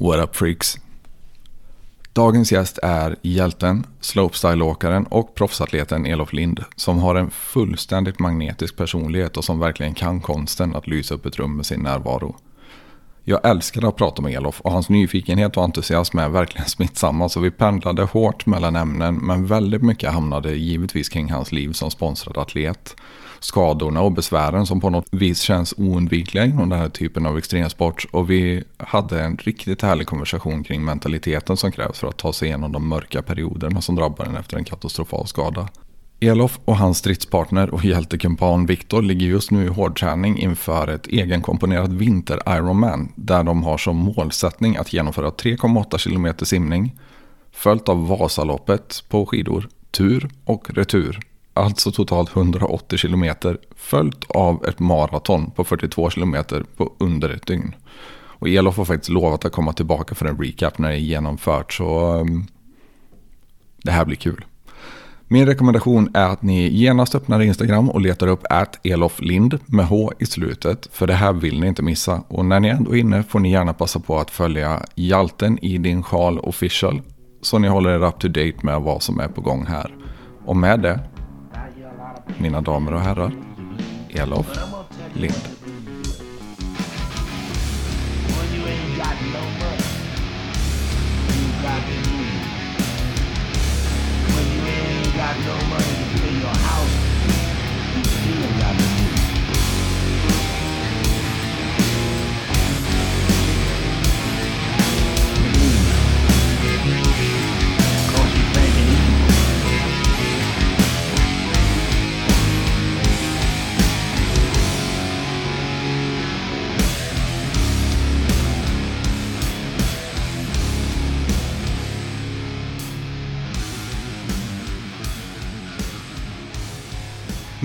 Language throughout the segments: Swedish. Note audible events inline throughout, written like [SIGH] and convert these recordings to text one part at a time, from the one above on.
What up freaks? Dagens gäst är hjälten, slopestyle-åkaren och proffsatleten Elof Lind som har en fullständigt magnetisk personlighet och som verkligen kan konsten att lysa upp ett rum med sin närvaro. Jag älskade att prata med Elof och hans nyfikenhet och entusiasm är verkligen [LAUGHS] smittsamma så vi pendlade hårt mellan ämnen men väldigt mycket hamnade givetvis kring hans liv som sponsrad atlet skadorna och besvären som på något vis känns oundvikliga inom den här typen av extremsport. Och vi hade en riktigt härlig konversation kring mentaliteten som krävs för att ta sig igenom de mörka perioderna som drabbar en efter en katastrofal skada. Elof och hans stridspartner och hjältekumpan Viktor ligger just nu i hårdträning inför ett egenkomponerat vinter-Ironman där de har som målsättning att genomföra 3,8 km simning följt av Vasaloppet på skidor, tur och retur alltså totalt 180 kilometer, följt av ett maraton på 42 kilometer på under ett dygn. Och Elof har faktiskt lovat att komma tillbaka för en recap när det är genomfört, så um, det här blir kul. Min rekommendation är att ni genast öppnar Instagram och letar upp eloflind med H i slutet. För det här vill ni inte missa. Och när ni ändå är inne får ni gärna passa på att följa Hjalten i din sjal official. Så ni håller er up to date med vad som är på gång här. Och med det mina damer och herrar, Elof Lind. No money.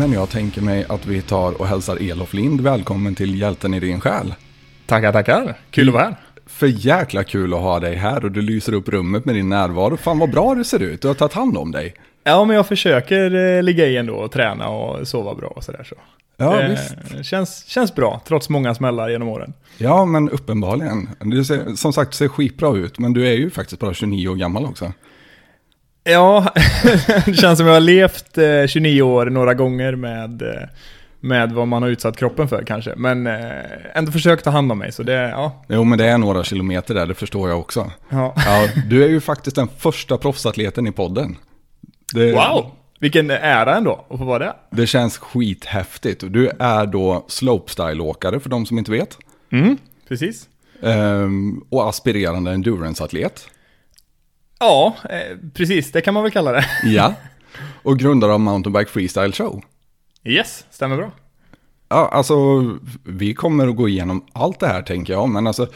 Men jag tänker mig att vi tar och hälsar Elof Lind välkommen till Hjälten i din själ. Tackar, tackar. Kul att vara här. För jäkla kul att ha dig här och du lyser upp rummet med din närvaro. Fan vad bra du ser ut, du har tagit hand om dig. Ja, men jag försöker eh, ligga i ändå och träna och sova bra och sådär så. Ja, det visst. Känns, känns bra, trots många smällar genom åren. Ja, men uppenbarligen. Du ser, som sagt, ser skitbra ut, men du är ju faktiskt bara 29 år gammal också. Ja, [LAUGHS] det känns som jag har levt eh, 29 år några gånger med, eh, med vad man har utsatt kroppen för kanske. Men eh, ändå försökt ta hand om mig, så det, ja. Jo, men det är några kilometer där, det förstår jag också. Ja. ja du är ju faktiskt den första proffsatleten i podden. Det, wow! Vilken ära ändå att få vara det. Det känns skithäftigt. Du är då slopestyle-åkare för de som inte vet. Mm, precis. Um, och aspirerande endurance-atlet. Ja, eh, precis. Det kan man väl kalla det. ja. [LAUGHS] Och grundare av Mountainbike Freestyle Show. Yes, stämmer bra. Ja, alltså vi kommer att gå igenom allt det här tänker jag. Men alltså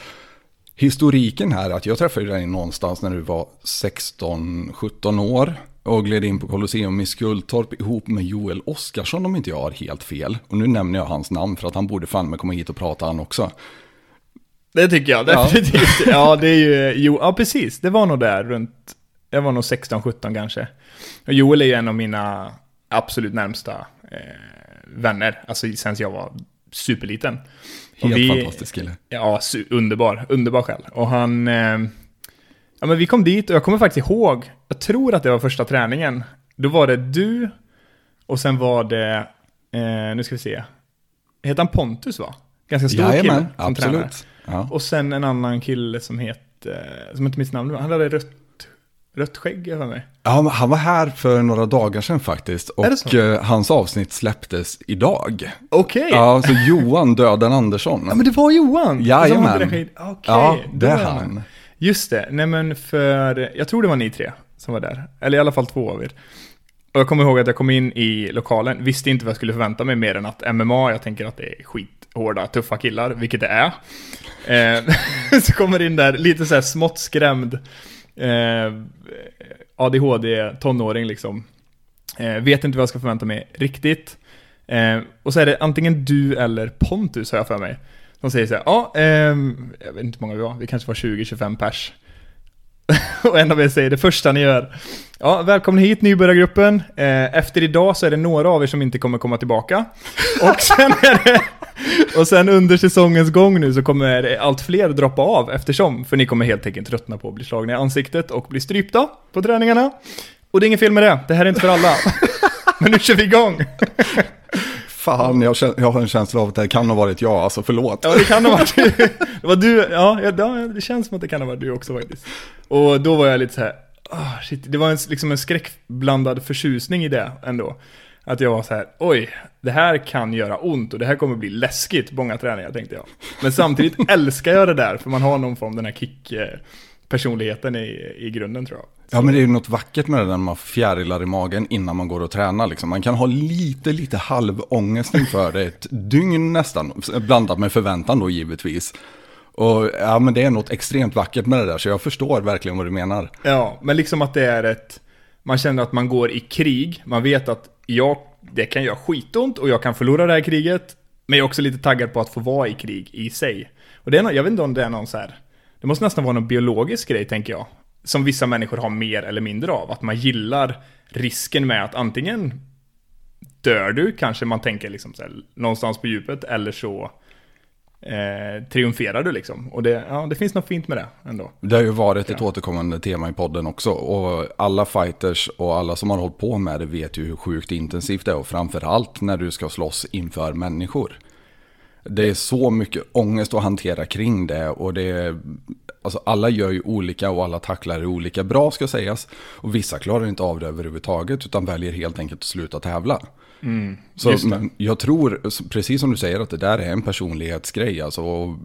historiken här, att jag träffade dig någonstans när du var 16-17 år. Och gled in på Colosseum i Skultorp ihop med Joel Oskarsson om inte jag har helt fel. Och nu nämner jag hans namn för att han borde fan med komma hit och prata han också. Det tycker jag definitivt. Ja, [LAUGHS] ja det är ju, jo, ja precis, det var nog där runt, jag var nog 16-17 kanske. Och Joel är ju en av mina absolut närmsta eh, vänner, alltså sen jag var superliten. Helt vi, fantastisk kille. Ja, underbar, underbar själ. Och han, eh, ja men vi kom dit och jag kommer faktiskt ihåg, jag tror att det var första träningen. Då var det du, och sen var det, eh, nu ska vi se, heter han Pontus va? Ganska stor Jajamän, kille som absolut. Tränare. Ja. Och sen en annan kille som heter, som inte mitt namn han hade rött, rött skägg för mig. Ja, han var här för några dagar sedan faktiskt. Och eh, hans avsnitt släpptes idag. Okej. Okay. Ja, så Johan Döden Andersson. Ja, men det var Johan. Jajamän. Okej, okay, ja, det är han. Just det, nej men för, jag tror det var ni tre som var där. Eller i alla fall två av er. Och jag kommer ihåg att jag kom in i lokalen, visste inte vad jag skulle förvänta mig mer än att MMA, jag tänker att det är Hårda, tuffa killar, vilket det är. Eh, [LAUGHS] så kommer in där, lite så här smått skrämd eh, ADHD-tonåring liksom. Eh, vet inte vad jag ska förvänta mig riktigt. Eh, och så är det antingen du eller Pontus har jag för mig. De säger så här, ja, ehm, jag vet inte hur många vi var, vi kanske var 20-25 pers. [LAUGHS] och en av er säger det första ni gör. Ja, välkommen hit nybörjargruppen. Eh, efter idag så är det några av er som inte kommer komma tillbaka. Och sen är det och sen under säsongens gång nu så kommer allt fler droppa av eftersom, för ni kommer helt enkelt tröttna på att bli slagna i ansiktet och bli strypta på träningarna. Och det är inget fel med det, det här är inte för alla. [LAUGHS] Men nu kör vi igång! Fan, jag, jag har en känsla av att det kan ha varit jag, alltså förlåt. Ja, det kan ha varit Det var du, ja, ja, det känns som att det kan ha varit du också faktiskt. Och då var jag lite så här, ah, shit, det var en, liksom en skräckblandad förtjusning i det ändå. Att jag var så här, oj, det här kan göra ont och det här kommer bli läskigt många träningar tänkte jag. Men samtidigt [LAUGHS] älskar jag det där, för man har någon form av den här kick-personligheten i, i grunden tror jag. Ja men det är ju något vackert med det när man fjärilar i magen innan man går och tränar. Liksom. Man kan ha lite, lite halvångest inför det, ett dygn nästan, blandat med förväntan då givetvis. Och ja men det är något extremt vackert med det där, så jag förstår verkligen vad du menar. Ja, men liksom att det är ett... Man känner att man går i krig, man vet att jag, det kan göra skitont och jag kan förlora det här kriget. Men jag är också lite taggad på att få vara i krig i sig. Och det är, jag vet inte om det är någon så här... Det måste nästan vara någon biologisk grej, tänker jag. Som vissa människor har mer eller mindre av. Att man gillar risken med att antingen dör du, kanske man tänker liksom så här, någonstans på djupet, eller så eh, triumferar du liksom. Och det, ja, det finns något fint med det ändå. Det har ju varit ett återkommande tema i podden också. Och alla fighters och alla som har hållit på med det vet ju hur sjukt intensivt det är. Och framförallt när du ska slåss inför människor. Det är så mycket ångest att hantera kring det. Och det är, alltså alla gör ju olika och alla tacklar det olika bra ska sägas. Och vissa klarar inte av det överhuvudtaget utan väljer helt enkelt att sluta tävla. Så det. men jag tror, precis som du säger, att det där är en personlighetsgrej. Alltså,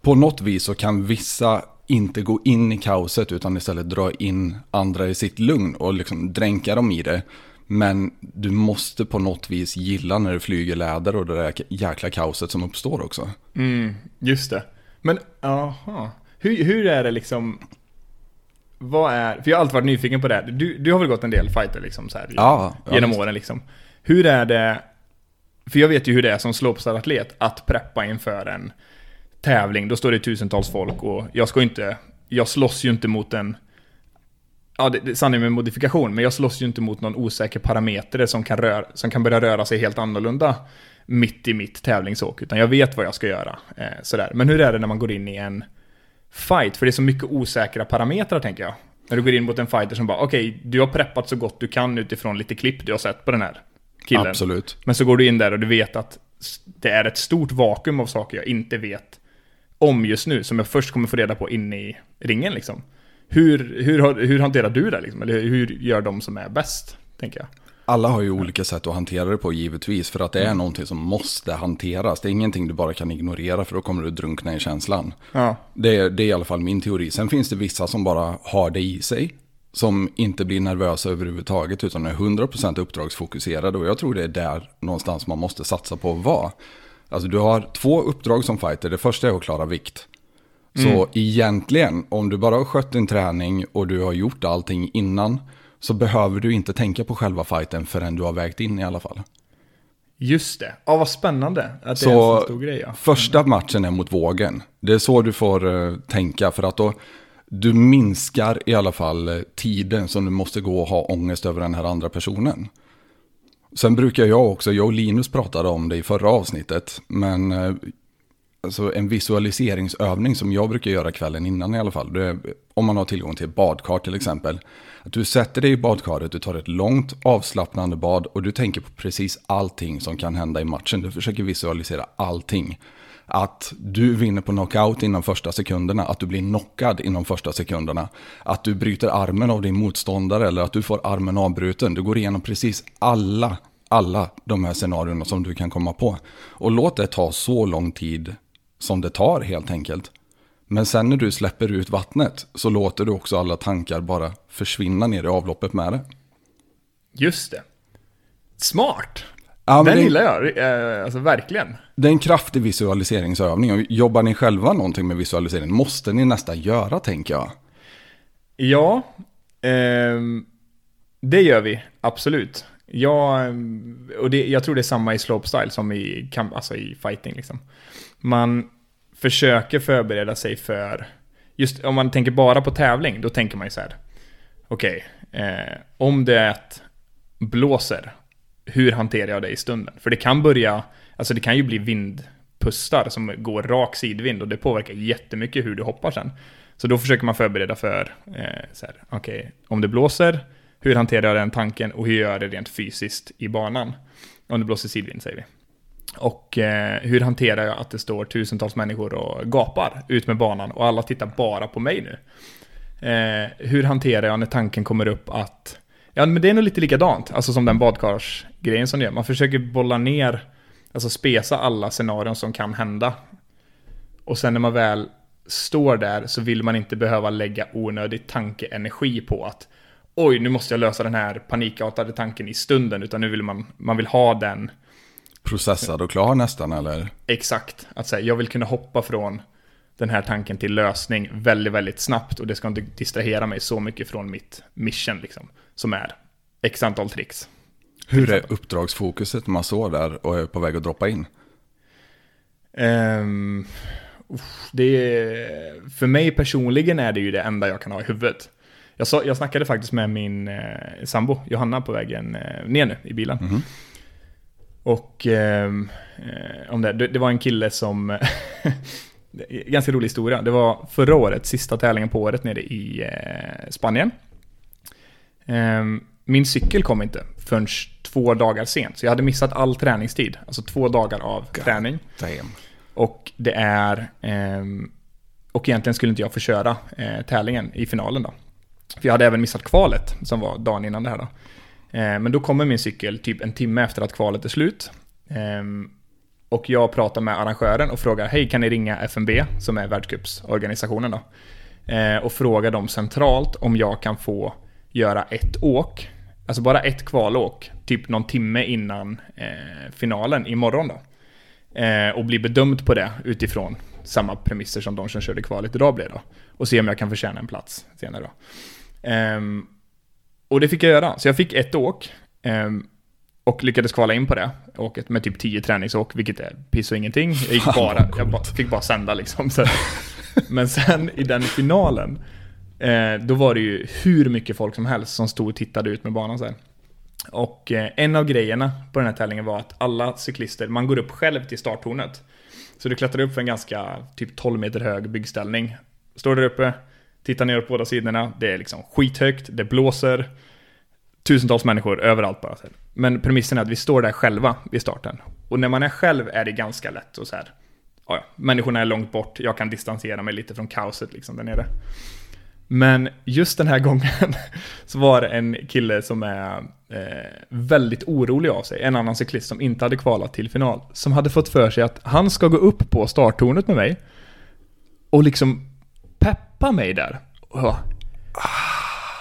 på något vis så kan vissa inte gå in i kaoset utan istället dra in andra i sitt lugn och liksom dränka dem i det. Men du måste på något vis gilla när det flyger läder och det där jäkla kaoset som uppstår också. Mm, just det. Men, aha. Hur, hur är det liksom... Vad är... För jag har alltid varit nyfiken på det. här. Du, du har väl gått en del fighter liksom så här, Ja, ja, genom visst. åren liksom. Hur är det... För jag vet ju hur det är som slopestyle-atlet att preppa inför en tävling. Då står det tusentals folk och jag ska inte... Jag slåss ju inte mot en... Ja, det, det sanning med modifikation, men jag slåss ju inte mot någon osäker parameter som kan, röra, som kan börja röra sig helt annorlunda mitt i mitt tävlingsåk, utan jag vet vad jag ska göra. Eh, sådär. Men hur är det när man går in i en fight? För det är så mycket osäkra parametrar, tänker jag. När du går in mot en fighter som bara, okej, du har preppat så gott du kan utifrån lite klipp du har sett på den här killen. Absolut. Men så går du in där och du vet att det är ett stort vakuum av saker jag inte vet om just nu, som jag först kommer få reda på inne i ringen liksom. Hur, hur, hur hanterar du det liksom? Eller hur gör de som är bäst, tänker jag? Alla har ju olika sätt att hantera det på givetvis. För att det är någonting som måste hanteras. Det är ingenting du bara kan ignorera för då kommer du drunkna i känslan. Ja. Det är, det är i alla fall min teori. Sen finns det vissa som bara har det i sig. Som inte blir nervösa överhuvudtaget utan är 100% uppdragsfokuserade. Och jag tror det är där någonstans man måste satsa på att vara. Alltså du har två uppdrag som fighter. Det första är att klara vikt. Så egentligen, om du bara har skött din träning och du har gjort allting innan. Så behöver du inte tänka på själva fighten förrän du har vägt in i alla fall. Just det. Ja, vad spännande. Att det är en Så stor grej, ja. första matchen är mot vågen. Det är så du får eh, tänka för att då du minskar i alla fall eh, tiden som du måste gå och ha ångest över den här andra personen. Sen brukar jag också, jag och Linus pratade om det i förra avsnittet, men eh, alltså en visualiseringsövning som jag brukar göra kvällen innan i alla fall. Det är, om man har tillgång till badkar till exempel. Att du sätter dig i badkaret, du tar ett långt avslappnande bad och du tänker på precis allting som kan hända i matchen. Du försöker visualisera allting. Att du vinner på knockout inom första sekunderna, att du blir knockad inom första sekunderna. Att du bryter armen av din motståndare eller att du får armen avbruten. Du går igenom precis alla, alla de här scenarierna som du kan komma på. Och låt det ta så lång tid som det tar helt enkelt. Men sen när du släpper ut vattnet så låter du också alla tankar bara försvinna ner i avloppet med det. Just det. Smart! Ja, Den det, gillar jag, eh, alltså verkligen. det är en kraftig visualiseringsövning. Jobbar ni själva någonting med visualisering måste ni nästan göra tänker jag. Ja, ehm, det gör vi absolut. Ja, ehm, och det, jag tror det är samma i slopestyle som i, alltså i fighting. Liksom. Man försöker förbereda sig för, just om man tänker bara på tävling, då tänker man ju så här. Okej, eh, om det blåser, hur hanterar jag det i stunden? För det kan börja Alltså det kan ju bli vindpustar som går rak sidvind och det påverkar jättemycket hur du hoppar sen. Så då försöker man förbereda för, eh, så här, okej, okay, om det blåser, hur hanterar jag den tanken och hur gör jag det rent fysiskt i banan? Om det blåser sidvind säger vi. Och eh, hur hanterar jag att det står tusentals människor och gapar ut med banan och alla tittar bara på mig nu? Eh, hur hanterar jag när tanken kommer upp att Ja, men det är nog lite likadant, alltså som den badkarsgrejen som du gör. Man försöker bolla ner, alltså spesa alla scenarion som kan hända. Och sen när man väl står där så vill man inte behöva lägga onödig tankeenergi på att oj, nu måste jag lösa den här panikartade tanken i stunden, utan nu vill man, man vill ha den processad och klar nästan eller? Exakt, att säga jag vill kunna hoppa från den här tanken till lösning väldigt, väldigt snabbt och det ska inte distrahera mig så mycket från mitt mission liksom, som är x antal tricks. Hur är uppdragsfokuset när man står där och är på väg att droppa in? Um, det är, för mig personligen är det ju det enda jag kan ha i huvudet. Jag, så, jag snackade faktiskt med min eh, sambo Johanna på vägen eh, ner nu i bilen. Mm -hmm. Och ehm, eh, om det, det, var en kille som [LAUGHS] ganska rolig historia. Det var förra året, sista tävlingen på året nere i eh, Spanien. Eh, min cykel kom inte förrän två dagar sent, så jag hade missat all träningstid. Alltså två dagar av God träning. Damn. Och det är... Eh, och egentligen skulle inte jag få köra eh, tävlingen i finalen då. För jag hade även missat kvalet, som var dagen innan det här då. Eh, men då kommer min cykel typ en timme efter att kvalet är slut. Ehm, och jag pratar med arrangören och frågar, hej kan ni ringa FNB, som är världscupsorganisationen då? Eh, och fråga dem centralt om jag kan få göra ett åk, alltså bara ett kvalåk, typ någon timme innan eh, finalen imorgon då. Och bli bedömd på det utifrån samma premisser som de som körde kvalet idag blev då. Och se om jag kan förtjäna en plats senare då. Um, och det fick jag göra, så jag fick ett åk. Um, och lyckades kvala in på det åket med typ 10 träningsåk, vilket är piss och ingenting. Jag, gick [LAUGHS] bara, jag bara, fick bara sända liksom. Så. Men sen i den finalen, eh, då var det ju hur mycket folk som helst som stod och tittade ut med banan så här. Och eh, en av grejerna på den här tävlingen var att alla cyklister, man går upp själv till starttornet. Så du klättrar upp för en ganska typ 12 meter hög byggställning. Står där uppe, tittar ner på båda sidorna, det är liksom skithögt, det blåser, tusentals människor överallt bara. Men premissen är att vi står där själva vid starten. Och när man är själv är det ganska lätt och så här, ja, människorna är långt bort, jag kan distansera mig lite från kaoset liksom där nere. Men just den här [LAUGHS] gången så var det en kille som är eh, väldigt orolig av sig, en annan cyklist som inte hade kvalat till final, som hade fått för sig att han ska gå upp på starttornet med mig och liksom peppa mig där. Och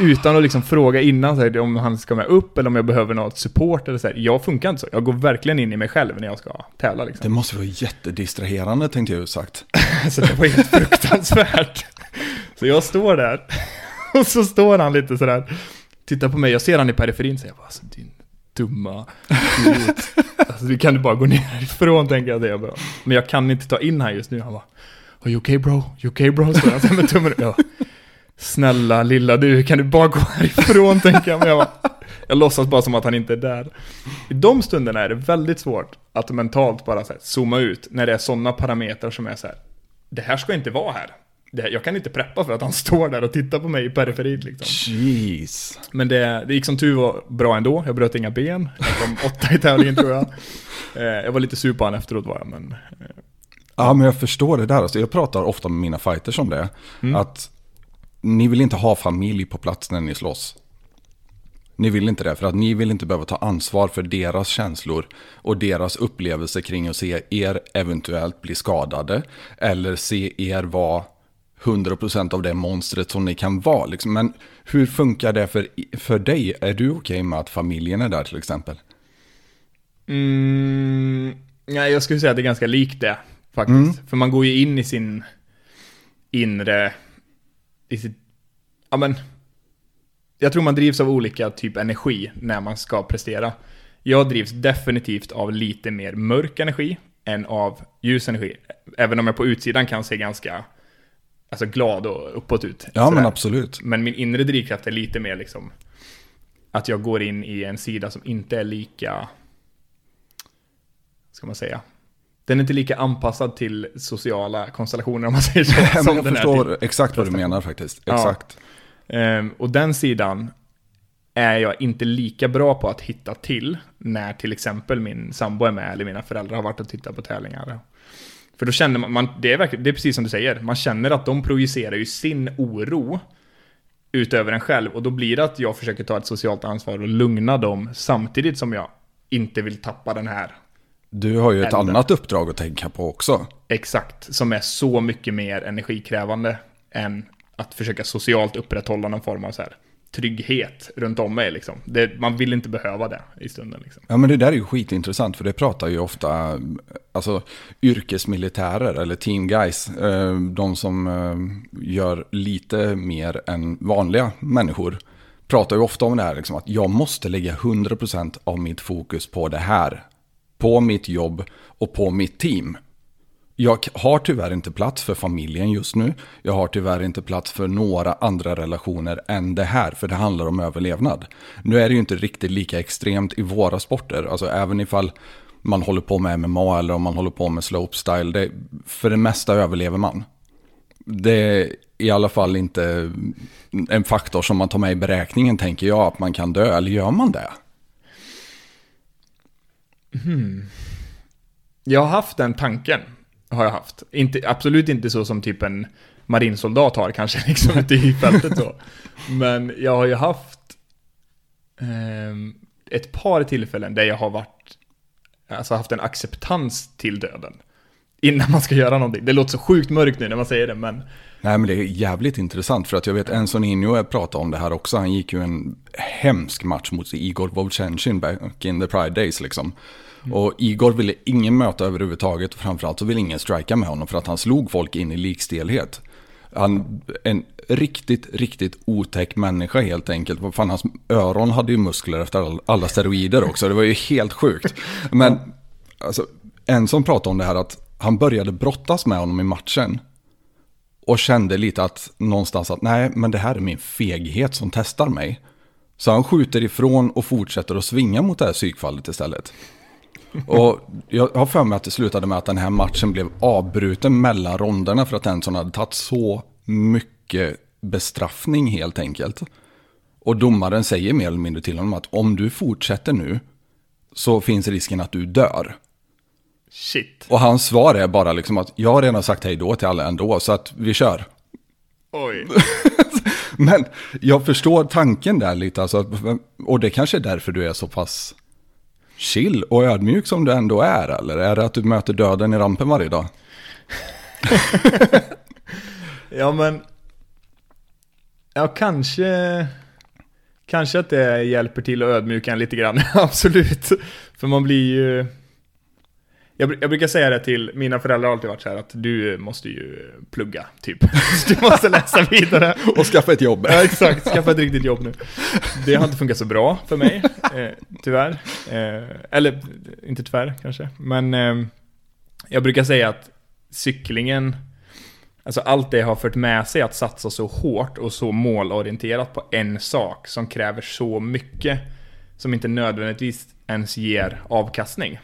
utan att liksom fråga innan så här, om han ska med upp eller om jag behöver något support eller så här. Jag funkar inte så. Jag går verkligen in i mig själv när jag ska tävla. Liksom. Det måste vara jättedistraherande tänkte jag ju sagt. [LAUGHS] så det var helt fruktansvärt. så jag står där [LAUGHS] och så står han lite sådär, tittar på mig. Jag ser han i periferin och säger bara, alltså, din dumma [LAUGHS] alltså, du kan du bara gå ner ifrån tänker jag. Det bara. Men jag kan inte ta in här just nu. Han bara, Are you okay bro? You okay bro? Så han med tummen. Jag Snälla lilla du, kan du bara gå härifrån tänker jag. Men jag, bara, jag låtsas bara som att han inte är där. I de stunderna är det väldigt svårt att mentalt bara så här, zooma ut när det är sådana parametrar som är så här. Det här ska inte vara här. Det, jag kan inte preppa för att han [LAUGHS] står där och tittar på mig i periferin liksom. Jeez. Men det, det gick som tur var bra ändå. Jag bröt inga ben. Jag kom [LAUGHS] åtta i tävlingen tror jag. Eh, jag var lite sur på honom efteråt var jag, men... Eh, ja, men jag förstår det där. Alltså, jag pratar ofta med mina fighters om det. Mm. Att ni vill inte ha familj på plats när ni slåss. Ni vill inte det för att ni vill inte behöva ta ansvar för deras känslor och deras upplevelse kring att se er eventuellt bli skadade. Eller se er vara 100% av det monstret som ni kan vara. Liksom. Men hur funkar det för, för dig? Är du okej okay med att familjen är där till exempel? Mm, ja, jag skulle säga att det är ganska likt det faktiskt. Mm. För man går ju in i sin inre i sitt, ja men, jag tror man drivs av olika typ energi när man ska prestera. Jag drivs definitivt av lite mer mörk energi än av ljus energi. Även om jag på utsidan kan se ganska alltså, glad och uppåt ut. Ja, sådär. men absolut. Men min inre drivkraft är lite mer liksom att jag går in i en sida som inte är lika ska man säga. Den är inte lika anpassad till sociala konstellationer om man säger så. [LAUGHS] Men som jag den förstår till- exakt vad du menar faktiskt. Ja. Exakt. Ehm, och den sidan är jag inte lika bra på att hitta till när till exempel min sambo är med eller mina föräldrar har varit och tittat på tävlingar. För då känner man, man det, är verkligen, det är precis som du säger, man känner att de projicerar ju sin oro utöver en själv och då blir det att jag försöker ta ett socialt ansvar och lugna dem samtidigt som jag inte vill tappa den här Du har ju ett Elden. annat uppdrag att tänka på också. exakt, som är så mycket mer energikrävande än att försöka socialt upprätthålla någon form av så här trygghet runt om mig liksom. Det, man vill inte behöva det i stunden liksom. Ja men det där är ju skitintressant för det pratar ju ofta alltså, yrkesmilitärer eller team guys. eh, De som eh, gör lite mer än vanliga människor. Pratar ju ofta om det här liksom, att jag måste lägga 100% av mitt fokus på det här. På mitt jobb och på mitt team. Jag har tyvärr inte plats för familjen just nu. Jag har tyvärr inte plats för några andra relationer än det här, för det handlar om överlevnad. Nu är det ju inte riktigt lika extremt i våra sporter, alltså även ifall man håller på med MMA eller om man håller på med slopestyle, det, för det mesta överlever man. Det är i alla fall inte en faktor som man tar med i beräkningen, tänker jag, att man kan dö, eller gör man det? Mhm. Jag har haft den tanken, har jag haft. Inte, absolut inte så som typ en marinsoldat har kanske, [LAUGHS] liksom ute i fältet så. Men jag har ju haft eh, ett par tillfällen där jag har varit, alltså haft en acceptans till döden. Innan man ska göra någonting. Det låter så sjukt mörkt nu när man säger det, men Nej men det är jävligt intressant för att jag vet Enzo Nino pratade om det här också. Han gick ju en hemsk match mot Igor Vovchanchyn back in the Pride Days liksom. Och Igor ville ingen möta överhuvudtaget och framförallt så ville ingen strika med honom för att han slog folk in i likstelhet. Han, en riktigt, riktigt otäck människa helt enkelt. Vad fan, hans öron hade ju muskler efter all, alla steroider också. Det var ju helt sjukt. [LAUGHS] Men alltså, en som pratade om det här att han började brottas med honom i matchen. Och kände lite att någonstans att nej, men det här är min feghet som testar mig. Så han skjuter ifrån och fortsätter att svinga mot det här psykfallet istället. Och jag har för mig att det slutade med att den här matchen blev avbruten mellan ronderna för att Henson hade tagit så mycket bestraffning helt enkelt. Och domaren säger mer eller mindre till honom att om du fortsätter nu så finns risken att du dör shit. Och hans svar är bara liksom att jag har redan sagt hej då till alla ändå så att vi kör. Oj. [LAUGHS] Men jag förstår tanken där lite, alltså, och det kanske är därför du är så pass chill och ödmjuk som du ändå är, eller är det att du möter döden i rampen varje dag? [LAUGHS] Ja men... Ja kanske... Kanske att det hjälper till att ödmjuka en lite grann, [LAUGHS] absolut. För man blir ju... Jag, jag brukar säga det till mina föräldrar har alltid varit så här att du måste ju plugga, typ. [LAUGHS] Du måste läsa vidare. Och skaffa ett jobb. Ja, exakt. Skaffa ett riktigt jobb nu. Det har inte funkat så bra för mig, eh, tyvärr. Eh, eller, inte tyvärr kanske. Men eh, jag brukar säga att cyklingen, alltså allt det har fört med sig att satsa så hårt och så målorienterat på en sak som kräver så mycket som inte nödvändigtvis ens ger avkastning.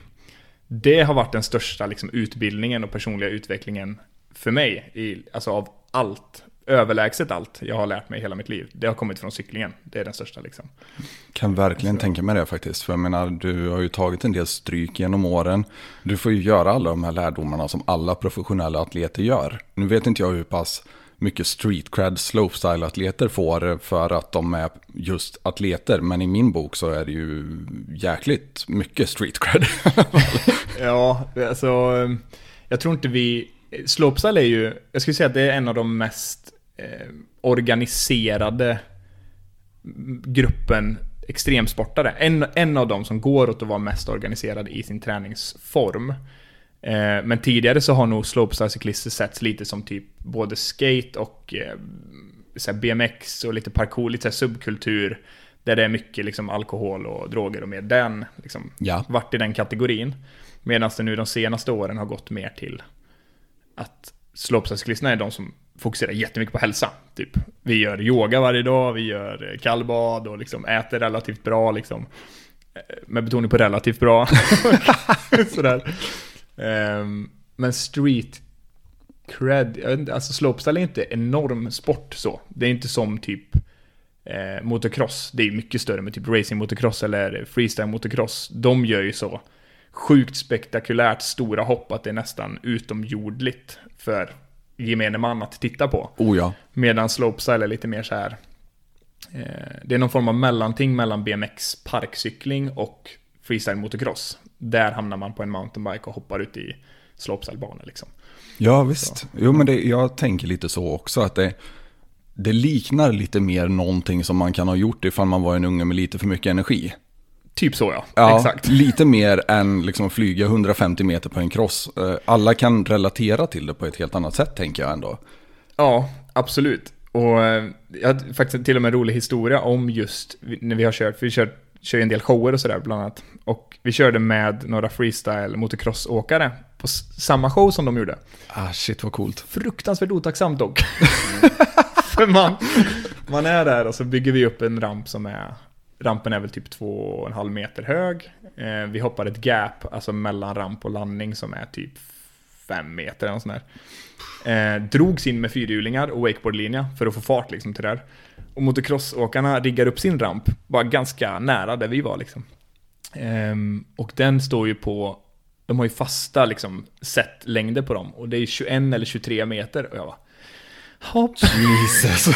Det har varit den största liksom, utbildningen och personliga utvecklingen för mig, i, alltså av allt, överlägset allt jag har lärt mig hela mitt liv. Det har kommit från cyklingen, det är den största liksom. Kan verkligen tänka mig det faktiskt. För jag menar, du har ju tagit en del stryk genom åren. Du får ju göra alla de här lärdomarna som alla professionella atleter gör. Nu vet inte jag hur pass mycket street cred slopestyle-atleter får för att de är just atleter. Men i min bok så är det ju jäkligt mycket street cred. [LAUGHS] Ja, alltså, jag tror inte vi, slopestyle är ju, jag skulle säga att det är en av de mest eh, organiserade gruppen extremsportare. En, en av dem som går åt att vara mest organiserad i sin träningsform. Eh, men tidigare så har nog slopestyle-cyklister setts lite som typ både skate och eh, BMX och lite parkour, lite subkultur. Där det är mycket liksom alkohol och droger och mer den, liksom, Ja. vart i den kategorin. Medan det nu de senaste åren har gått mer till att slopestyle-cyklisterna är de som fokuserar jättemycket på hälsa. Typ, vi gör yoga varje dag, vi gör eh, kallbad och liksom äter relativt bra liksom. Eh, Med betoning på relativt bra. [LAUGHS] Sådär. Ehm, men street cred, alltså slopestyle är inte enorm sport så. Det är inte som typ eh, motocross. Det är mycket större med typ racing motocross eller freestyle motocross. De gör ju så sjukt spektakulärt stora hopp att det är nästan utomjordligt för gemene man att titta på. Oh ja. Medan slopestyle är lite mer så här. Eh, det är någon form av mellanting mellan BMX parkcykling och freestyle motocross. Där hamnar man på en mountainbike och hoppar ut i slopestylebanor liksom. Ja, visst. Jo, men det, jag tänker lite så också. Att det, det liknar lite mer någonting som man kan ha gjort ifall man var en unge med lite för mycket energi. Typ så ja. Ja, Exakt. lite mer än liksom att flyga 150 meter på en cross. Eh, Alla kan relatera till det på ett helt annat sätt tänker jag ändå. Ja, absolut. Och eh, jag hade faktiskt till och med en rolig historia om just när vi har kört, för vi kör, kör ju en del shower och sådär bland annat. Och vi körde med några freestyle motocrossåkare på samma show som de gjorde. Ah, shit vad coolt. Fruktansvärt otacksamt dock. [LAUGHS] för man, man är där och så bygger vi upp en ramp som är, rampen är väl typ två och en halv meter hög. Eh, vi hoppar ett gap, alltså mellan ramp och landning som är typ fem meter eller sånt där. Eh, drogs in med fyrhjulingar och wakeboardlinja för att få fart liksom till det där. Och motocrossåkarna riggar upp sin ramp, bara ganska nära där vi var liksom. Ehm, och den står ju på, de har ju fasta liksom längder på dem och det är 21 eller 23 meter och jag bara Hopp. Jesus. [LAUGHS]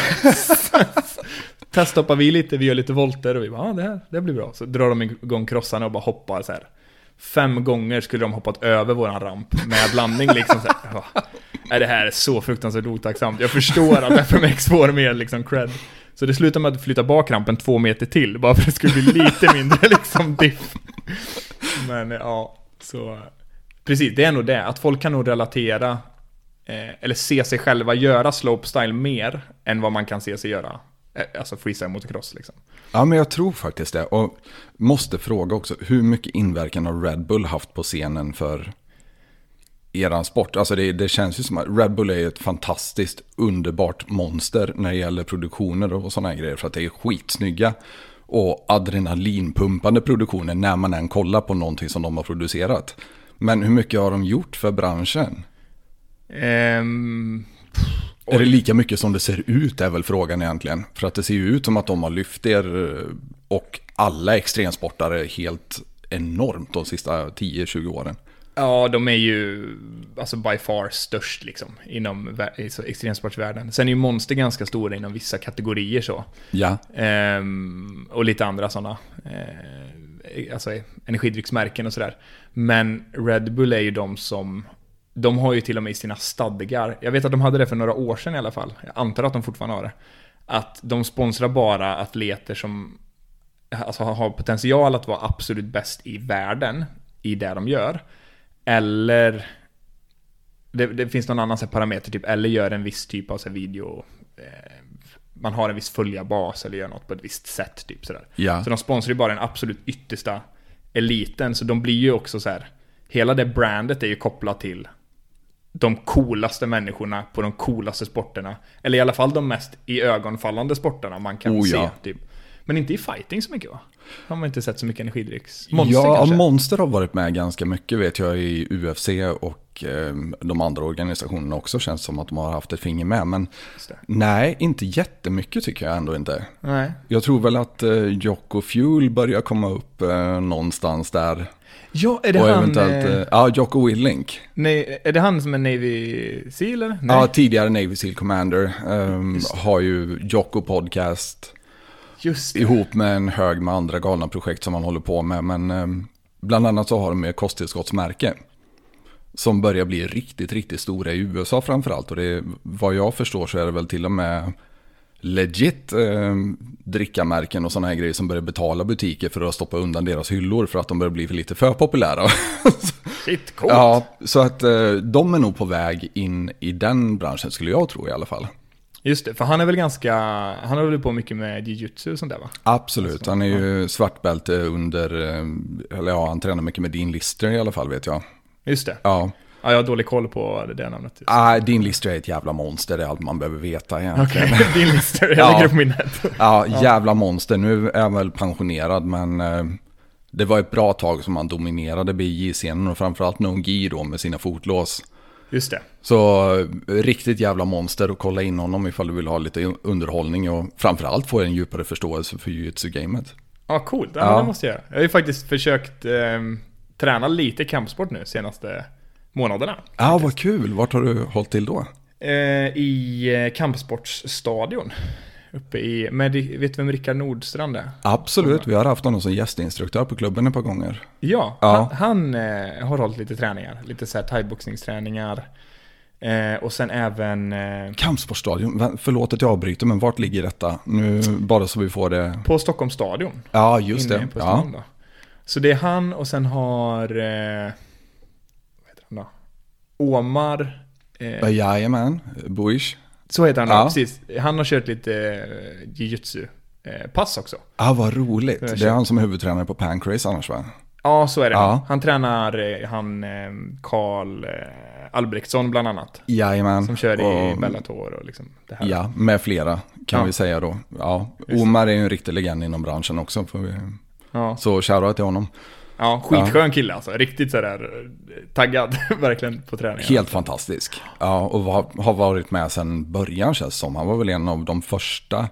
Testhoppar vi lite, vi gör lite volter och vi bara, ah, det här det blir bra. Så drar de igång krossarna och bara hoppar så här. Fem gånger skulle de hoppat över våran ramp med landning liksom. Så här. Nej, det här är så fruktansvärt otacksamt. Jag förstår att FMX får mer liksom cred. Så det slutar med att flytta bak rampen två meter till, bara för att det skulle bli lite mindre liksom diff. Men ja, så... Precis, det är nog det. Att folk kan nog relatera, eh, eller se sig själva göra slopestyle mer än vad man kan se sig göra, eh, alltså freestyle motocross liksom. Ja, men jag tror faktiskt det. Och måste fråga också, hur mycket inverkan har Red Bull haft på scenen för eran sport? Alltså det, det känns ju som att Red Bull är ett fantastiskt underbart monster när det gäller produktioner och sådana här grejer. För att det är skitsnygga och adrenalinpumpande produktioner när man än kollar på någonting som de har producerat. Men hur mycket har de gjort för branschen? Ehm, Är det lika mycket som det ser ut är väl frågan egentligen. För att det ser ju ut som att de har lyft er eh, och alla extremsportare helt enormt de sista 10-20 åren. Ja, de är ju alltså by far störst liksom inom extremsportsvärlden. Sen är ju Monster ganska stora inom vissa kategorier så. Ja, Ehm, och lite andra sådana. Eh, alltså energidrycksmärken och sådär. Men Red Bull är ju de som de har ju till och med i sina stadgar, jag vet att de hade det för några år sedan i alla fall, jag antar att de fortfarande har det, att de sponsrar bara atleter som alltså, har potential att vara absolut bäst i världen i det de gör. Eller det, det finns någon annan så parameter, typ, eller gör en viss typ av så video, eh, man har en viss följarbas eller gör något på ett visst sätt, typ sådär. ja. Så de sponsrar ju bara den absolut yttersta eliten, så de blir ju också så här. Hela det brandet är ju kopplat till de coolaste människorna på de coolaste sporterna. Eller i alla fall de mest i ögonfallande sporterna man kan Oh, se. ja. Typ. Men inte i fighting så mycket va? Har man inte sett så mycket energidrycks? Monster ja, kanske? Monster har varit med ganska mycket vet jag i UFC och eh, de andra organisationerna också känns som att de har haft ett finger med. Men nej, inte jättemycket tycker jag ändå inte. Nej. Jag tror väl att eh, Jocko Fuel börjar komma upp eh, någonstans där. Ja, är det och han... eventuellt, eh, eh, ja, Jocko Willink. nej, är det han som är Navy Seal eller? Nej. Ja, tidigare Navy Seal Commander. ehm, har ju Jocko Podcast. Ihop med en hög med andra galna projekt som han håller på med. Men ehm, bland annat så har de ett kosttillskottsmärke. Som börjar bli riktigt, riktigt stora i USA framförallt. Och det, vad jag förstår så är det väl till och med legit eh, drickamärken och sådana här grejer som börjar betala butiker för att stoppa undan deras hyllor för att de börjar bli lite för populära. [LAUGHS] Shit, coolt. ja, så att eh, de är nog på väg in i den branschen skulle jag tro i alla fall. Just det, för han är väl ganska... Han har väl på mycket med jujutsu och sånt där va? Absolut, han är ju svartbälte under, eh, eller ja, han tränar mycket med Dean Lister i alla fall vet jag. Just det. Ja, Ja, jag har dålig koll på det, det namnet. ah, Dean Lister är ett jävla monster, det är allt man behöver veta egentligen. Okej, [LAUGHS] [LAUGHS] din lister. Jag Ja. lägger upp minnet. Ja, jävla monster. Nu är han väl pensionerad, men eh, Det var ett bra tag som han dominerade BJ-scenen och framförallt Nongi då med sina fotlås. Just det. Så riktigt jävla monster och kolla in honom ifall du vill ha lite underhållning och framförallt få en djupare förståelse för jujutsu-gamet. Ja, coolt. Ja, Ja. det måste jag göra. Jag har ju faktiskt försökt eh, träna lite kampsport nu senaste månaderna. Ja, vad kul. Vart har du hållit till då? Eh, I eh, kampsportsstadion. Uppe i, med, vet du vem Rickard Nordstrand är? Absolut, vi har haft honom som gästinstruktör på klubben ett par gånger. Ja, Ja. han, han eh, har hållit lite träningar. Lite så här thaiboxningsträningar. Eh, och sen även eh, Kampsportstadion, förlåt att jag avbryter, men vart ligger detta? Nu, bara så vi får det. på Stockholms stadion. Ja, just det. På Ja. då. Så det är han och sen har... Eh, vad heter han då? Omar. Eh, Ja, Jajamän, Buish. Så heter han Ja. precis. Han har kört lite eh, jujutsu eh, också. Ja, vad roligt. Det är han som är huvudtränare på Pancrase annars va? Ja, så är det. Ja. Han tränar eh, han Karl Albrektsson bland annat. Jajamän. Som kör i Och- Bellator och liksom det här. Ja, med flera kan Ja. vi säga då. Ja. Omar är ju en riktig legend inom branschen också. Får vi... Ja, Så shoutout till honom. Ja skitskön kille alltså. Riktigt sådär eh, taggad [LAUGHS] verkligen på träningen. Helt fantastisk. Ja, och var, har varit med sedan början känns som. Han var väl en av de första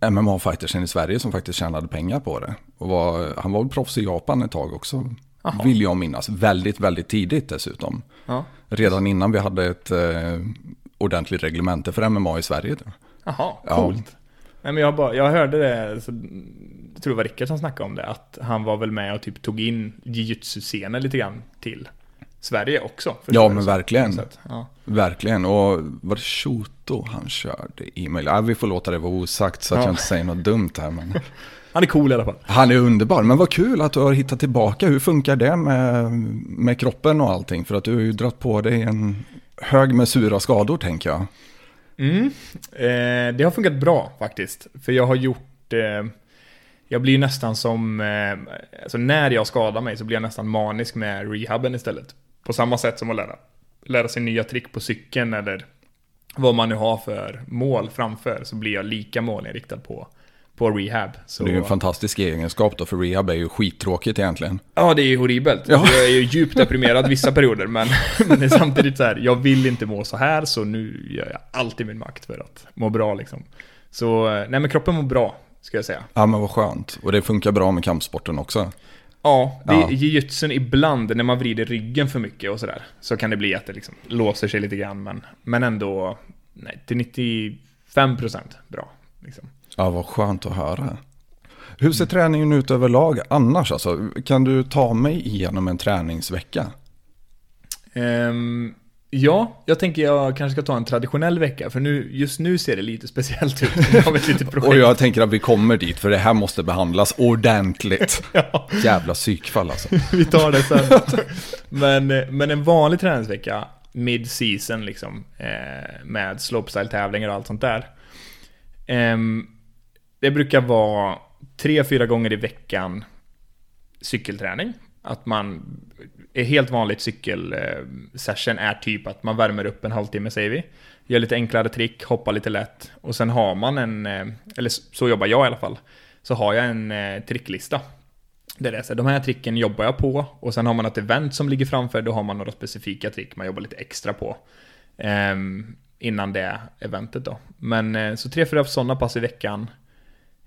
MMA-fightersen i Sverige som faktiskt tjänade pengar på det. Och var, han var väl proffs i Japan ett tag också. Jaha. Vill jag minnas. Väldigt, väldigt tidigt dessutom. Ja. Redan innan vi hade ett eh, ordentligt reglemente för MMA i Sverige. Jaha, Ja. Nej, men jag, bara, jag hörde det, så, jag tror det var Rickard som snackade om det, att han var väl med och typ tog in jujutsu-scenen lite grann till Sverige också. Ja, men verkligen. Ja. Verkligen. Och var det Shoto han körde e-mail? Ja, vi får låta det vara osagt så att Ja. jag inte säger något dumt här. Men... [LAUGHS] Han är cool i alla fall. Han är underbar, men vad kul att du har hittat tillbaka. Hur funkar det med, med kroppen och allting? För att du har ju dragit på dig en hög med sura skador tänker jag. Mm. Eh, det har funkat bra faktiskt. För jag har gjort... Eh, jag blir ju nästan som... Eh, alltså när jag skadar mig så blir jag nästan manisk med rehaben istället. På samma sätt som att lära, lära sig nya trick på cykeln eller vad man nu har för mål framför så blir jag lika målinriktad på, på rehab. Så, Det är ju en fantastisk egenskap då, för rehab är ju skittråkigt egentligen. Ja, det är ju horribelt. Ja. Jag är ju djupt deprimerad vissa perioder, men, [LAUGHS] men det är samtidigt så här, jag vill inte må så här, så nu gör jag allt i min makt för att må bra liksom. Så, eh, nej men kroppen mår bra, ska jag säga. Ja, men vad skönt. Och det funkar bra med kampsporten också. Ja, det Ja. är jujutsun ibland, när man vrider ryggen för mycket och sådär, så kan det bli att det liksom låser sig lite grann, men, men ändå, nej, till 95% bra. Liksom. Ja, vad skönt att höra. Hur ser träningen ut överlag annars? Alltså, kan du ta mig igenom en träningsvecka? Ehm, ja, jag tänker jag kanske ska ta en traditionell vecka, för nu, just nu ser det lite speciellt ut. Jag. [LAUGHS] Och jag tänker att vi kommer dit, för det här måste behandlas ordentligt. [LAUGHS] Ja. Jävla psykfall alltså. [LAUGHS] Vi tar det sen. men, men en vanlig träningsvecka, mid-season liksom, eh, med slopestyle-tävlingar och allt sånt där. Ehm, det brukar vara tre, fyra gånger i veckan cykelträning. Att man, är helt vanligt cykelsession eh, är typ att man värmer upp en halvtimme säger vi. Gör lite enklare trick, hoppar lite lätt. Och sen har man en, eh, eller så jobbar jag i alla fall, så har jag en eh, tricklista. Där Det är så här, de här tricken jobbar jag på och sen har man ett event som ligger framför, då har man några specifika trick man jobbar lite extra på. Ehm, innan det eventet då. Men så tre, fyra sådana pass i veckan.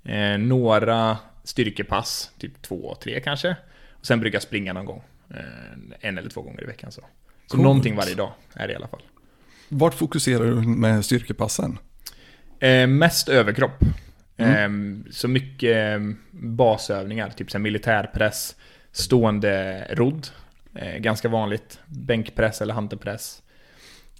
Eh, några styrkepass, typ två, tre kanske. Och sen brukar jag springa någon gång. Eh, en eller två gånger i veckan så. Så Coolt. någonting varje dag är det i alla fall. Vart fokuserar du med styrkepassen? Eh, mest överkropp. Mm. Eh, så mycket eh, basövningar, typ så militärpress, stående rodd, eh, ganska vanligt, bänkpress eller hantelpress.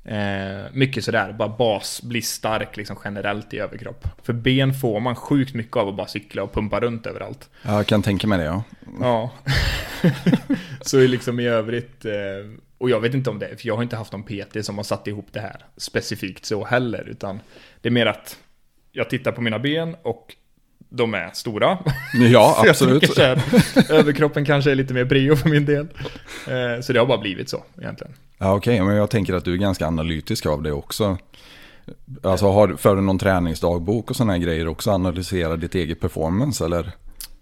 Eh, mycket sådär, bara bas, bli stark liksom generellt i överkropp. För ben får man sjukt mycket av att bara cykla och pumpa runt överallt. Jag kan tänka mig det ja. Ja. [LAUGHS] så är liksom i övrigt, eh, och jag vet inte om det, för jag har inte haft någon PT som har satt ihop det här specifikt så heller, utan det är mer att jag tittar på mina ben och de är stora. Ja, [LAUGHS] absolut. så här, överkroppen kanske är lite mer prio för min del. Eh, Så det har bara blivit så egentligen. Ja, okej, men jag tänker att du är ganska analytisk av det också. Alltså, har, för du någon träningsdagbok och sådana här grejer också? Analysera ditt eget performance eller?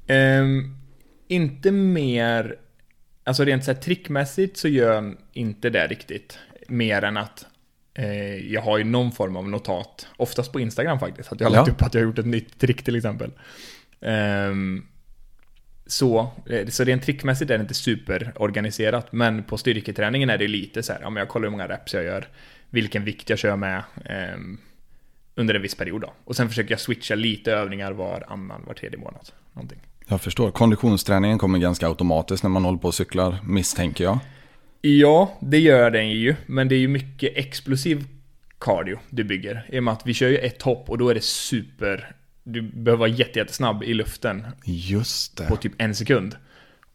Ehm, inte mer, alltså rent så här trickmässigt så gör jag inte det riktigt. Mer än att eh, jag har ju någon form av notat, oftast på Instagram faktiskt, att jag har lagt Ja. upp att jag har gjort ett nytt trick till exempel. Ehm, så, eh, så rent trickmässigt är det inte superorganiserat, men på styrketräningen är det lite så här, ja men jag kollar hur många reps jag gör, vilken vikt jag kör med ehm, under en viss period då. Och sen försöker jag switcha lite övningar var annan, var tredje månad. Någonting. Jag förstår. Konditionsträningen kommer ganska automatiskt när man håller på och cyklar, misstänker jag. Ja, det gör den ju, men det är ju mycket explosiv cardio du bygger. I och med att vi kör ju ett hopp och då är det super... Du behöver vara jätte, jättesnabb i luften Just det. på typ en sekund.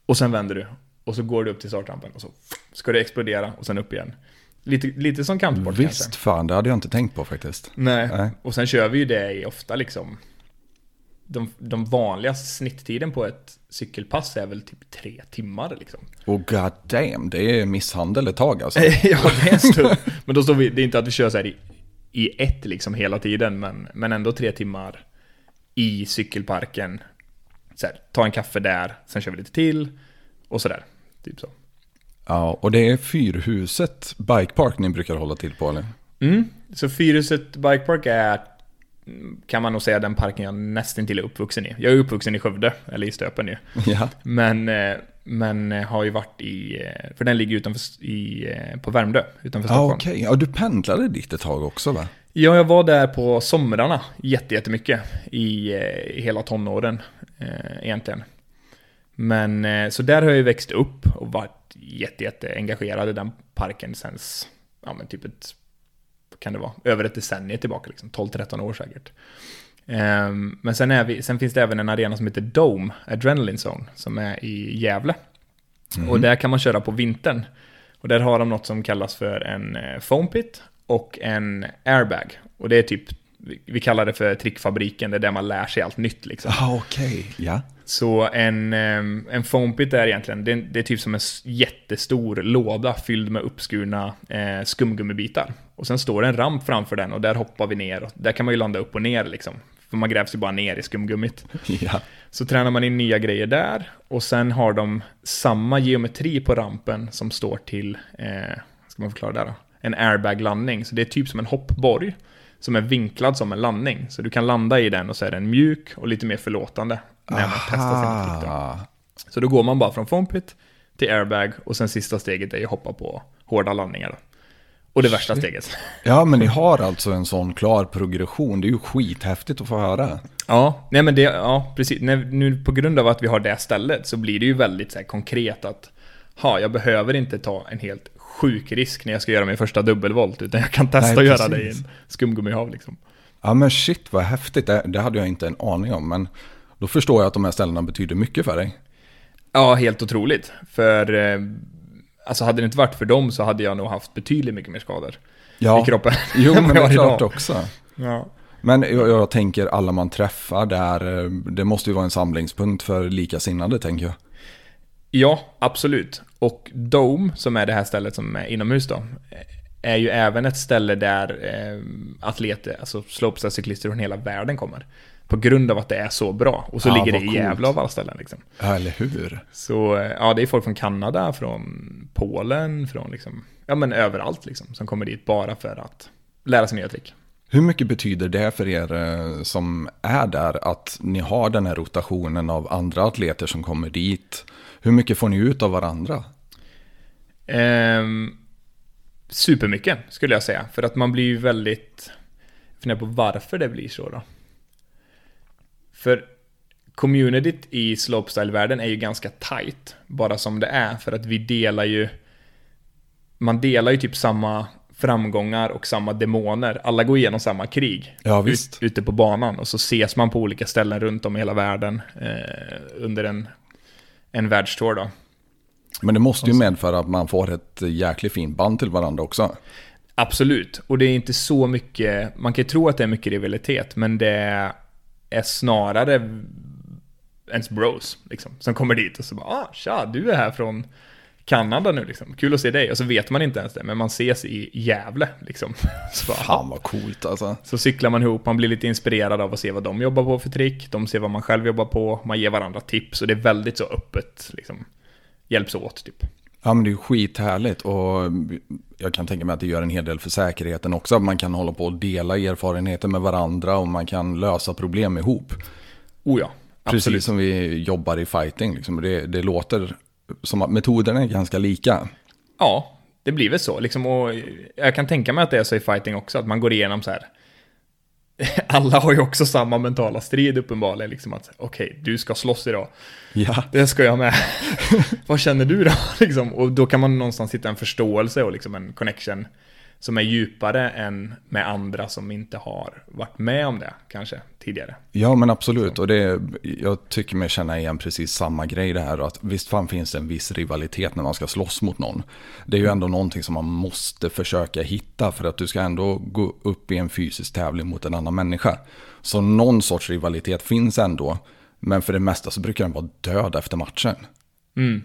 Och sen vänder du. Och så går du upp till startrampen och så ska det explodera och sen upp igen. Lite, lite som kampsport Visst, kanske. fan det hade jag inte tänkt på faktiskt. Nej. Nej. Och sen kör vi ju det i ofta liksom... De, de vanliga snitttiden på ett cykelpass är väl typ tre timmar liksom. Och god damn, det är misshandel ett tag alltså. [LAUGHS] ja, det är en stund. Men då står vi, det är inte att vi kör så här i, i ett liksom hela tiden, men, men ändå tre timmar i cykelparken. Så här, ta en kaffe där, sen kör vi lite till och sådär. Typ så. Ja, och det är Fyrhuset Bike Park ni brukar hålla till på eller? Mm. Så Fyrhuset Bike Park är, kan man nog säga, den parken jag nästan till är uppvuxen i. Jag är uppvuxen i Skövde, eller i Stöpen ju. [LAUGHS] Ja. Men, eh, men eh, har ju varit i, eh, för den ligger utanför, i, på Värmdö, utanför Ja, Stockholm. okej. Ja, du pendlade dit ett tag också va? Ja, jag var där på somrarna jätte, jättemycket i, i hela tonåren egentligen. Men så där har jag ju växt upp och varit jätte, jätte engagerad i den parken sen, ja men typ ett, kan det vara, över ett decennium tillbaka liksom, 12-13 år säkert. Ehm, men sen, vi, sen finns det även en arena som heter Dome, Adrenaline Zone, som är i Gävle. Och där kan man köra på vintern. Och där har de något som kallas för en eh, foam pit och en airbag. Och det är typ, vi- kallar det för trickfabriken, det är där man lär sig allt nytt liksom. Ja, okej. Ja. Så en, ehm, en foam pit är egentligen, det är, det är typ som en jättestor låda fylld med uppskurna eh, skumgummibitar. Och sen står det en ramp framför den och där hoppar vi ner. Och där kan man ju landa upp och ner liksom. För man grävs ju bara ner i skumgummit. [LAUGHS] Ja. Så tränar man in nya grejer där och sen har de samma geometri på rampen som står till, eh, ska man förklara det då? En airbag-landning. Så det är typ som en hoppborg som är vinklad som en landning. Så du kan landa i den och så är den mjuk och lite mer förlåtande när man testar sin då. Ah. Så då går man bara från foam pit till airbag och sen sista steget är ju att hoppa på hårda landningar då. Och det värsta steget. [LAUGHS] Ja, men ni har alltså en sån klar progression. Det är ju skithäftigt att få höra. Ja, nej men det, ja precis. När, nu på grund av att vi har det stället så blir det ju väldigt så här, konkret att ha, jag behöver inte ta en helt sjuk risk när jag ska göra min första dubbelvolt utan jag kan testa Nej, att göra det i en skumgummihav liksom. Ja, men shit vad häftigt. Det, det hade jag inte en aning om. Men då förstår jag att de här ställena betyder mycket för dig. Ja, helt otroligt. För eh, alltså hade det inte varit för dem så hade jag nog haft betydligt mycket mer skador Ja, i kroppen. [LAUGHS] jo, men det är klart också. Ja. Men jag, jag tänker alla man träffar där, eh, det måste ju vara en samlingspunkt för likasinnade tänker jag. Ja, absolut. Och Dome, som är det här stället som är inomhus då, är ju även ett ställe där eh, atleter, alltså slopestyle-cyklister från hela världen kommer. På grund av att det är så bra. Och så Ja, ligger det i coolt. Gävle av alla ställen liksom. Ja, eller hur? Så eh, ja, det är folk från Kanada, från Polen, från liksom, ja men överallt liksom, som kommer dit bara för att lära sig nya trick. Hur mycket betyder det för er eh, som är där att ni har den här rotationen av andra atleter som kommer dit? Hur mycket får ni ut av varandra? Ehm, supermycket skulle jag säga. För att man blir ju väldigt... Jag funderar på varför det blir så då. För communityt i slopestyle-världen är ju ganska tight. Bara som det är. För att vi delar ju... Man delar ju typ samma framgångar och samma demoner. Alla går igenom samma krig. Ja, visst. Ut, ute på banan. Och så ses man på olika ställen runt om i hela världen. Eh, under en, en världstour då. Men det måste ju medföra att man får ett jäkligt fint band till varandra också. Absolut, och det är inte så mycket, man kan ju tro att det är mycket rivalitet, men det är snarare ens bros, liksom, som kommer dit och så bara ah, tja, du är här från Kanada nu liksom. Kul att se dig. Och så vet man inte ens det, men man ses i Gävle liksom. [LAUGHS] Så, bara, Fan vad coolt alltså. så cyklar man ihop, man blir lite inspirerad av att se vad de jobbar på för trick, de ser vad man själv jobbar på, man ger varandra tips och det är väldigt så öppet, liksom. Hjälps åt typ. Ja men det är ju skithärligt och jag kan tänka mig att det gör en hel del för säkerheten också. Att man kan hålla på och dela erfarenheter med varandra och man kan lösa problem ihop. Oh ja, absolut. Precis som vi jobbar i fighting. Liksom. Det, det låter som att metoderna är ganska lika. Ja, det blir väl så. Liksom, och jag kan tänka mig att det är så i fighting också, att man går igenom så här. [LAUGHS] Alla har ju också samma mentala strid uppenbarligen, liksom att okej, okay, du ska slåss idag. Ja. Det ska jag med. [LAUGHS] Vad känner du då? [LAUGHS] liksom, och då kan man någonstans hitta en förståelse och liksom en connection som är djupare än med andra som inte har varit med om det kanske tidigare. Ja men absolut och det, jag tycker mig känna igen precis samma grej det här att visst fan finns det en viss rivalitet när man ska slåss mot någon. Det är ju ändå någonting som man måste försöka hitta för att du ska ändå gå upp i en fysisk tävling mot en annan människa. Så någon sorts rivalitet finns ändå men för det mesta så brukar den vara död efter matchen. Mm.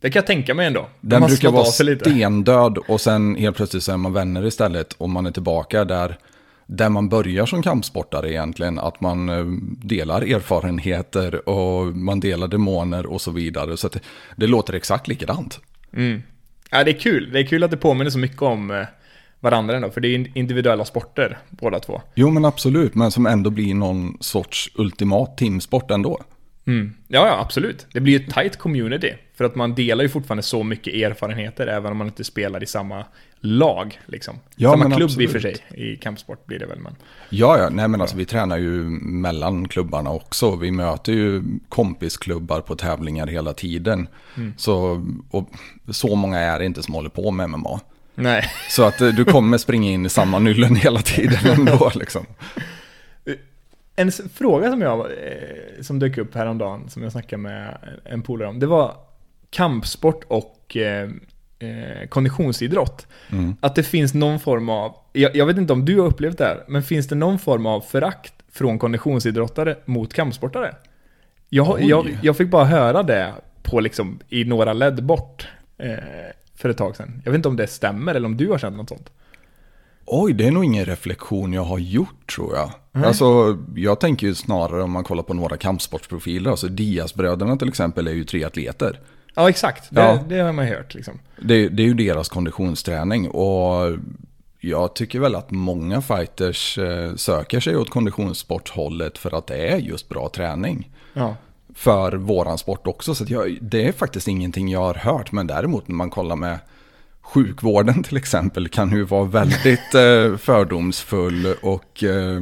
Det kan jag tänka mig ändå. Den brukar vara stendöd och sen helt plötsligt så är man vänner istället och man är tillbaka där, där man börjar som kampsportare egentligen. Att man eh, delar erfarenheter och man delar demoner och så vidare. Så det, det, låter exakt likadant. Mm. Ja, det är kul. Det är kul att det påminner så mycket om eh, varandra ändå, för det är individuella sporter båda två. Jo men absolut, men som ändå blir någon sorts ultimat teamsport ändå. Mm. Ja, ja, absolut. Det blir ju ett tight community. För att man delar ju fortfarande så mycket erfarenheter, även om man inte spelar i samma lag. Liksom. Ja, samma klubb absolut. i och för sig, i kampsport blir det väl. Men... Ja, ja, nej men alltså vi tränar ju mellan klubbarna också. Vi möter ju kompisklubbar på tävlingar hela tiden. Mm. Så, och så många är det inte som håller på med MMA. Nej. Så att eh, du kommer springa in i samma nyllen [LAUGHS] hela tiden [LAUGHS] ändå liksom. En fråga som jag, eh, som dök upp häromdagen, som jag snackade med en polare om, det var kampsport och eh, eh, konditionsidrott. Mm. Att det finns någon form av, jag, jag vet inte om du har upplevt det här, men finns det någon form av förakt från konditionsidrottare mot kampsportare? Jag, jag, jag fick bara höra det på liksom, i några led bort eh, för ett tag sedan. Jag vet inte om det stämmer eller om du har känt något sånt. Oj, det är nog ingen reflektion jag har gjort tror jag. Nej. Alltså, jag tänker ju snarare om man kollar på några kampsportsprofiler. Alltså Diaz-bröderna till exempel är ju tre atleter. Ja, exakt. Det, Ja. det har man hört liksom. Det, det är ju deras konditionsträning och jag tycker väl att många fighters eh, söker sig åt konditionssporthållet för att det är just bra träning. Ja. För våran sport också. Så jag, det är faktiskt ingenting jag har hört. Men däremot när man kollar med sjukvården [LAUGHS] till exempel kan ju vara väldigt eh, fördomsfull och eh,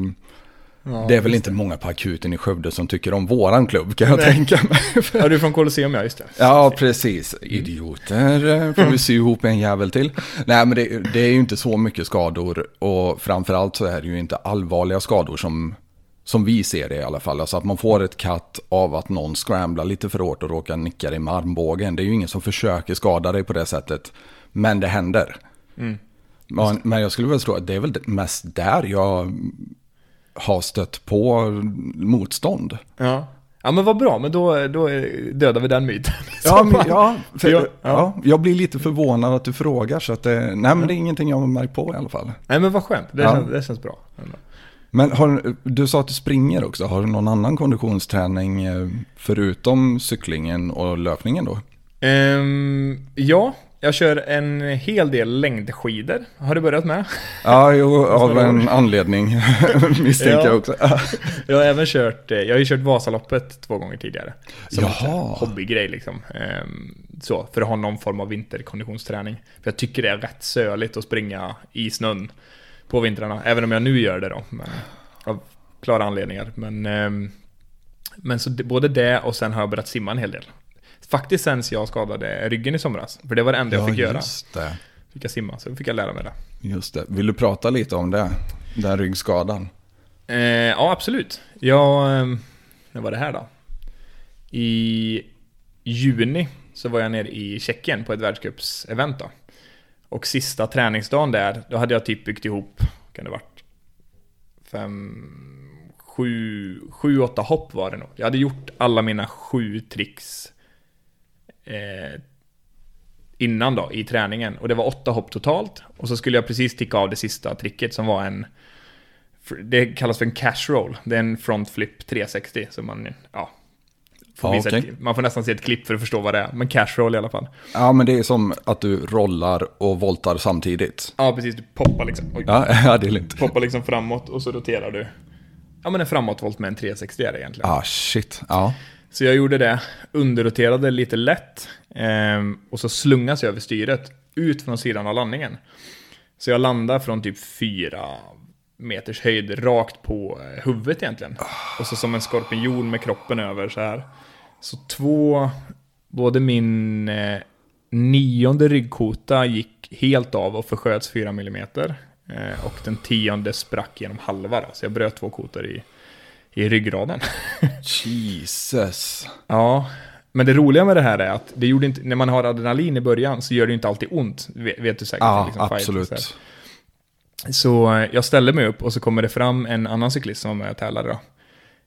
Ja, det är väl inte många på akuten i Skövde som tycker om våran klubb kan jag Nej. tänka mig. [LAUGHS] Ja, du är från Colosseum, ja just det. Ja, precis. Idioter eh, får vi sy ihop en jävel till. Nej, men det, det är ju inte så mycket skador och framförallt så är det ju inte allvarliga skador som, som vi ser det i alla fall. Alltså att man får ett katt av att någon scramblar lite för hårt och råkar nicka dig med armbågen. Det är ju ingen som försöker skada dig på det sättet. Men det händer. Mm. Men, men jag skulle väl tro att det är väl mest där jag har stött på motstånd. Ja. Ja men vad bra, men då, då dödar vi den myten. [LAUGHS] Ja, men, ja, för, Ja, ja. ja. jag blir lite förvånad att du frågar. Så att det, nej, men det är ingenting jag har märkt på i alla fall. Nej men vad skönt, det, Ja. känns, det känns bra. Men har, du sa att du springer också. Har du någon annan konditionsträning eh, förutom cyklingen och löpningen då? Ehm, ja, jag kör en hel del längdskidor. Har du börjat med? Ja, jo, av en anledning [LAUGHS] misstänker Ja. jag också. Jag har även kört, eh, jag har ju kört Vasaloppet två gånger tidigare. Som Jaha. en hobbygrej liksom. Ehm, så, för att ha någon form av vinterkonditionsträning. För jag tycker det är rätt söligt att springa i snön på vintrarna. Även om jag nu gör det då. Men, av klara anledningar. Men, ehm, men så både det och sen har jag börjat simma en hel del. Faktiskt sen jag skadade ryggen i somras. För det var det enda jag fick göra. just det. Fick jag simma, så fick jag lära mig det. Just det. Vill du prata lite om det? Den ryggskadan. Eh, ja, absolut. Jag... Eh, när var det här då? I juni så var jag nere i Tjeckien på ett världscupsevent då. Och sista träningsdagen där, då hade jag typ byggt ihop, kan det varit, fem, sju, sju, åtta hopp var det nog. Jag hade gjort alla mina sju tricks eh, innan då, i träningen. Och det var åtta hopp totalt. Och så skulle jag precis ticka av det sista tricket som var en... Det kallas för en cash roll. Det är en front flip 360. Så man, ja, får Ja, okej. ett, man får nästan se ett klipp för att förstå vad det är. Men cash roll i alla fall. Ja, men det är som att du rollar och voltar samtidigt. Ja, precis. Du poppar liksom. Oj. Ja, [LAUGHS] ja det är lugnt. Poppar liksom framåt och så roterar du. Ja, men en framåtvolt med en 360 är det egentligen. Ah, shit. Ja. Så jag gjorde det, underroterade lite lätt ehm, och så slungas jag över styret ut från sidan av landningen. Så jag landar från typ fyra meters höjd rakt på eh, huvudet egentligen. Och så som en skorpion med kroppen över så här. Så två, både min eh, nionde ryggkota gick helt av och försköts 4 mm. Eh, och den tionde sprack genom halva då, så jag bröt två kotor i, i ryggraden. [LAUGHS] Jesus. Ja, men det roliga med det här är att det gjorde inte, när man har adrenalin i början så gör det inte alltid ont. Vet, vet du säkert? Ja, liksom, fight absolut. så här. Så eh, jag ställde mig upp och så kommer det fram en annan cyklist som var med och tävlade då.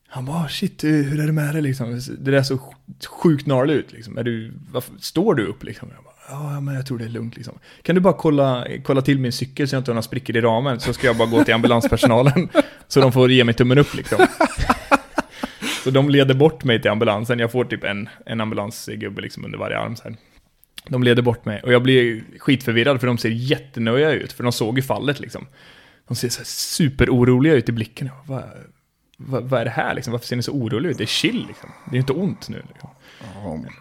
Han bara, "Ah, shit, eh, hur är det med dig liksom? Det där så sjukt gnarligt ut liksom. Är du, varför, står du upp liksom? Jag bara, ja, men jag tror det är lugnt liksom. Kan du bara kolla, kolla till min cykel så jag inte har några sprickor i ramen? Så ska jag bara gå till ambulanspersonalen. [LAUGHS] så de får ge mig tummen upp liksom. [LAUGHS] Så de leder bort mig till ambulansen. Jag får typ en, en ambulansgubbe liksom under varje arm. Så här. De leder bort mig och jag blir skitförvirrad för de ser jättenöjda ut. För de såg ju fallet liksom. De ser så här superoroliga ut i blicken. Vad, vad, vad är det här liksom? Varför ser ni så oroliga ut? Det är chill liksom. Det är inte ont nu. Liksom.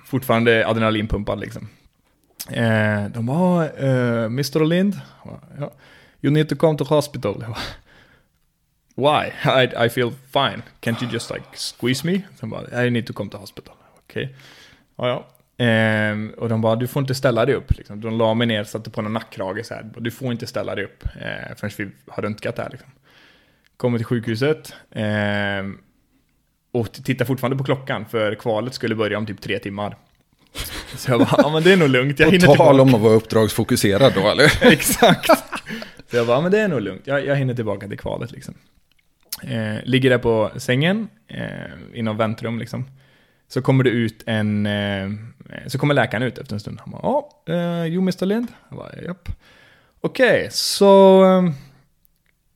Fortfarande adrenalinpumpad liksom. Eh, de bara, eh, Mr. Lind, ja. you need to come to hospital. Why? I, I feel fine. Can't you just like squeeze me? De bara, I need to come to hospital. Okej. Ja, ja. Eh, och de bara, du får inte ställa dig upp. Liksom. De la mig ner, satte på en nackkrage så här. Du får inte ställa dig upp eh, förrän vi har röntgat det här. Liksom. Kommer till sjukhuset. Eh, och tittar fortfarande på klockan, för kvalet skulle börja om typ tre timmar. [LAUGHS] Så jag bara, ja men det är nog lugnt, jag På hinner tal tillbaka. om att vara uppdragsfokuserad då, eller? [LAUGHS] Exakt. Så jag bara, men det är nog lugnt. Jag, jag hinner tillbaka till kvalet liksom. Eh, ligger där på sängen, eh, inom väntrum liksom. Så kommer det ut en, eh, så kommer läkaren ut efter en stund. Han bara, ja, eh, you Mr. Lind? Jag bara, japp. Okej, så um,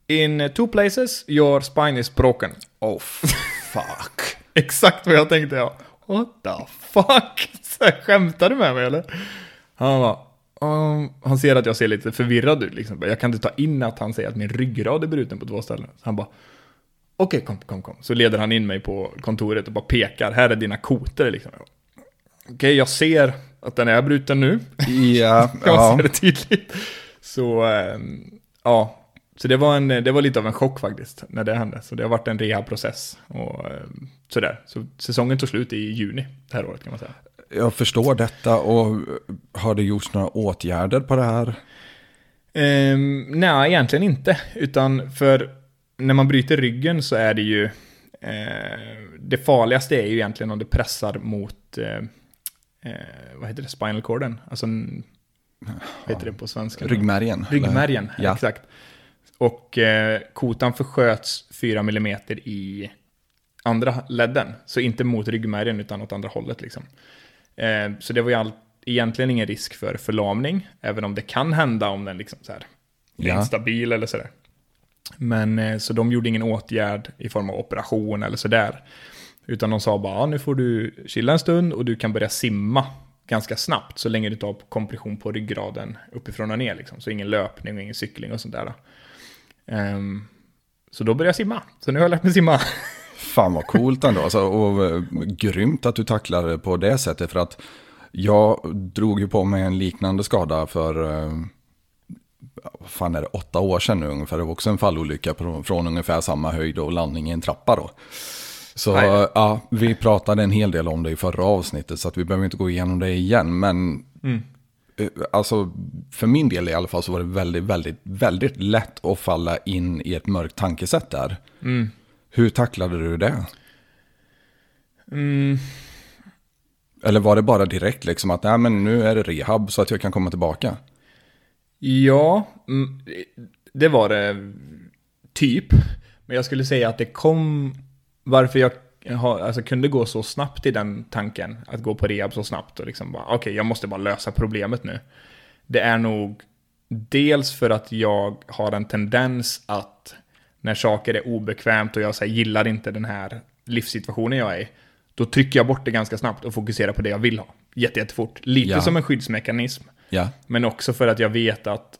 in two places your spine is broken. Oh, fuck. [LAUGHS] Exakt vad jag tänkte jag. What the fuck? Skämtar du med mig eller? Han bara, "Um," han ser att jag ser lite förvirrad ut liksom. Jag kan inte ta in att han säger att min ryggrad är bruten på två ställen. Så han bara, okej kom, kom, kom. Så leder han in mig på kontoret och bara pekar, här är dina kotor liksom. Jag Okej, jag ser att den är bruten nu. Ja, [LAUGHS] man ja. se det tydligt. Så, ehm, ja. Så det var, en, det var lite av en chock faktiskt, när det hände. Så det har varit en rehabprocess och ehm, sådär. Så säsongen tog slut i juni det här året kan man säga. Jag förstår detta och har det gjorts några åtgärder på det här? Ehm, nej, egentligen inte. Utan för när man bryter ryggen så är det ju... Eh, det farligaste är ju egentligen om det pressar mot... Eh, eh, vad heter det? Spinal corden. Alltså... Vad heter det på svenska? Ryggmärgen? Ryggmärgen, Ja. exakt. Och eh, kotan försköts 4 mm i andra ledden. Så inte mot ryggmärgen utan åt andra hållet liksom. Eh, så det var ju all, egentligen ingen risk för förlamning, även om det kan hända om den liksom så här är Ja. instabil eller sådär. Men eh, så de gjorde ingen åtgärd i form av operation eller sådär. Utan de sa bara, nu får du chilla en stund och du kan börja simma ganska snabbt så länge du tar kompression på ryggraden uppifrån och ner. Liksom. Så ingen löpning och ingen cykling och sånt där. Ehm, så då började jag simma. Så nu har jag lärt mig simma. [LAUGHS] Fan vad coolt ändå. Alltså, och eh, grymt att du tacklar det på det sättet. För att jag drog ju på mig en liknande skada för, eh, fan är det, åtta år sedan nu ungefär. Det var också en fallolycka från ungefär samma höjd och landning i en trappa då. Så ja, vi pratade en hel del om det i förra avsnittet så att vi behöver inte gå igenom det igen. Men Mm. eh, alltså för min del i alla fall så var det väldigt, väldigt, väldigt lätt att falla in i ett mörkt tankesätt där. Mm. Hur tacklade du det? Mm. Eller var det bara direkt liksom att nej, men nu är det rehab så att jag kan komma tillbaka? Ja, mm, det var det typ. Men jag skulle säga att det kom, varför jag alltså, kunde gå så snabbt i den tanken, att gå på rehab så snabbt och liksom bara, okej, okay, jag måste bara lösa problemet nu. Det är nog dels för att jag har en tendens att när saker är obekvämt och jag här, gillar inte den här livssituationen jag är i, då trycker jag bort det ganska snabbt och fokuserar på det jag vill ha. Jätte, jättefort. Lite ja. som en skyddsmekanism. Ja. Men också för att jag vet att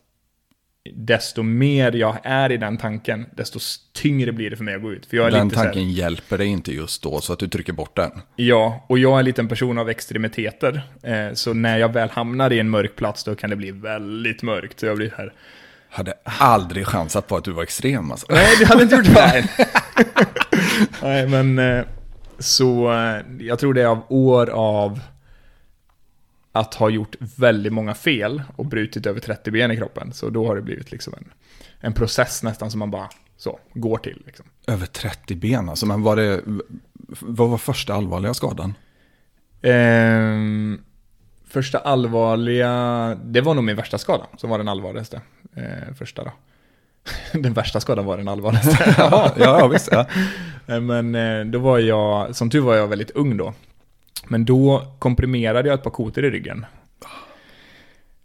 desto mer jag är i den tanken, desto tyngre blir det för mig att gå ut. För jag är den lite tanken här, hjälper dig inte just då, så att du trycker bort den. Ja, och jag är en person av extremiteter. Eh, så när jag väl hamnar i en mörk plats, då kan det bli väldigt mörkt. Så jag blir här... Hade aldrig chansat på att du var extrem alltså. Nej, du hade inte gjort det. [LAUGHS] [LAUGHS] Nej, men... Eh, så eh, jag tror det är av år av att ha gjort väldigt många fel och brutit över 30 ben i kroppen. Så då har det blivit liksom en, en process nästan som man bara så, går till. Liksom. Över 30 ben alltså, men var det, vad var första allvarliga skadan? Eh, första allvarliga, det var nog min värsta skada som var den allvarligaste. Eh, första då. [LAUGHS] den värsta skadan var den allvarligaste. [LAUGHS] ja, ja, visst. Ja. Eh, men eh, då var jag, som tur var jag väldigt ung då. Men då komprimerade jag ett par kotor i ryggen.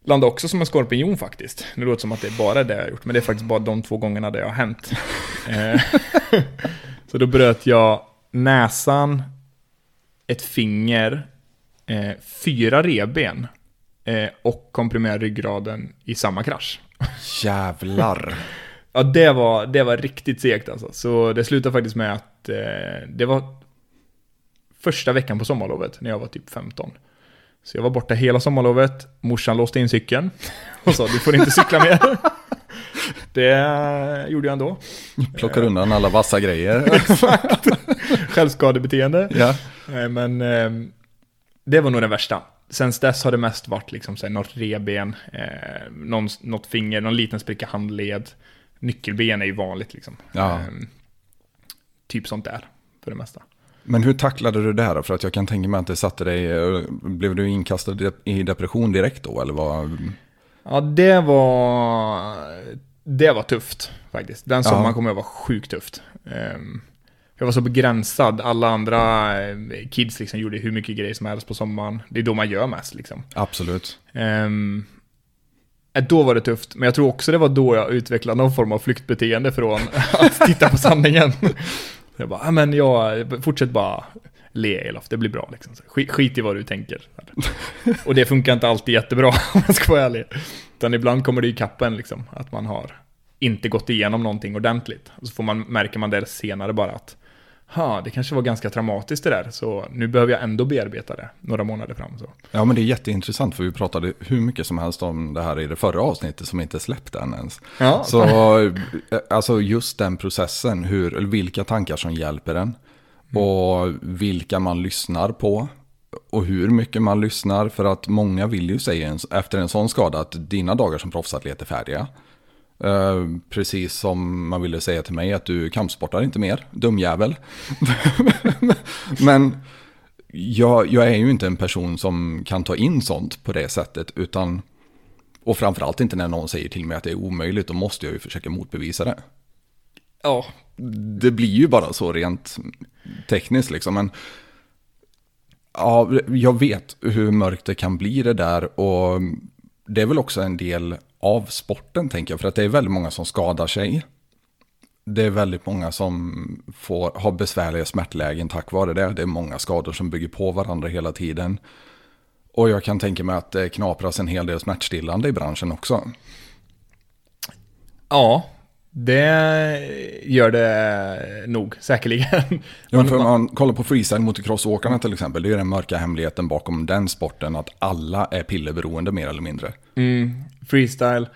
Landade också som en skorpion faktiskt. Det låter som att det är bara det jag har gjort, men det är faktiskt bara de två gångerna det har hänt. [LAUGHS] Eh, så då bröt jag näsan, ett finger, fyra reben och komprimerade ryggraden i samma krasch. Jävlar. ja, det var, det var riktigt segt alltså. Så det slutade faktiskt med att det var första veckan på sommarlovet när jag var typ 15. Så jag var borta hela sommarlovet, morsan låste in cykeln och sa du får inte cykla mer. [LAUGHS] Det gjorde jag ändå. Plockar undan alla vassa grejer. [LAUGHS] Exakt. Självskadebeteende. Ja. Men ehm, det var nog det värsta. Sen dess har det mest varit liksom så här, något reben, eh, någon, något finger, någon liten spricka handled. Nyckelben är ju vanligt liksom. Ja. Eh, typ sånt där, för det mesta. Men hur tacklade du det här då? För att jag kan tänka mig att det satte dig, blev du inkastad i depression direkt då eller vad? Ja, det var, det var tufft faktiskt. Den sommaren ja. kommer jag vara sjukt tufft. Ehm, jag var så begränsad, alla andra eh, kids liksom gjorde hur mycket grejer som helst på sommaren. Det är då man gör mest liksom. Absolut. Um, då var det tufft, men jag tror också det var då jag utvecklade någon form av flyktbeteende från [LAUGHS] att titta på sanningen. [LAUGHS] Jag bara, men jag, fortsätt bara le Elof, det blir bra liksom. Skit, skit i vad du tänker. [LAUGHS] Och det funkar inte alltid jättebra om jag ska vara ärlig. Utan ibland kommer det i kappen liksom, att man har inte gått igenom någonting ordentligt. Och så får man, märker man det senare bara att ha, det kanske var ganska traumatiskt det där, så nu behöver jag ändå bearbeta det några månader fram. Så. Ja, men det är jätteintressant, för vi pratade hur mycket som helst om det här i det förra avsnittet som inte släppt än ens. Ja. Så alltså just den processen, hur, vilka tankar som hjälper en mm. och vilka man lyssnar på och hur mycket man lyssnar. För att många vill ju säga efter en sån skada att dina dagar som proffsatlet är färdiga. Uh, precis som man ville säga till mig att du kampsportar inte mer, dumjävel. [LAUGHS] Men jag, jag, är ju inte en person som kan ta in sånt på det sättet. Utan, och framförallt inte när någon säger till mig att det är omöjligt, då måste jag ju försöka motbevisa det. Ja. Det blir ju bara så rent tekniskt liksom. Men ja, jag vet hur mörkt det kan bli det där. Och det är väl också en del av sporten tänker jag. För att det är väldigt många som skadar sig. Det är väldigt många som får, har besvärliga smärtlägen tack vare det. Det är många skador som bygger på varandra hela tiden. Och jag kan tänka mig att det knapras en hel del smärtstillande i branschen också. Ja, det gör det nog, säkerligen. Ja, för om man kollar på freestyle motocrossåkarna till exempel, det är den mörka hemligheten bakom den sporten, att alla är pillerberoende mer eller mindre. Mm, freestyle,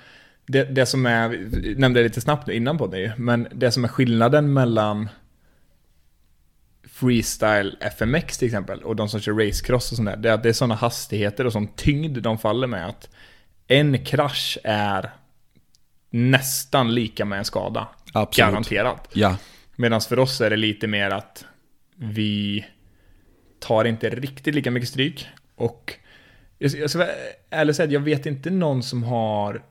det, det som är, jag nämnde lite snabbt innan på det men det som är skillnaden mellan freestyle FMX till exempel och de som kör racecross och sånt där, det är att det är sådana hastigheter och sån tyngd de faller med att en krasch är nästan lika med en skada. Absolut. Garanterat. Ja. Medan för oss är det lite mer att vi tar inte riktigt lika mycket stryk. Och jag ska ärligt säga, jag vet inte någon som har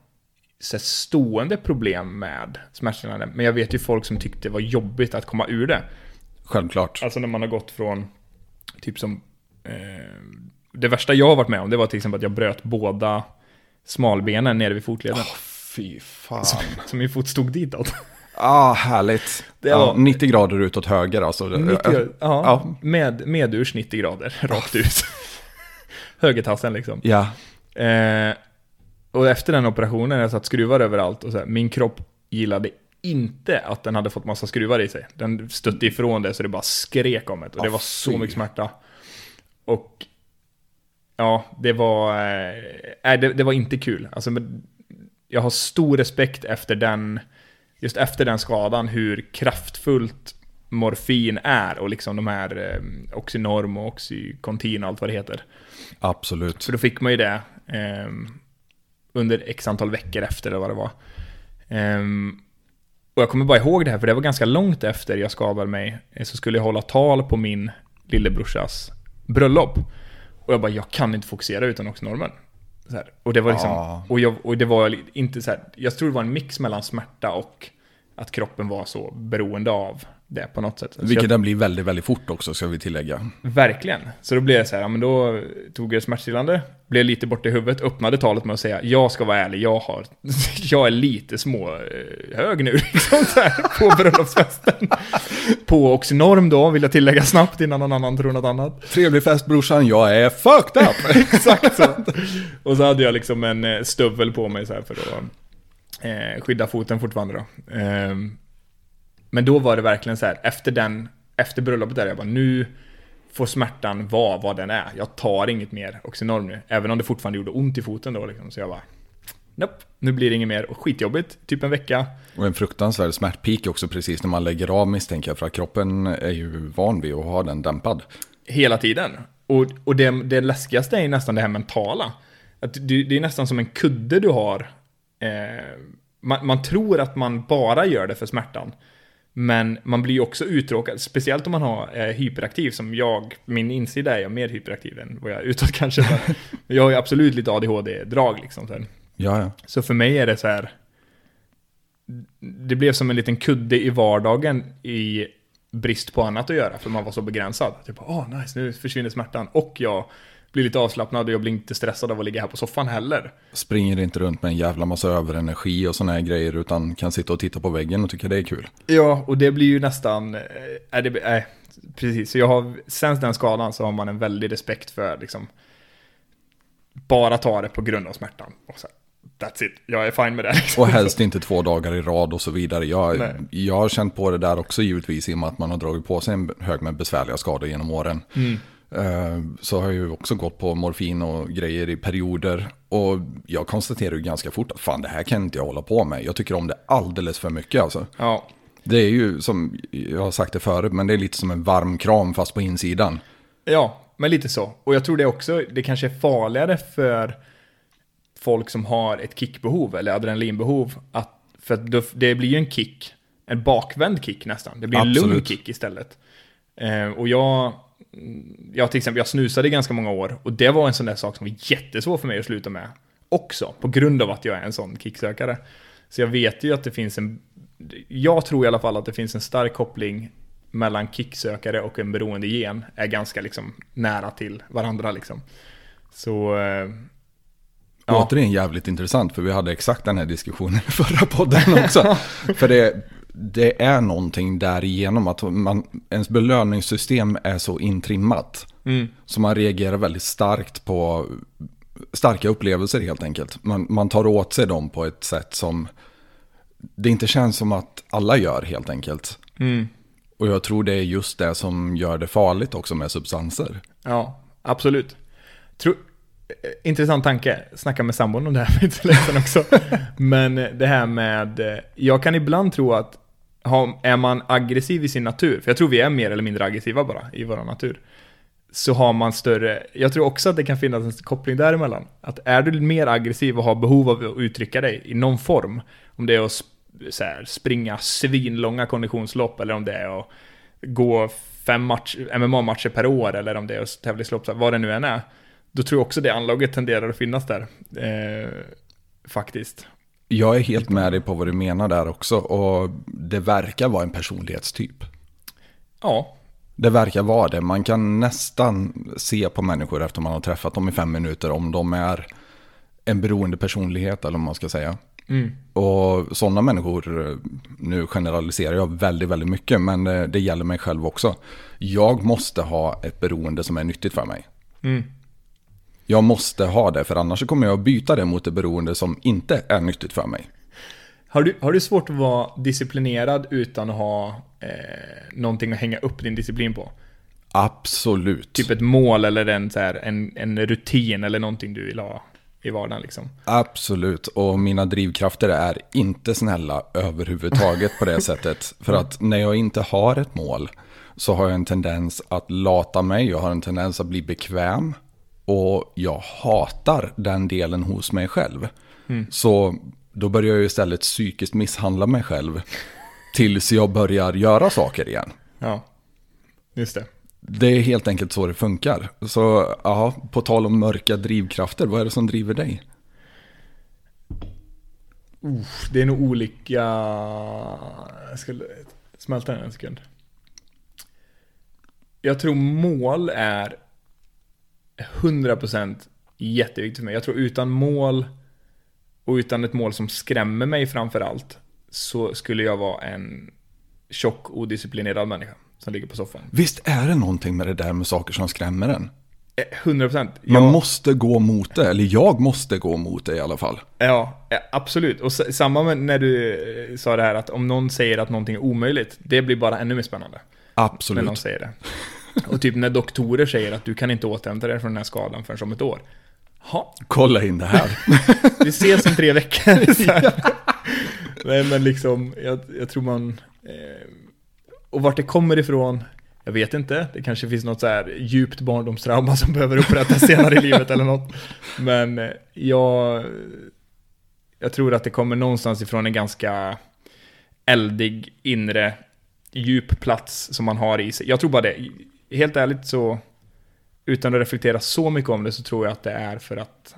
så stående problem med smärtstillande. Men jag vet ju folk som tyckte det var jobbigt att komma ur det. Självklart. Alltså när man har gått från, typ som, eh, det värsta jag har varit med om, det var till exempel att jag bröt båda smalbenen nere vid fotleden. Fy fan. Så min fot stod ditåt. Ah, härligt. Det ja, var- 90 grader utåt höger alltså. 90, ja, Ja. Med, medurs 90 grader, rakt ut. [LAUGHS] Högertassen liksom. Ja, Eh, och efter den operationen, jag satt skruvar överallt och så här, min kropp gillade inte att den hade fått massa skruvar i sig. Den stötte ifrån det så det bara skrek om det och det var så mycket smärta. Och ja, det var, eh, det, det var inte kul. Alltså, men jag har stor respekt efter den, just efter den skadan, hur kraftfullt morfin är och liksom de här eh, Oxynorm och Oxycontin och allt vad det heter. absolut. Så då fick man ju det ehm, under x antal veckor efter eller vad det var. Ehm, och jag kommer bara ihåg det här, för det var ganska långt efter jag skadade mig. eh, Så skulle jag hålla tal på min lillebrorsas bröllop. Och jag bara, jag kan inte fokusera utan Oxynormen. Här. Och det var liksom, Ja. och, jag, och det var inte så här, jag tror det var en mix mellan smärta och att kroppen var så beroende av det på något sätt. Vilket jag, den blir väldigt, väldigt fort också ska vi tillägga. Verkligen. Så då blev jag så här, ja, men då tog jag smärtstillande, blev lite borta i huvudet, öppnade talet med att säga, jag ska vara ärlig, jag har, [LAUGHS] jag är lite små eh, hög nu, [LAUGHS] liksom så här, på bröllopsfesten. på Oxynorm då, vill jag tillägga snabbt innan någon annan tror något annat. Trevlig fest brorsan, jag är fucked up! [LAUGHS] Exakt så. Och så hade jag liksom en eh, stövel på mig så här för att eh, skydda foten fortfarande då. Ehm, men då var det verkligen så här, efter den, efter bröllopet där, jag bara nu får smärtan vara vad den är. Jag tar inget mer Oxynorm nu. Även om det fortfarande gjorde ont i foten då liksom. Så jag bara, nope, nu blir det inget mer. Och skitjobbigt, typ en vecka. Och en fruktansvärd smärtpik också precis när man lägger av misstänker jag. För att kroppen är ju van vid att ha den dämpad. Hela tiden. Och, och det, det läskigaste är nästan det här mentala. Att det, det är nästan som en kudde du har. Eh, man, man tror att man bara gör det för smärtan. Men man blir ju också uttråkad, speciellt om man har eh, hyperaktiv som jag, min insida är jag mer hyperaktiv än vad jag är utåt [LAUGHS] kanske. Men jag har ju absolut lite ADHD-drag liksom. Så, här. Ja, ja. så för mig är det så här. Det blev som en liten kudde i vardagen i brist på annat att göra, för man var så begränsad. Typ, åh nice, nu försvinner smärtan. Och jag blir lite avslappnad och jag blir inte stressad av att ligga här på soffan heller. Springer inte runt med en jävla massa överenergi och sådana här grejer. Utan kan sitta och titta på väggen och tycka det är kul. Ja, och det blir ju nästan, är det, äh, precis, så jag har, sen den skadan så har man en väldig respekt för liksom, bara ta det på grund av smärtan. Och så, that's it, jag är fine med det. Och [LAUGHS] helst inte två dagar i rad och så vidare. Jag, Nej. jag har känt på det där också givetvis i och med att man har dragit på sig en hög med besvärliga skador genom åren. Eh, Så har jag ju också gått på morfin och grejer i perioder. Och jag konstaterar ju ganska fort att fan det här kan inte jag hålla på med. Jag tycker om det alldeles för mycket alltså. Ja, Det är ju som, jag har sagt det förut, men det är lite som en varm kram fast på insidan. Ja, men lite så. Och jag tror det också, det kanske är farligare för folk som har ett kickbehov eller adrenalinbehov. Att, för att det blir ju en kick, en bakvänd kick nästan. Det blir en lugn Absolut. kick istället. Eh, och jag, jag till exempel, jag snusade i ganska många år och det var en sån där sak som var jättesvår för mig att sluta med. Också, på grund av att jag är en sån kicksökare. Så jag vet ju att det finns en, jag tror i alla fall att det finns en stark koppling mellan kicksökare och en beroende gen är ganska liksom nära till varandra liksom. Så... Eh, ja. Återigen jävligt intressant, för vi hade exakt den här diskussionen i förra podden också. [LAUGHS] för det, det är någonting där igenom att man, ens belöningssystem är så intrimmat. Mm. Så man reagerar väldigt starkt på starka upplevelser helt enkelt. Man, man tar åt sig dem på ett sätt som det inte känns som att alla gör helt enkelt. Mm. Och jag tror det är just det som gör det farligt också med substanser. Ja, absolut. Tro, eh, Eh, intressant tanke. Snacka med sambon om det här för [LAUGHS] inte så länge sedan också. Men eh, det här med, eh, jag kan ibland tro att är man aggressiv i sin natur, för jag tror vi är mer eller mindre aggressiva bara i vår natur, så har man större, jag tror också att det kan finnas en koppling däremellan. Att är du mer aggressiv och har behov av att uttrycka dig i någon form, om det är att så här, springa svinlånga konditionslopp eller om det är att gå fem match, MMA-matcher per år eller om det är att tävla i slopp, vad det nu än är. Då tror jag också det anlaget tenderar att finnas där. Eh, faktiskt. Jag är helt med dig på vad du menar där också. Och det verkar vara en personlighetstyp. Ja, Det verkar vara det. Man kan nästan se på människor efter man har träffat dem i fem minuter om de är en beroende personlighet eller vad man ska säga. Mm. Och sådana människor, nu generaliserar jag väldigt, väldigt mycket, men eh, det gäller mig själv också. Jag måste ha ett beroende som är nyttigt för mig. Mm. Jag måste ha det, för annars kommer jag att byta det mot ett beroende som inte är nyttigt för mig. Har du, har du svårt att vara disciplinerad utan att ha eh, någonting att hänga upp din disciplin på? Absolut. Typ ett mål eller en, så här, en, en rutin eller någonting du vill ha i vardagen liksom. Absolut, och mina drivkrafter är inte snälla överhuvudtaget på det [LAUGHS] sättet. För att när jag inte har ett mål så har jag en tendens att lata mig, jag har en tendens att bli bekväm. Och jag hatar den delen hos mig själv. Så då börjar jag istället psykiskt misshandla mig själv. [LAUGHS] Tills jag börjar göra saker igen. Ja, just det. Det är helt enkelt så det funkar. Så ja, på tal om mörka drivkrafter, vad är det som driver dig? Uff, det är nog olika... Jag ska smälta den en sekund. Jag tror mål är 100% jätteviktigt för mig. Jag tror utan mål och utan ett mål som skrämmer mig framför allt så skulle jag vara en tjock, odisciplinerad människa som ligger på soffan. Visst är det någonting med det där med saker som skrämmer en? Eh, 100%. Man Jag- måste gå mot det, eller jag måste gå mot det i alla fall. Ja, absolut. Och samma med när du eh, sa det här att om någon säger att någonting är omöjligt, det blir bara ännu mer spännande. När någon Absolut. säger det. Och typ när doktorer säger att du kan inte återhämta dig från den här skadan förrän om ett år. Ha, Kolla in det här. [LAUGHS] vi ses om tre veckor. [LAUGHS] Nej men liksom, jag, jag tror man... Eh, och vart det kommer ifrån, jag vet inte. Det kanske finns något så här djupt barndomstrauma som behöver upprättas senare i livet eller något. Men eh, jag... Jag tror att det kommer någonstans ifrån en ganska eldig inre djup plats som man har i sig. Jag tror bara det. Helt ärligt så, utan att reflektera så mycket om det så tror jag att det är för att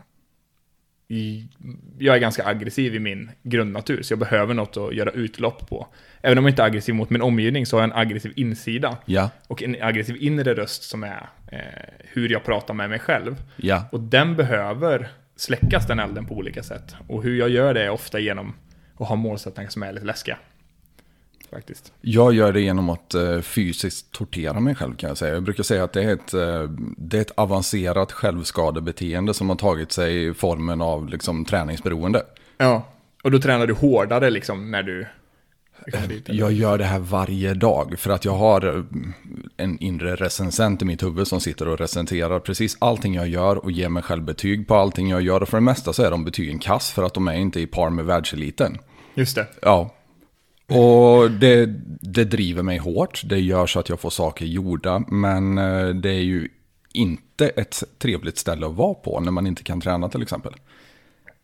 jag är ganska aggressiv i min grundnatur, så jag behöver något att göra utlopp på. Även om jag inte är aggressiv mot min omgivning så har jag en aggressiv insida. Ja, Och en aggressiv inre röst som är eh, hur jag pratar med mig själv. ja. Och den behöver släckas den elden på olika sätt. Och hur jag gör det är ofta genom att ha målsättningar som är lite läskiga. Faktiskt. Jag gör det genom att eh, fysiskt tortera mig själv kan jag säga. Jag brukar säga att det är ett, eh, det är ett avancerat självskadebeteende som har tagit sig i formen av liksom, träningsberoende. Ja. Och då tränar du hårdare liksom när du... Jag gör det här varje dag för att jag har eh, en inre recensent i mitt huvud som sitter och recenserar precis allting jag gör och ger mig själv betyg på allting jag gör. Och för det mesta så är de betygen kass för att de är inte i par med världseliten. Just det. Ja. Och det, det driver mig hårt. Det gör så att jag får saker gjorda. Men eh, det är ju inte ett trevligt ställe att vara på när man inte kan träna till exempel.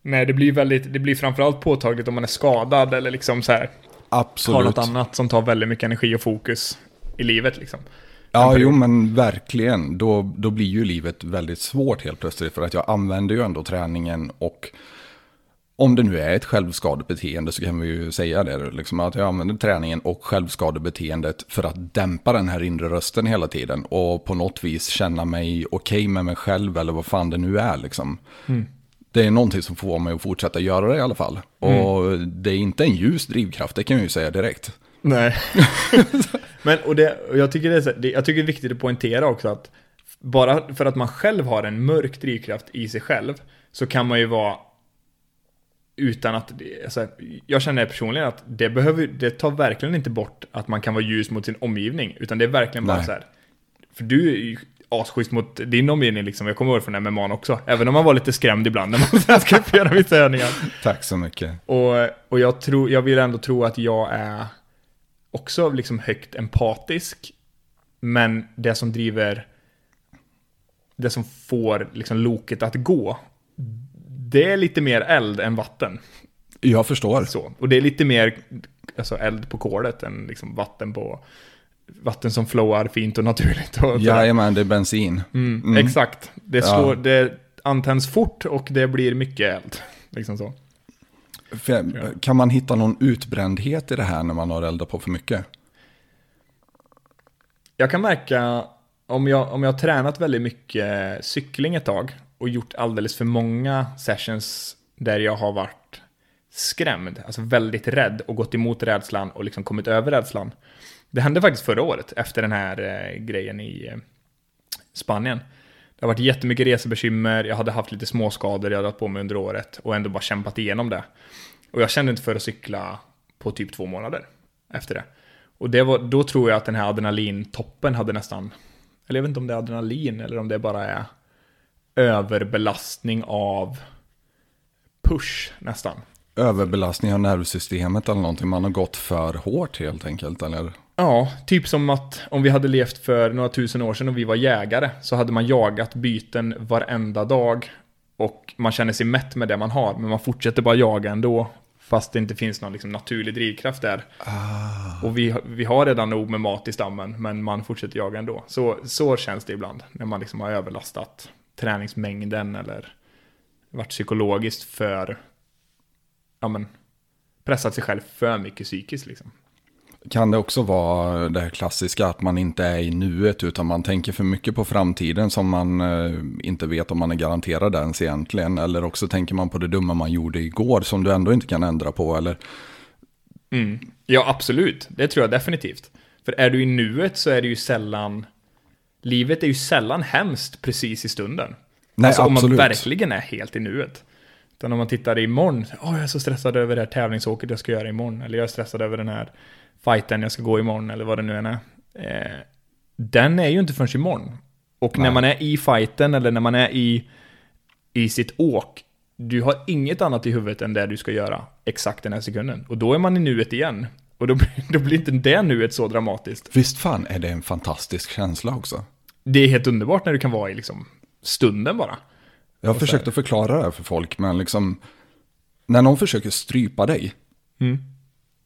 Nej, det blir väldigt, det blir framförallt påtagligt om man är skadad eller liksom så här har Absolut. något annat som tar väldigt mycket energi och fokus i livet liksom. Ja, jo men verkligen. Då, då blir ju livet väldigt svårt helt plötsligt. För att jag använder ju ändå träningen och om det nu är ett självskadebeteende så kan vi ju säga det. Liksom att jag använder träningen och självskadebeteendet för att dämpa den här inre rösten hela tiden. Och på något vis känna mig okej med mig själv eller vad fan det nu är liksom. Det är någonting som får mig att fortsätta göra det i alla fall. Och det är inte en ljus drivkraft, det kan jag ju säga direkt. Nej. [LAUGHS] Men, och, det, och jag, tycker det är, jag tycker det är viktigt att poängtera också att bara för att man själv har en mörk drivkraft i sig själv så kan man ju vara utan att, alltså, jag känner personligen att det behöver, det tar verkligen inte bort att man kan vara ljus mot sin omgivning, utan det är verkligen bara Nej. så här. För du är ju asschysst mot din omgivning liksom, jag kommer ihåg från MMA också, även om man var lite skrämd ibland när man [LAUGHS] skulle göra vissa övningar. Tack så mycket. Och, och jag, tror, jag vill ändå tro att jag är också liksom högt empatisk. Men det som driver, det som får liksom loket att gå, det är lite mer eld än vatten. Jag förstår. Så. Och det är lite mer alltså, eld på kolet än liksom vatten på vatten som flowar fint och naturligt. Och. Jajamän, det är bensin. mm, Exakt. Det, Ja. slår, det antänds fort och det blir mycket eld. [LAUGHS] Liksom så. Kan man hitta någon utbrändhet i det här när man har eldat på för mycket? Jag kan märka om jag, om jag har tränat väldigt mycket cykling ett tag och gjort alldeles för många sessions där jag har varit skrämd, alltså väldigt rädd och gått emot rädslan och liksom kommit över rädslan. Det hände faktiskt förra året efter den här eh, grejen i eh, Spanien. Det har varit jättemycket resebekymmer, jag hade haft lite småskador jag hade haft på mig under året och ändå bara kämpat igenom det. Och jag kände inte för att cykla på typ två månader efter det. Och det var, då tror jag att den här adrenalintoppen hade nästan, eller jag vet inte om det är adrenalin eller om det bara är överbelastning av push nästan. Överbelastning av nervsystemet eller någonting. Man har gått för hårt helt enkelt, eller? Ja, typ som att om vi hade levt för några tusen år sedan och vi var jägare så hade man jagat byten varenda dag och man känner sig mätt med det man har, men man fortsätter bara jaga ändå fast det inte finns någon liksom naturlig drivkraft där. Ah. Och vi, vi har redan nog med mat i stammen, men man fortsätter jaga ändå. Så, så känns det ibland när man liksom har överlastat träningsmängden eller varit psykologiskt för, ja men, pressat sig själv för mycket psykiskt liksom. Kan det också vara det här klassiska att man inte är i nuet utan man tänker för mycket på framtiden som man eh, inte vet om man är garanterad ens egentligen. Eller också tänker man på det dumma man gjorde igår som du ändå inte kan ändra på. Eller... Mm. Ja, absolut. Det tror jag definitivt. För är du i nuet så är det ju sällan... Livet är ju sällan hemskt precis i stunden. Nej, alltså absolut. om man verkligen är helt i nuet. Utan om man tittar imorgon, åh jag är så stressad över det här tävlingsåket jag ska göra imorgon. Eller jag är stressad över den här fighten jag ska gå imorgon, eller vad det nu än är. Eh, den är ju inte förrän imorgon. Och när Nej. man är i fighten, eller när man är i, i sitt åk, du har inget annat i huvudet än det du ska göra exakt den här sekunden. Och då är man i nuet igen. Och då, blir- då blir inte det nuet så dramatiskt. Visst fan är det en fantastisk känsla också. Det är helt underbart när du kan vara i liksom stunden bara. Jag har försökt att förklara det här för folk, men liksom... När någon försöker strypa dig, Mm.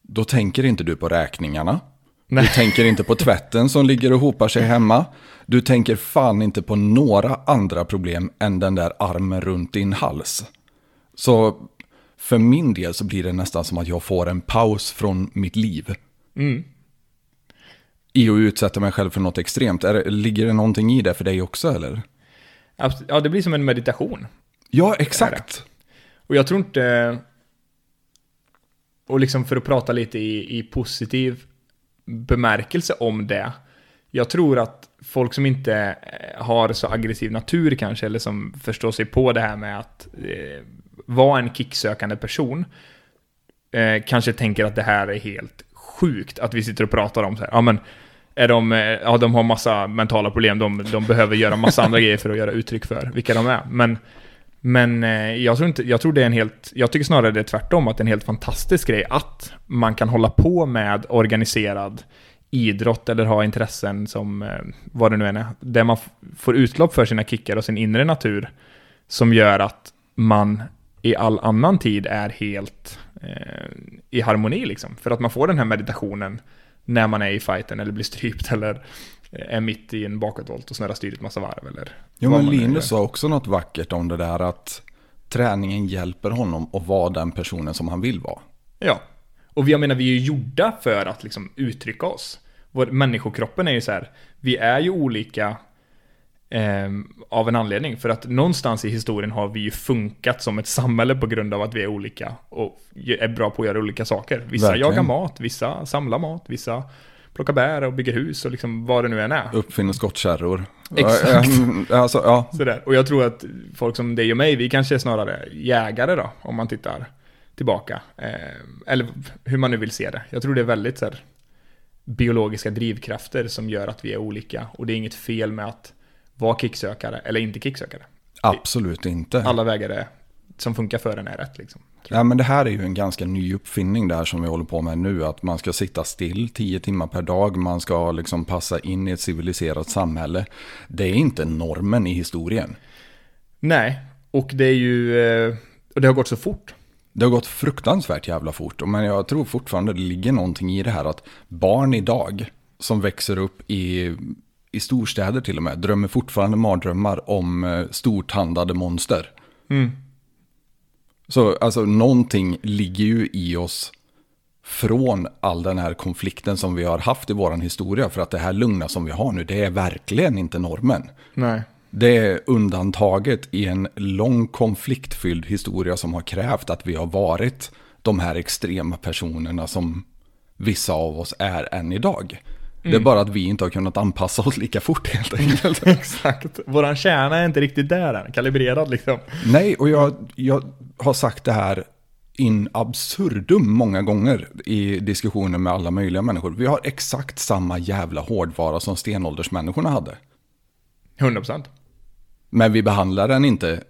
då tänker inte du på räkningarna. Nej. Du tänker inte på tvätten som ligger och hopar sig hemma. Du tänker fan inte på några andra problem än den där armen runt din hals. Så för min del så blir det nästan som att jag får en paus från mitt liv. Mm. I att utsätta mig själv för något extremt. Är ligger det någonting i det för dig också eller? Ja, det blir som en meditation. Ja, exakt. Och jag tror inte... Och liksom för att prata lite i, i positiv bemärkelse om det. Jag tror att folk som inte eh, har så aggressiv natur kanske, eller som förstår sig på det här med att eh, vara en kicksökande person, eh, kanske tänker att det här är helt sjukt. Att vi sitter och pratar om så här, ja men, är de, eh, ja de har massa mentala problem, de, de behöver göra massa andra [LAUGHS] grejer för att göra uttryck för vilka de är. Men men eh, jag tror inte, jag tror det är en helt, jag tycker snarare det är tvärtom, att det är en helt fantastisk grej att man kan hålla på med organiserad idrott eller ha intressen som, eh, vad det nu än är, där man får utlopp för sina kickar och sin inre natur som gör att man i all annan tid är helt eh, i harmoni liksom. För att man får den här meditationen när man är i fighten eller blir strypt eller eh, är mitt i en bakåtvolt och snurrar styret massa varv eller Jo, men Linus sa också något vackert om det där att träningen hjälper honom att vara den personen som han vill vara. Ja. Och vi- jag menar, vi är ju gjorda för att liksom uttrycka oss. Vår människokroppen är ju så här, vi är ju olika av en anledning. För att någonstans i historien har vi ju funkat som ett samhälle på grund av att vi är olika och är bra på att göra olika saker. Vissa Verkligen. jagar mat, vissa samlar mat, vissa plockar bär och bygger hus och liksom vad det nu än är. Uppfinner skottkärror. Exakt. Ja, Alltså, ja. Sådär. Och jag tror att folk som dig och mig, vi kanske är snarare jägare då, om man tittar tillbaka. Eh, eller hur man nu vill se det. Jag tror det är väldigt så här, biologiska drivkrafter som gör att vi är olika. Och det är inget fel med att vara kicksökare eller inte kicksökare. Absolut inte. Alla vägar är, som funkar för en är rätt liksom. Ja, men det här är ju en ganska ny uppfinning där som vi håller på med nu. Att man ska sitta still 10 timmar per dag. Man ska liksom passa in i ett civiliserat samhälle. Det är inte normen i historien. Nej, och det är ju, eh, och det har gått så fort. Det har gått fruktansvärt jävla fort. Men jag tror fortfarande det ligger någonting i det här att barn idag som växer upp i, i storstäder till och med drömmer fortfarande mardrömmar om eh, stortandade monster. Mm. Så alltså någonting ligger ju i oss från all den här konflikten som vi har haft i vår historia. För att det här lugna som vi har nu, det är verkligen inte normen. Nej. Det är undantaget i en lång konfliktfylld historia som har krävt att vi har varit de här extrema personerna som vissa av oss är än idag. Det är bara att vi inte har kunnat anpassa oss lika fort helt enkelt. [LAUGHS] Exakt. Våran kärna är inte riktigt där än, kalibrerad liksom. Nej, och jag, jag har sagt det här in absurdum många gånger i diskussioner med alla möjliga människor. Vi har exakt samma jävla hårdvara som stenåldersmänniskorna hade. 100%. Men vi behandlar den inte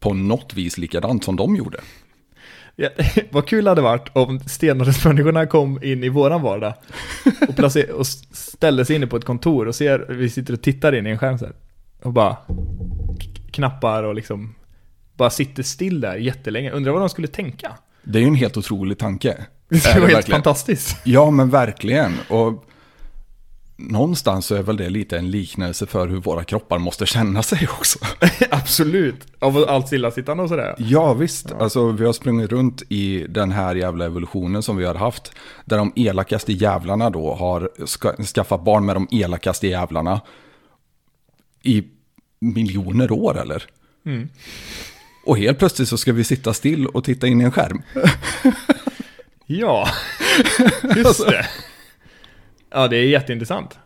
på något vis likadant som de gjorde. Ja, [LAUGHS] vad kul det hade varit om stenåldersmänniskorna kom in i våran vardag och, placer- och ställde sig inne på ett kontor och ser, vi sitter och tittar in i en skärm så här, och bara knappar och liksom bara sitter still där jättelänge. Undrar vad de skulle tänka? Det är ju en helt otrolig tanke. [LAUGHS] Det skulle vara helt verkligen? fantastiskt. Ja, men verkligen. Och någonstans så är väl det lite en liknelse för hur våra kroppar måste känna sig också. [LAUGHS] Absolut. Av allt stillasittande och sådär. Ja, visst. Alltså, vi har sprungit runt i den här jävla evolutionen som vi har haft. Där de elakaste jävlarna då har ska, skaffat barn med de elakaste jävlarna. I miljoner år eller? Mm. Och helt plötsligt så ska vi sitta still och titta in i en skärm. [LAUGHS] Ja, [LAUGHS] just det. Ja, det är jätteintressant.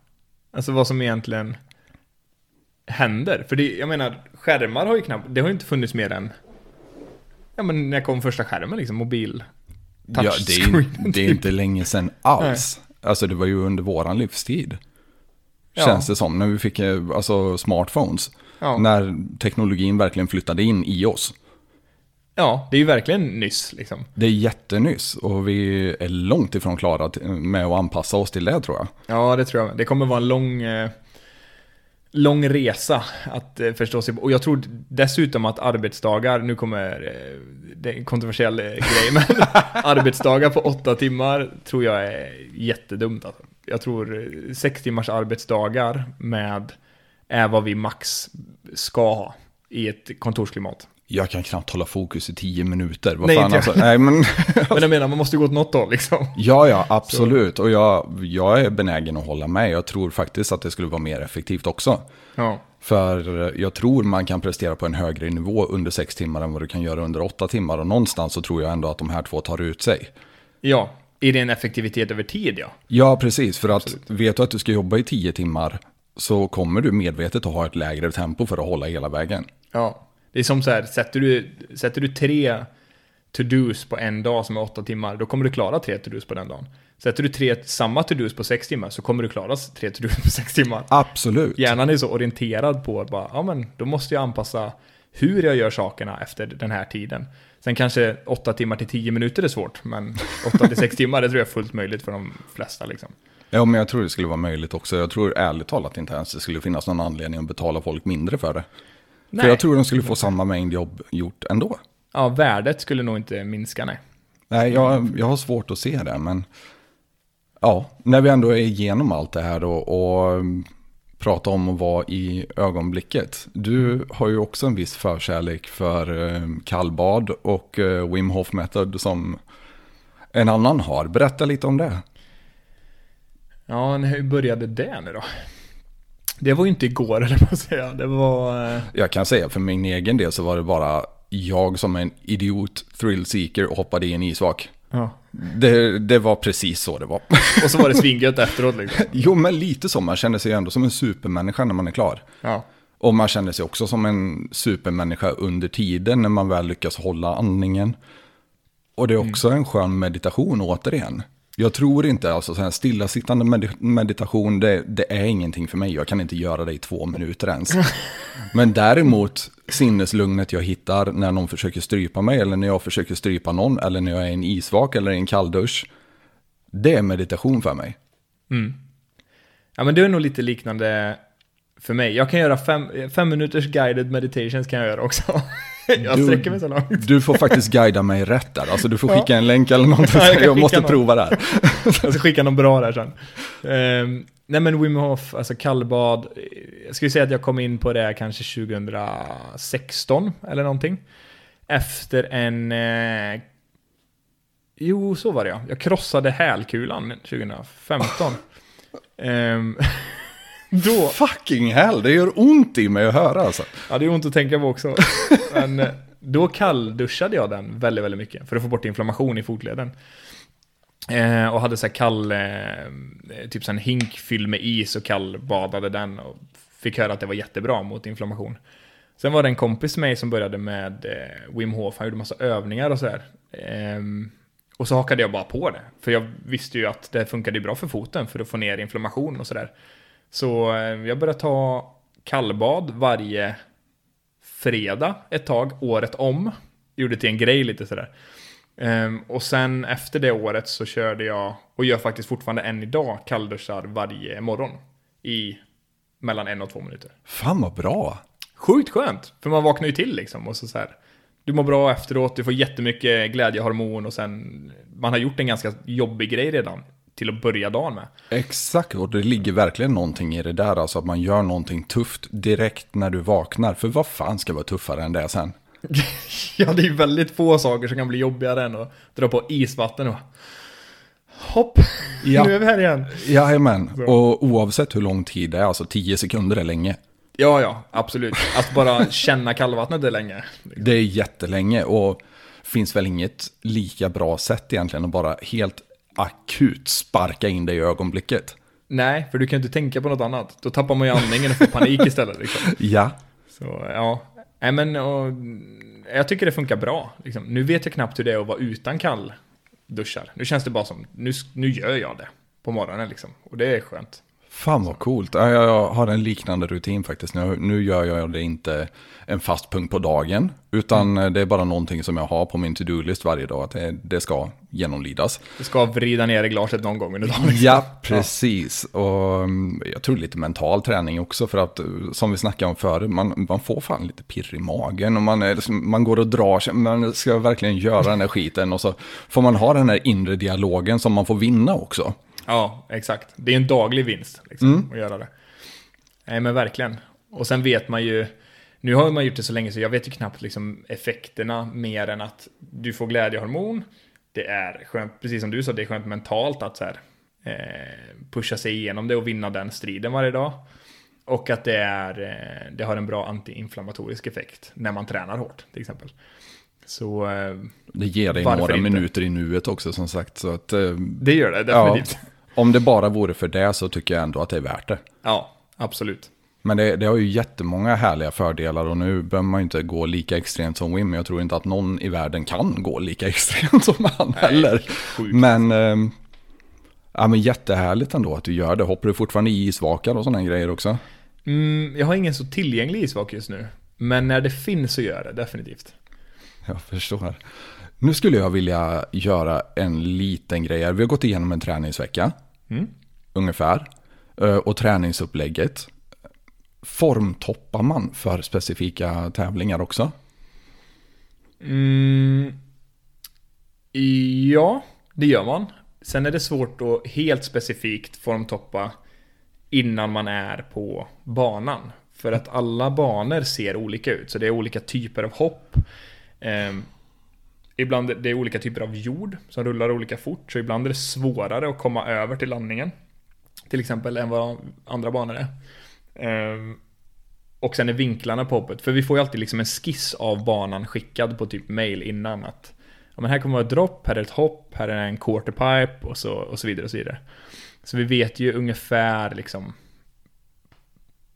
Alltså vad som egentligen händer. För det, jag menar, skärmar har ju knappt, det har ju inte funnits mer än, ja men när kom första skärmen liksom, mobil. Ja, det, är, det är inte länge sedan alls. Alltså det var ju under våran livstid. Ja. Känns det som. När vi fick eh, alltså, smartphones. Ja. När teknologin verkligen flyttade in i oss. Ja, det är ju verkligen nyss liksom. Det är jättenyss och vi är långt ifrån klara med att anpassa oss till det tror jag. Ja, det tror jag. Det kommer vara en lång, eh, lång resa att eh, förstå sig. Och jag tror dessutom att arbetsdagar, nu kommer eh, det är en kontroversiell grej, men [LAUGHS] arbetsdagar på åtta timmar tror jag är jättedumt. Alltså. Jag tror sex timmars arbetsdagar med är vad vi max ska ha i ett kontorsklimat. Jag kan knappt hålla fokus i tio minuter. Vad Nej, fan alltså. Nej, men, [LAUGHS] Men jag menar, man måste gå åt något håll liksom. ja, ja, absolut. Och jag, jag är benägen att hålla med. Jag tror faktiskt att det skulle vara mer effektivt också. Ja. För jag tror man kan prestera på en högre nivå under sex timmar än vad du kan göra under åtta timmar. Och någonstans så tror jag ändå att de här två tar ut sig. Ja, är det en effektivitet över tid ja? Ja, precis. För att vet du att du ska jobba i tio timmar så kommer du medvetet att ha ett lägre tempo för att hålla hela vägen. Ja. Det är som så här, sätter du, sätter du tre to-dos på en dag som är åtta timmar, då kommer du klara tre to-dos på den dagen. Sätter du tre samma to-dos på sex timmar så kommer du klara tre to-dos på sex timmar. Absolut. Hjärnan är så orienterad på att bara, ja men då måste jag anpassa hur jag gör sakerna efter den här tiden. Sen kanske åtta timmar till tio minuter är svårt, men åtta till sex timmar det tror jag är fullt möjligt för de flesta liksom. Ja, men jag tror det skulle vara möjligt också. Jag tror ärligt talat inte ens det skulle finnas någon anledning att betala folk mindre för det. För jag tror de skulle få samma mängd jobb gjort ändå. Ja, värdet skulle nog inte minska, nej. Nej, jag, jag har svårt att se det, men ja, när vi ändå är igenom allt det här då och mm, prata om att vara i ögonblicket. Du har ju också en viss förkärlek för eh, kallbad och eh, Wim Hof Method som en annan har. Berätta lite om det. Ja, hur började det nu då? Det var ju inte igår, [LAUGHS] eller vad säga. Det var... eh, Jag kan säga för min egen del så var det bara jag som en idiot thrill seeker och hoppade i en isvak. Ja. Det, det var precis så det var. Och så var det svingött [LAUGHS] efteråt liksom. jo, men lite så. Man känner sig ändå som en supermänniska när man är klar. Ja. Och man känner sig också som en supermänniska under tiden när man väl lyckas hålla andningen. Och det är också en skön meditation återigen. Jag tror inte, alltså så här stillasittande med- meditation, det, det är ingenting för mig. Jag kan inte göra det i två minuter ens. [LAUGHS] Men däremot sinneslugnet jag hittar när någon försöker strypa mig, eller när jag försöker strypa någon, eller när jag är i en isvak eller i en kalldusch. Det är meditation för mig. ja, men det är nog lite liknande för mig. Jag kan göra fem, fem minuters guided meditations kan jag göra också. [LAUGHS] [LAUGHS] Jag Du- sträcker mig så långt. Du får faktiskt guida mig rätt där. Alltså du får Ja. skicka en länk eller [LAUGHS] någonting. Ja, jag jag måste någon. prova det här. [LAUGHS] Jag ska skicka någon bra där sen. Ehm, nej men Wim Hof, alltså kallbad. Jag skulle säga att jag kom in på det kanske 2016 eller någonting. Efter en... Eh, Jo, så var det ja. Jag krossade hälkulan 2015. Ehm, då, Fucking hell, det gör ont i mig att höra alltså. ja det är ont att tänka på också. Men eh, då kallduschade jag den väldigt, väldigt mycket för att få bort inflammation i fotleden. Eh, och hade så här kall, eh, typ så en hink fylld med is och kallbadade den och fick höra att det var jättebra mot inflammation. Sen var det en kompis med mig som började med eh, Wim Hof, han gjorde massa övningar och sådär. Ehm, och så hakade jag bara på det, för jag visste ju att det funkade bra för foten för att få ner inflammation och sådär. Så eh, jag började ta kallbad varje fredag ett tag, året om. Gjorde till en grej lite sådär. Ehm, och sen efter det året så körde jag, och gör faktiskt fortfarande än idag, kallduschar varje morgon. I mellan en och två minuter. Fan vad bra. Sjukt skönt, för man vaknar ju till liksom. Och så, så här, du mår bra efteråt, du får jättemycket glädjehormon och sen, man har gjort en ganska jobbig grej redan till att börja dagen med. Exakt, och det ligger verkligen någonting i det där. Alltså att man gör någonting tufft direkt när du vaknar. För vad fan ska vara tuffare än det sen? [LAUGHS] Ja, det är väldigt få saker som kan bli jobbigare än att dra på isvatten och hopp, Ja. nu är vi här igen. Jajamän, och oavsett hur lång tid det är, alltså 10 sekunder är länge. Ja, ja, absolut. Att bara känna kallvattnet är länge. Det är jättelänge och finns väl inget lika bra sätt egentligen att bara helt akut sparka in det i ögonblicket. Nej, för du kan inte tänka på något annat. Då tappar man ju andningen och får panik [LAUGHS] istället. Liksom. Ja, Så ja, nej men och, jag tycker det funkar bra. Liksom. Nu vet jag knappt hur det är att vara utan kallduschar. Nu känns det bara som, nu, nu gör jag det på morgonen liksom. Och det är skönt. Fan vad coolt. Ja, Jag har en liknande rutin faktiskt. Nu, gör jag det inte en fast punkt på dagen, utan det är bara någonting som jag har på min to-do-list varje dag. Att det, ska genomlidas. Du ska vrida ner i glaset någon gång under dagen. liksom. Ja, precis. Och mm, jag tror lite mental träning också för att, eh, som vi snackade om förut, man, man får fan lite pirr i magen och man, liksom- man går och drar sig, man ska verkligen göra den här skiten och så får man ha den här inre dialogen som man får vinna också. Ja, exakt. Det är en daglig vinst liksom, att göra det. Nej, men verkligen. Och sen vet man ju, nu har man gjort det så länge så jag vet ju knappt liksom effekterna mer än att du får glädjehormon. Det är skönt, precis som du sa, det är skönt mentalt att så här, eh, pusha sig igenom det och vinna den striden varje dag. Och att det, är, eh, det har en bra antiinflammatorisk effekt när man tränar hårt till exempel. Så eh, Det ger dig några inte? minuter i nuet också som sagt. Så att, eh, det gör det ja, definitivt. Om det bara vore för det så tycker jag ändå att det är värt det. Ja, absolut. Men det, det har ju jättemånga härliga fördelar och nu behöver man ju inte gå lika extremt som Wim. Jag tror inte att någon i världen kan gå lika [LAUGHS] extremt som han heller. sjukt. Men, eh, ja, men jättehärligt ändå att du gör det. Hoppar du fortfarande i isvakar och sådana grejer också? Mm, jag har ingen så tillgänglig isvak just nu. Men när det finns så gör jag det definitivt. Jag förstår. Nu skulle jag vilja göra en liten grej här. Vi har gått igenom en träningsvecka. Mm. Ungefär. Eh, Och träningsupplägget. Formtoppar man för specifika tävlingar också? Mm, ja, det gör man. Sen är det svårt att helt specifikt formtoppa innan man är på banan. För att alla banor ser olika ut, så det är olika typer av hopp. Ibland det är olika typer av jord som rullar olika fort, så ibland är det svårare att komma över till landningen. Till exempel än vad andra banor är. Ehm, och sen är vinklarna på hoppet, för vi får ju alltid liksom en skiss av banan skickad på typ mail innan att ja, men här kommer vara ett dropp, här är ett hopp, här är en quarterpipe och så, och så vidare och så vidare. Så vi vet ju ungefär liksom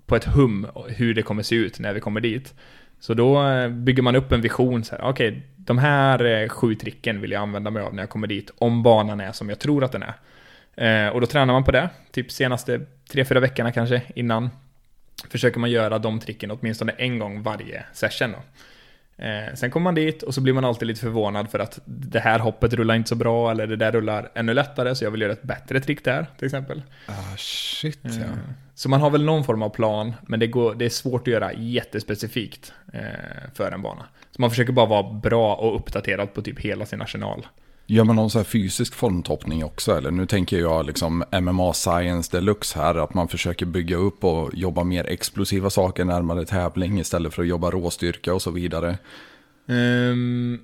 på ett hum hur det kommer se ut när vi kommer dit. Så då eh, bygger man upp en vision så här, okej, de här eh, sju tricken vill jag använda mig av när jag kommer dit, om banan är som jag tror att den är. Eh, och då tränar man på det, typ senaste tre, fyra veckorna kanske innan. Försöker man göra de tricken åtminstone en gång varje session då. Eh, sen kommer man dit och så blir man alltid lite förvånad för att det här hoppet rullar inte så bra eller det där rullar ännu lättare så jag vill göra ett bättre trick där till exempel. Ah, shit ja. Eh, Så man har väl någon form av plan, men det, går, det är svårt att göra jättespecifikt eh, för en bana. Så man försöker bara vara bra och uppdaterad på typ hela sin arsenal. Gör man någon så här fysisk formtoppning också eller? Nu tänker jag liksom MMA science deluxe här. Att man försöker bygga upp och jobba mer explosiva saker närmare tävling istället för att jobba råstyrka och så vidare. Ehm,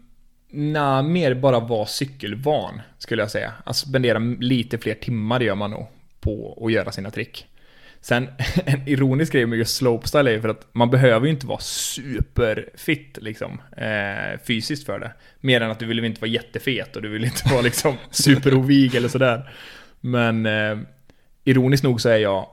Nej, mer bara vara cykelvan skulle jag säga. Alltså spendera lite fler timmar gör man nog på att göra sina trick. Sen [LAUGHS] en ironisk grej med just slopestyle är för att man behöver ju inte vara superfit liksom eh, fysiskt för det. Mer än att du vill inte vara jättefet och du vill inte vara liksom [LAUGHS] superovig eller sådär. Men eh, ironiskt nog så är jag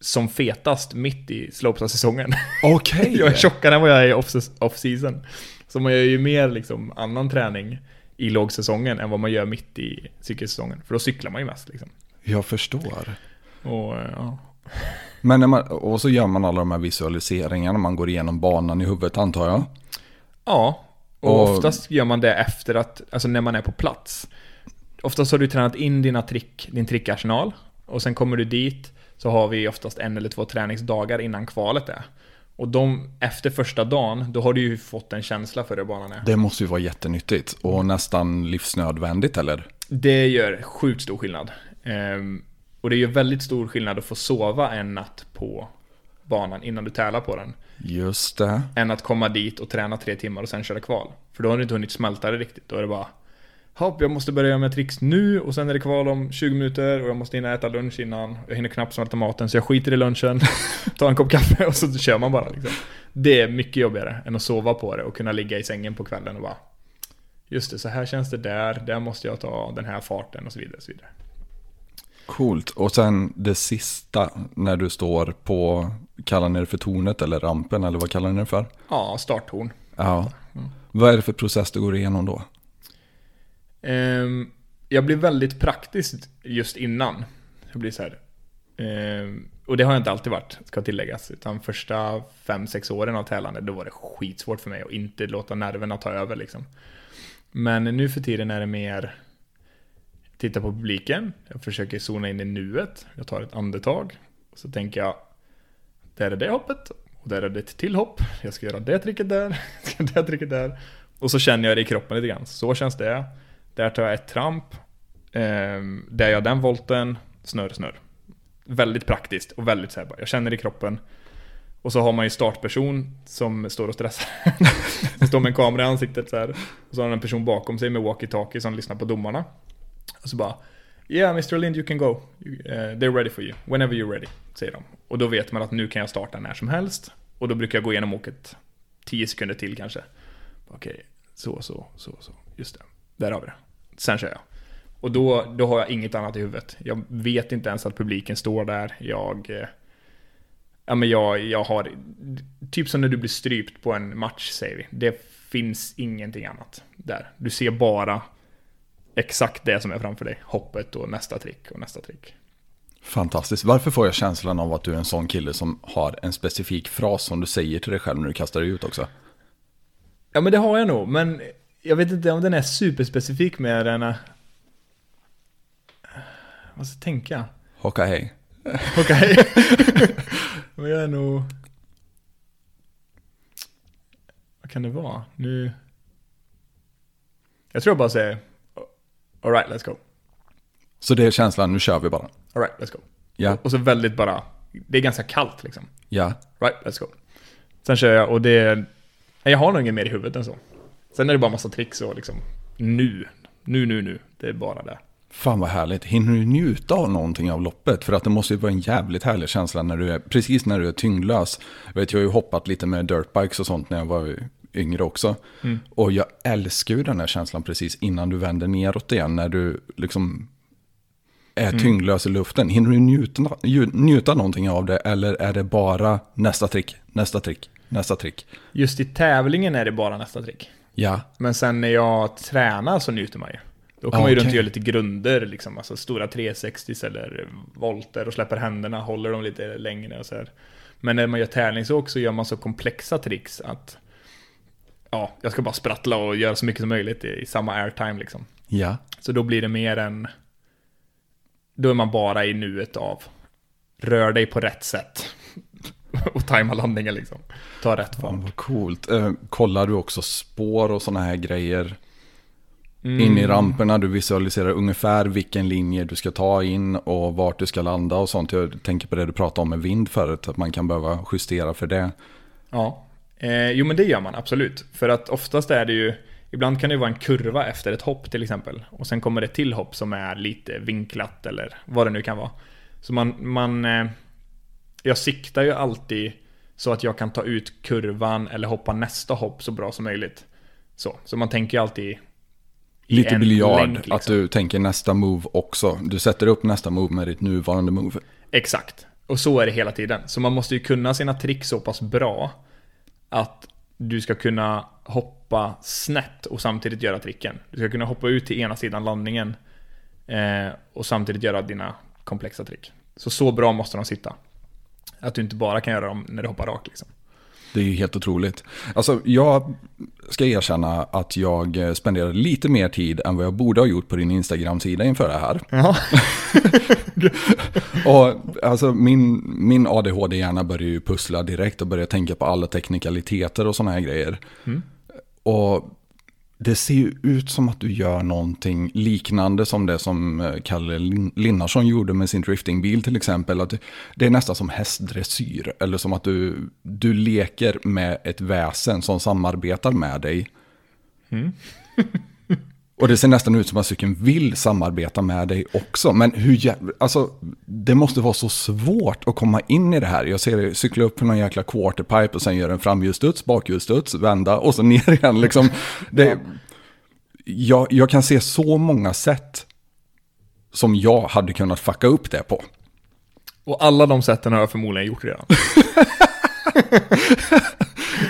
som fetast mitt i slopestyle-säsongen. Okej. Okay. [LAUGHS] jag är tjockare än vad jag är off-season. Så man gör ju mer liksom annan träning i lågsäsongen än vad man gör mitt i cykelsäsongen. För då cyklar man ju mest liksom. Jag förstår. Och, ja. Men när man, och så gör man alla de här visualiseringarna, man går igenom banan i huvudet antar jag? Ja, och, och oftast gör man det efter att, alltså när man är på plats. Oftast har du tränat in dina trick, din trickarsenal och sen kommer du dit så har vi oftast en eller två träningsdagar innan kvalet är. Och de, efter första dagen, då har du ju fått en känsla för hur banan är. Det måste ju vara jättenyttigt och nästan livsnödvändigt eller? Det gör sjukt stor skillnad. Ehm, och det gör väldigt stor skillnad att få sova en natt på banan innan du tävlar på den. Just det. Än att komma dit och träna tre timmar och sen köra kval. För då har du inte hunnit smälta det riktigt. Då är det bara Hopp, jag måste börja med tricks nu och sen är det kval om 20 minuter och jag måste hinna äta lunch innan. Jag hinner knappt smälta maten så jag skiter i lunchen, [LAUGHS] tar en kopp kaffe och så kör man bara liksom. Det är mycket jobbigare än att sova på det och kunna ligga i sängen på kvällen och bara Just det, så här känns det där, där måste jag ta den här farten och så vidare. Och så vidare. Coolt. Och sen det sista när du står på, kallar ni det för tornet eller rampen eller vad kallar ni det för? Ja, starttorn. Ja. Mm. Vad är det för process du går igenom då? Um, jag blir väldigt praktisk just innan. Jag blir så här. Um, och det har jag inte alltid varit, ska tilläggas. Utan första 5-6 åren av tävlande, då var det skitsvårt för mig att inte låta nerverna ta över liksom. Men nu för tiden är det mer Tittar på publiken, jag försöker zona in i nuet, jag tar ett andetag. Och så tänker jag, där är det hoppet, och där är det ett till hopp. Jag ska göra det tricket där, [LAUGHS] jag ska göra det tricket där. Och så känner jag det i kroppen lite grann. Så känns det. Där tar jag ett tramp. Ehm, där där jag den volten, snurr, snurr. Väldigt praktiskt och väldigt så här, jag känner det i kroppen. Och så har man ju startperson som står och stressar. som [LAUGHS] står med en kamera i ansiktet så här. Och så har man en person bakom sig med walkie-talkie som lyssnar på domarna. Och så bara Yeah Mr Lind you can go. You, uh, they're ready for you. Whenever you're ready. Säger de. Och då vet man att nu kan jag starta när som helst. Och då brukar jag gå igenom åket 10 sekunder till kanske. Okej, okay. så, så, så, så. Just det. Där har vi det. Sen kör jag. Och då, då har jag inget annat i huvudet. Jag vet inte ens att publiken står där. Jag... Eh, ja men jag, jag har... Typ som när du blir strypt på en match säger vi. Det finns ingenting annat där. Du ser bara exakt det som är framför dig. Hoppet och nästa trick och nästa trick. Fantastiskt. Varför får jag känslan av att du är en sån kille som har en specifik fras som du säger till dig själv när du kastar dig ut också? Ja men det har jag nog, men jag vet inte om den är superspecifik med den. Eh, vad ska jag tänka? Hocka hej. Hocka hej. men jag är nog... Vad kan det vara? Nu... Jag tror jag bara säger Alright, let's go. Så det är känslan, nu kör vi bara. Alright, let's go. Ja. Och så väldigt bara, det är ganska kallt liksom. Ja. Right, let's go. Sen kör jag och det, jag har nog inget mer i huvudet än så. Sen är det bara massa tricks och liksom, nu, nu, nu, nu. Det är bara det. Fan vad härligt. Hinner du njuta av någonting av loppet? För att det måste ju vara en jävligt härlig känsla när du är, precis när du är tyngdlös. Jag vet, jag har ju hoppat lite med dirtbikes och sånt när jag var yngre också. Mm. Och jag älskar ju den här känslan precis innan du vänder neråt igen. När du liksom är mm. tyngdlös i luften. Hinner du njuta, njuta någonting av det? Eller är det bara nästa trick, nästa trick, nästa trick? Just i tävlingen är det bara nästa trick. Ja. Men sen när jag tränar så njuter man ju. Då kommer man ju runt och gör lite grunder, liksom, alltså stora 360 eller volter och släpper händerna, håller dem lite längre och så här. Men när man gör tävlingsåk så gör man så komplexa tricks att ja, jag ska bara sprattla och göra så mycket som möjligt i, i samma airtime liksom. Ja. Så då blir det mer en... Då är man bara i nuet av rör dig på rätt sätt. [LAUGHS] och tajma landningen liksom. Ta rätt fart. Ja, vad coolt. Eh, kollar du också spår och sådana här grejer? Mm. In i ramperna, du visualiserar ungefär vilken linje du ska ta in och vart du ska landa och sånt. Jag tänker på det du pratade om med vind förut, att man kan behöva justera för det. Ja, Eh, jo men det gör man absolut. För att oftast är det ju, Ibland kan det vara en kurva efter ett hopp till exempel. Och sen kommer det till hopp som är lite vinklat eller vad det nu kan vara. Så man, man eh, jag siktar ju alltid så att jag kan ta ut kurvan eller hoppa nästa hopp så bra som möjligt. Så, så man tänker ju alltid Lite biljard, liksom. att du tänker nästa move också. Du sätter upp nästa move med ditt nuvarande move. Exakt. Och så är det hela tiden. Så man måste ju kunna sina trick så pass bra att du ska kunna hoppa snett och samtidigt göra tricken. Du ska kunna hoppa ut till ena sidan landningen eh, och samtidigt göra dina komplexa trick. Så så bra måste de sitta. Att du inte bara kan göra dem när du hoppar rakt liksom. Det är ju helt otroligt. Alltså, jag ska erkänna att jag spenderade lite mer tid än vad jag borde ha gjort på din Instagram-sida inför det här. Ja. [LAUGHS] Och alltså min, min ADHD-hjärna börjar ju pussla direkt och börjar tänka på alla teknikaliteter och sådana här grejer. Mm. Och det ser ju ut som att du gör någonting liknande som det som eh, Kalle Linnarsson gjorde med sin driftingbil till exempel. Att det- det är nästan som hästdressyr. Eller som att du, du leker med ett väsen som samarbetar med dig. Mm. [LAUGHS] Och det ser nästan ut som att cykeln vill samarbeta med dig också. Men hur jä- alltså, det måste vara så svårt att komma in i det här. Jag ser dig cykla upp för någon jäkla quarterpipe och sen göra en framhjulsstuds, bakhjulsstuds, vända och så ner igen. Liksom. Det, jag, jag kan se så många sätt som jag hade kunnat fucka upp det på. Och alla de sätten har jag förmodligen gjort redan. [LAUGHS]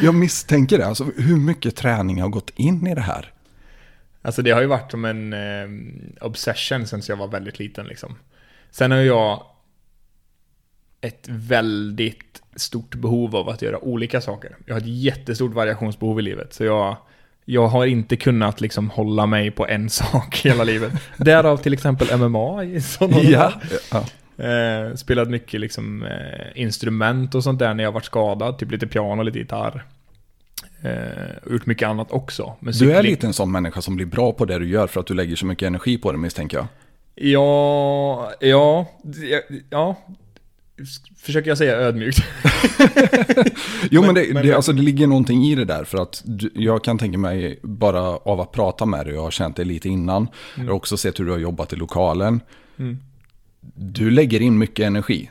Jag misstänker det. Alltså, hur mycket träning har gått in i det här? Alltså det har ju varit som en eh, obsession sen jag var väldigt liten liksom. Sen har jag ett väldigt stort behov av att göra olika saker. Jag har ett jättestort variationsbehov i livet. Så jag, jag har inte kunnat liksom hålla mig på en [LAUGHS] sak hela livet. Därav till exempel MMA i sådana Ja. ja. Eh, spelat mycket liksom, eh, instrument och sånt där när jag varit skadad. Typ lite piano, lite gitarr. Eh, och gjort mycket annat också. Men Du är lite en sån människa som blir bra på det du gör för att du lägger så mycket energi på det misstänker jag. Ja, ja, ja, ja. Försöker jag säga ödmjukt. [LAUGHS] Jo men, det, men- det, alltså, det ligger någonting i det där för att du, jag kan tänka mig bara av att prata med dig, jag har känt dig lite innan. Jag har också sett hur du har jobbat i lokalen. Mm. Du lägger in mycket energi.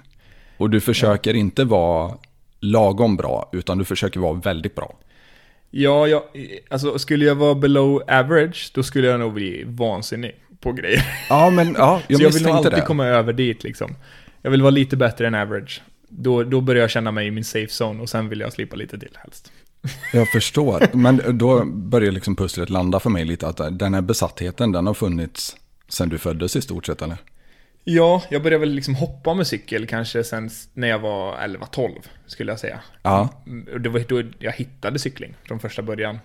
Och du försöker inte vara lagom bra, utan du försöker vara väldigt bra. Ja, jag, alltså skulle jag vara below average, då skulle jag nog bli vansinnig på grejer. Ja, men ja, jag [LAUGHS] Så jag vill nog alltid det. komma över dit liksom. Jag vill vara lite bättre än average. Då, då börjar jag känna mig i min safe zone och sen vill jag slippa lite till helst. [LAUGHS] Jag förstår. Men då [LAUGHS] börjar liksom pusslet landa för mig lite. Att den här besattheten, den har funnits sedan du föddes i stort sett, eller? Ja, jag började väl liksom hoppa med cykel kanske sen när jag var 11-12 skulle jag säga. Ja. Mm, Det var då jag hittade cykling från första början.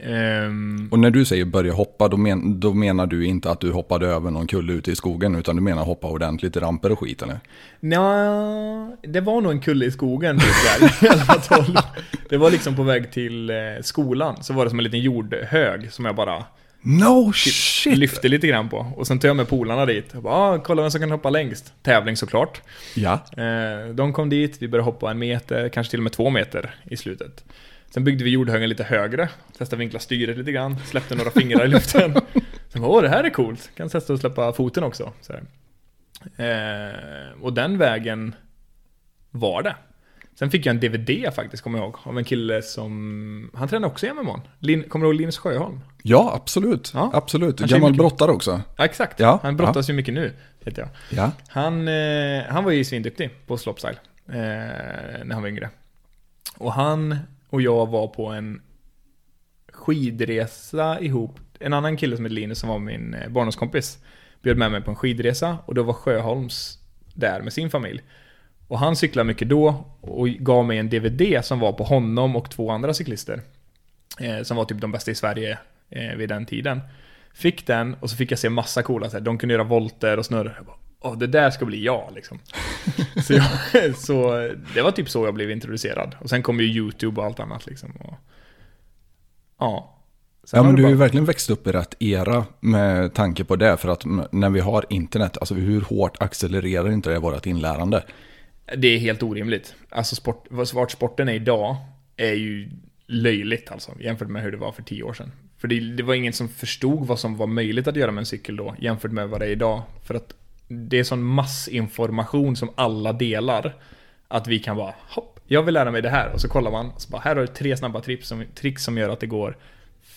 Ehm, Och när du säger börja hoppa, då, men, då menar du inte att du hoppade över någon kulle ute i skogen, utan du menar hoppa ordentligt i ramper och skit, eller? Nja, det var nog en kulle i skogen typ där, [LAUGHS] 11-12. Det var liksom på väg till eh, skolan, så var det som en liten jordhög som jag bara No shit! lyfte lite grann på. Och sen tog jag med polarna dit. Jag bara, ah, kolla vem som kan hoppa längst. Tävling såklart. Ja. Eh, de kom dit, vi började hoppa en meter, kanske till och med två meter i slutet. Sen byggde vi jordhögen lite högre, testade vinkla styret lite grann, släppte några fingrar i luften. [LAUGHS] Sen bara, åh det här är coolt, kan testa att släppa foten också. Eh, och den vägen var det. Sen fick jag en DVD faktiskt, kommer jag ihåg, av en kille som, han tränar också i MMA. Lin, kommer du ihåg Linus Sjöholm? Ja, absolut. Ja. Absolut. Han Gammal mycket- brottare också. Ja, exakt. Ja, han brottas ju mycket nu, vet jag. Ja. Han, eh, han var ju svinduktig på slopestyle eh, när han var yngre. Och han och jag var på en skidresa ihop. En annan kille som heter Linus som var min eh, barndomskompis bjöd med mig på en skidresa och då var Sjöholms där med sin familj. Och han cyklade mycket då och gav mig en DVD som var på honom och två andra cyklister. Eh, som var typ de bästa i Sverige eh, vid den tiden. Fick den och så fick jag se massa coola, så här, de kunde göra volter och snurra. Jag bara, Åh, det där ska bli jag liksom. [LAUGHS] så, jag, [LAUGHS] så det var typ så jag blev introducerad. Och sen kom ju YouTube och allt annat liksom. Och, ja. Sen Ja, men du har ju bara- verkligen växt upp i rätt era med tanke på det. För att när vi har internet, alltså hur hårt accelererar inte det vårt inlärande? Det är helt orimligt. Alltså sport, vart sporten är idag är ju löjligt alltså jämfört med hur det var för tio år sedan. För det, det var ingen som förstod vad som var möjligt att göra med en cykel då, jämfört med vad det är idag. För att det är sån massinformation som alla delar, att vi kan bara hopp, jag vill lära mig det här. Och så kollar man, och så bara, här har du tre snabba tricks som, tricks som gör att det går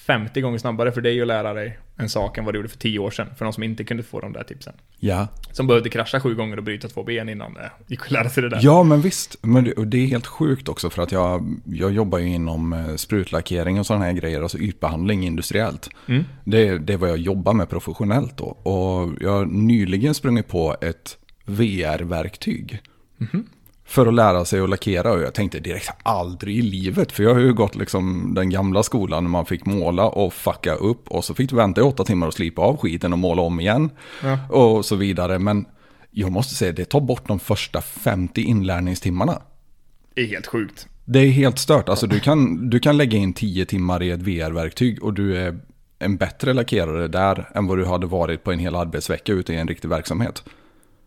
50 gånger snabbare för dig att lära dig en sak än vad du gjorde för 10 år sedan. För de som inte kunde få de där tipsen. Ja. Som behövde krascha sju gånger och bryta två ben innan det gick att lära sig det där. Ja, men visst. Men det, är helt sjukt också för att jag, jag jobbar ju inom eh, sprutlackering och sådana här grejer, alltså ytbehandling industriellt. Mm. Det, det är vad jag jobbar med professionellt då. Och jag har nyligen sprungit på ett VR-verktyg. För att lära sig att lackera och jag tänkte direkt aldrig i livet. För jag har ju gått liksom den gamla skolan när man fick måla och fucka upp. Och så fick du vänta i åtta timmar och slipa av skiten och måla om igen. Ja. Och så vidare. Men jag måste säga det tar bort de första 50 inlärningstimmarna. Det är helt sjukt. Det är helt stört. Alltså du kan, du kan lägga in 10 timmar i ett VR-verktyg och du är en bättre lackerare där än vad du hade varit på en hel arbetsvecka ute i en riktig verksamhet.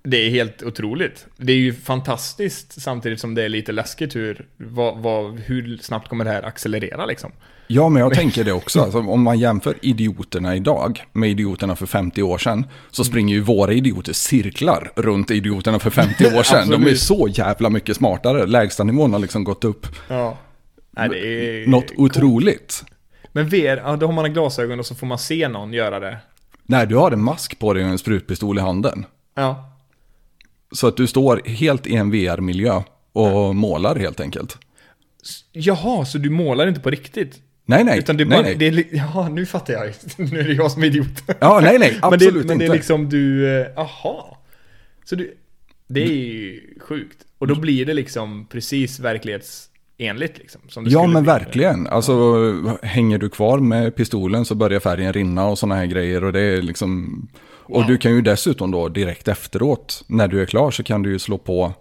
Det är helt otroligt. Det är ju fantastiskt samtidigt som det är lite läskigt hur, vad, vad, hur snabbt kommer det här accelerera liksom. Ja, men jag tänker det också. Alltså, om man jämför idioterna idag med idioterna för 50 år sedan så springer ju våra idioter cirklar runt idioterna för 50 år sedan. De är så jävla mycket smartare. Lägsta nivån har liksom gått upp Ja. Nej, det är något otroligt. Men VR, ja, då har man glasögon och så får man se någon göra det. Nej, du har en mask på dig och en sprutpistol i handen. Ja. Så att du står helt i en VR-miljö och målar helt enkelt. Jaha, så du målar inte på riktigt? Nej, nej. Utan det är nej, bara, nej. Det är, jaha, nu fattar jag. [LAUGHS] nu är det jag som är idiot. Ja, nej, nej. [LAUGHS] men det, Absolut men det inte. är liksom du, eh, aha. Så du, det är ju sjukt. Och då blir det liksom precis verklighetsenligt liksom. Som det Ja, men bli. verkligen. Alltså, hänger du kvar med pistolen så börjar färgen rinna och sådana här grejer. Och det är liksom... Och Wow. du kan ju dessutom då direkt efteråt, när du är klar, så kan du ju slå på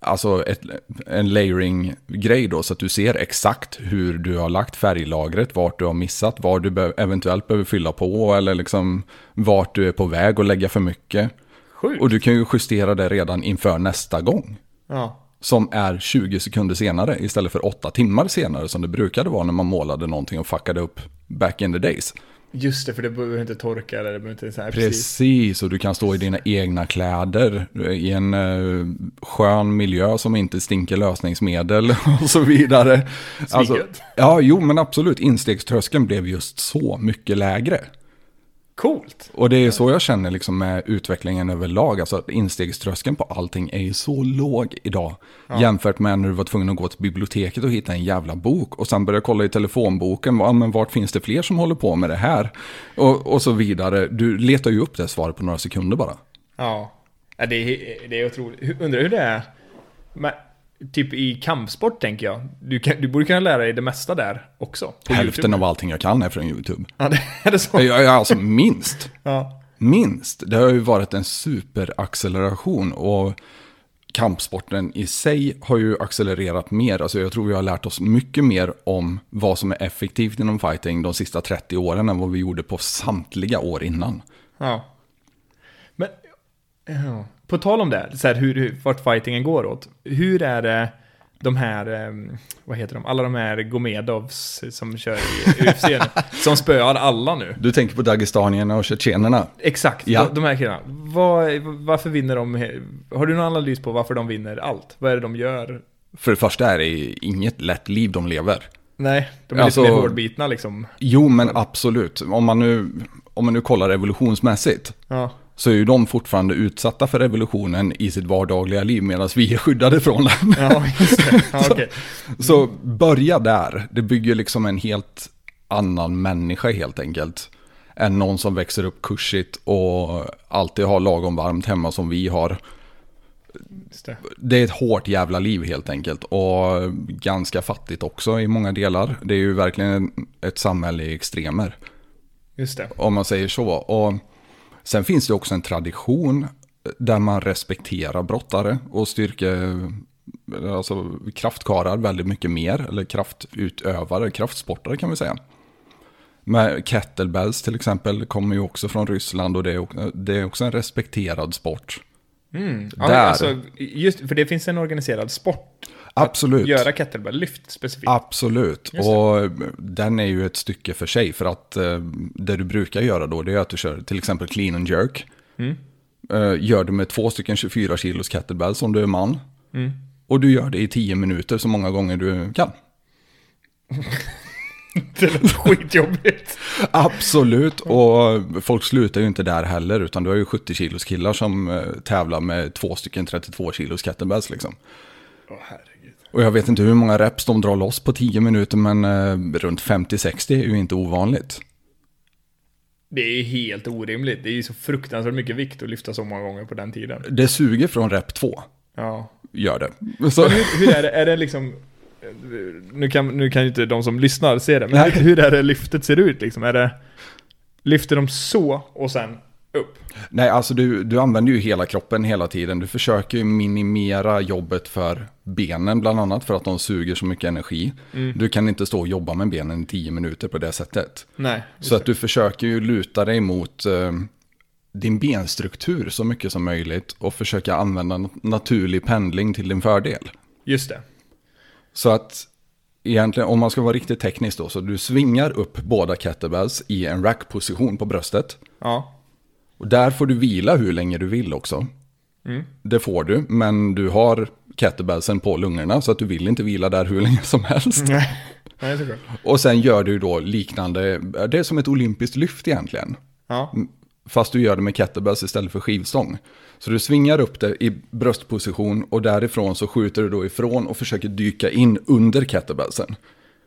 alltså ett, en layering-grej då, så att du ser exakt hur du har lagt färglagret, vart du har missat, var du be- eventuellt behöver fylla på, eller liksom vart du är på väg att lägga för mycket. Sjukt. Och du kan ju justera det redan inför nästa gång. Ja. Som är 20 sekunder senare istället för 8 timmar senare som det brukade vara när man målade någonting och fuckade upp back in the days. Just det, för det behöver inte torka eller det behöver inte så här precis. Precis, och du kan stå i dina egna kläder i en eh, skön miljö som inte stinker lösningsmedel [LAUGHS] och så vidare. Alltså, ja, jo men absolut, instegströskeln blev just så mycket lägre. Coolt. Och det är så jag känner liksom med utvecklingen överlag. Alltså att instegströskeln på allting är ju så låg idag. Jämfört med när du var tvungen att gå till biblioteket och hitta en jävla bok. Och sen börja kolla i telefonboken. Ja, men vart finns det fler som håller på med det här? Och, och så vidare. Du letar ju upp det svaret på några sekunder bara. Ja. ja det, är, det är otroligt. Undrar hur det är. Men, typ i kampsport tänker jag. Du, kan, du borde kunna lära dig det mesta där också. Hälften YouTube. av allting jag kan är från YouTube. Ja, det är det så. Jag, jag, alltså minst. [LAUGHS] Ja. Minst. Det har ju varit en superacceleration och kampsporten i sig har ju accelererat mer. Alltså jag tror vi har lärt oss mycket mer om vad som är effektivt inom fighting de sista 30 åren än vad vi gjorde på samtliga år innan. Ja. Men, ja. På tal om det, så här, hur, hur, vart fightingen går åt. Hur är det de här, ehm, vad heter de, alla de här Gomedovs som kör i UFC nu, [LAUGHS] som spöar alla nu. Du tänker på dagestanierna och tjetjenerna. Exakt, Ja. de, de här killarna. Vad, varför vinner de? Har du någon analys på varför de vinner allt? Vad är det de gör? För det första är det inget lätt liv de lever. Nej, de är Alltså- lite mer hårdbitna liksom. Jo, men absolut. Om man nu, om man nu kollar evolutionsmässigt. Ja, så är ju de fortfarande utsatta för revolutionen i sitt vardagliga liv medan vi är skyddade från den. ja. Ja, [LAUGHS] okej. Så börja där. Det bygger liksom en helt annan människa helt enkelt. Än någon som växer upp kursigt och alltid har lagom varmt hemma som vi har. Det. Det är ett hårt jävla liv helt enkelt. Och ganska fattigt också i många delar. Det är ju verkligen ett samhälle i extremer. Just det. Om man säger så. Och sen finns det också en tradition där man respekterar brottare och styrke, alltså kraftkarar väldigt mycket mer. Eller kraftutövare, kraftsportare kan vi säga. Med kettlebells till exempel kommer ju också från Ryssland och det är, också- det är också en respekterad sport. Mm. Ja, Där. Alltså, just, för det finns en organiserad sport. Absolut. Att göra kettlebell-lyft specifikt. Absolut, och den är ju ett stycke för sig. För att eh, det du brukar göra då, det är att du kör till exempel clean and jerk. Mm. Eh, gör du med två stycken 24 kilos kettlebells om du är man. Mm. Och du gör det i 10 minuter så många gånger du kan. [LAUGHS] Det låter skitjobbigt. [LAUGHS] Absolut, och folk slutar ju inte där heller. Utan du har ju 70 kilos killar som eh, tävlar med två stycken 32 kilos kettlebells liksom. Åh herregud. Och jag vet inte hur många reps de drar loss på 10 minuter, men eh, runt 50-60 är ju inte ovanligt. Det är helt orimligt. Det är ju så fruktansvärt mycket vikt att lyfta så många gånger på den tiden. Det suger från rep 2, Ja. gör det. Så, Men hur, hur är det? Är det liksom... Nu kan, nu kan ju inte de som lyssnar se det, men Nej. hur, hur är det lyftet ser ut liksom? Är det... Lyfter de så och sen upp? nej, alltså du, du använder ju hela kroppen hela tiden. Du försöker ju minimera jobbet för benen bland annat, för att de suger så mycket energi. Du kan inte stå och jobba med benen i 10 minuter på det sättet. Nej. Så att du försöker ju luta dig mot eh, din benstruktur så mycket som möjligt och försöka använda nat- naturlig pendling till din fördel. Just det. Så att egentligen, om man ska vara riktigt teknisk då, så du svingar upp båda kettlebells i en rackposition på bröstet. Ja. Och där får du vila hur länge du vill också. Det får du, men du har kettlebellsen på lungorna så att du vill inte vila där hur länge som helst. [LAUGHS] Nej. Nej, såklart. Och sen gör du då liknande, det är som ett olympiskt lyft egentligen. Ja. Fast du gör det med kettlebells istället för skivstång. Så du svingar upp det i bröstposition och därifrån så skjuter du då ifrån och försöker dyka in under kettlebellsen.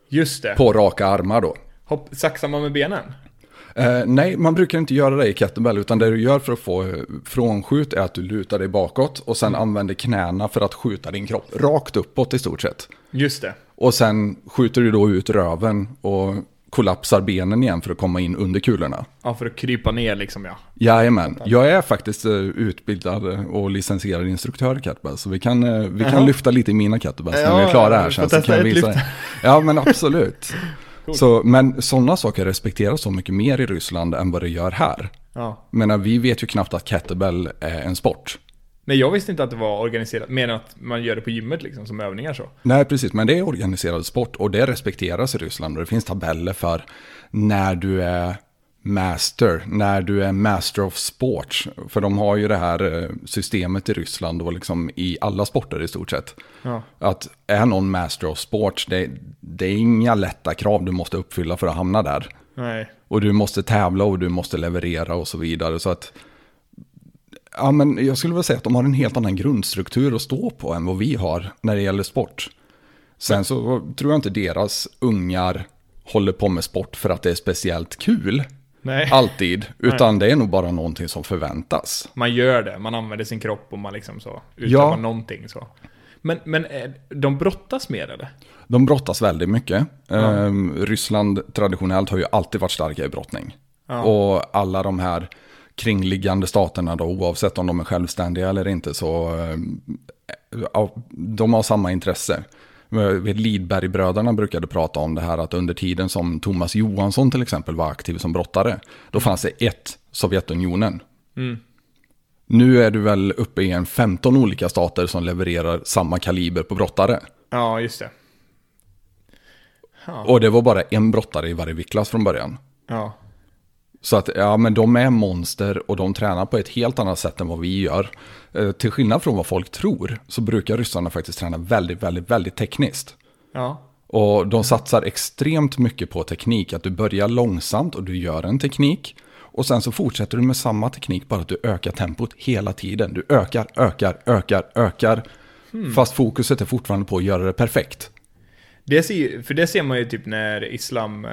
Just det. På raka armar då. Hopp, saxar man med benen? Eh, nej, man brukar inte göra det i kettlebell, utan det du gör för att få eh, frånskjut är att du lutar dig bakåt och sen använder knäna för att skjuta din kropp rakt uppåt i stort sett. Just det. Och sen skjuter du då ut röven och kollapsar benen igen för att komma in under kulorna. Ja, för att krypa ner liksom ja. Jajamän, jag är faktiskt eh, utbildad och licensierad instruktör i kettlebell, så vi kan, vi kan lyfta lite i mina kettlebells när Ja, vi är klara här sen. Så kan jag visa. Ja, men absolut. Så, men sådana saker respekteras så mycket mer i Ryssland än vad det gör här. ja. Jag menar, vi vet ju knappt att kettlebell är en sport. Nej, jag visste inte att det var organiserat, mer än att man gör det på gymmet liksom, som övningar så. Nej, precis, men det är organiserad sport och det respekteras i Ryssland. Och det finns tabeller för när du är master, när du är master of sports. För de har ju det här eh, systemet i Ryssland och liksom i alla sporter i stort sett. Ja. Att är någon master of sports, det, det är inga lätta krav du måste uppfylla för att hamna där. Nej. Och du måste tävla och du måste leverera och så vidare. Så att, ja men jag skulle vilja säga att de har en helt annan grundstruktur att stå på än vad vi har när det gäller sport. Sen så tror jag inte deras ungar håller på med sport för att det är speciellt kul. Nej. Alltid. [LAUGHS] Utan det är nog bara någonting som förväntas. Man gör det, man använder sin kropp och man liksom så utövar Ja. någonting så. Men, men eh, de brottas mer eller? De brottas väldigt mycket. Ehm, Ryssland traditionellt har ju alltid varit starka i brottning. Ja. Och alla de här kringliggande staterna då, oavsett om de är självständiga eller inte, så ehm, ja, de har samma intresse. Lidbergbröderna brukade prata om det här att under tiden som Thomas Johansson till exempel var aktiv som brottare, då fanns det ett Sovjetunionen. Mm. Nu är du väl uppe i en 15 olika stater som levererar samma kaliber på brottare. Ja, just det. Ja. Och det var bara en brottare i varje viktklass från början. ja. Så att, ja men de är monster och de tränar på ett helt annat sätt än vad vi gör. Eh, till skillnad från vad folk tror så brukar ryssarna faktiskt träna väldigt, väldigt, väldigt tekniskt. Ja. Och de satsar extremt mycket på teknik. Att du börjar långsamt och du gör en teknik. Och sen så fortsätter du med samma teknik, bara att du ökar tempot hela tiden. Du ökar, ökar, ökar, ökar. Fast fokuset är fortfarande på att göra det perfekt. Det ser, för det ser man ju typ när Islam eh,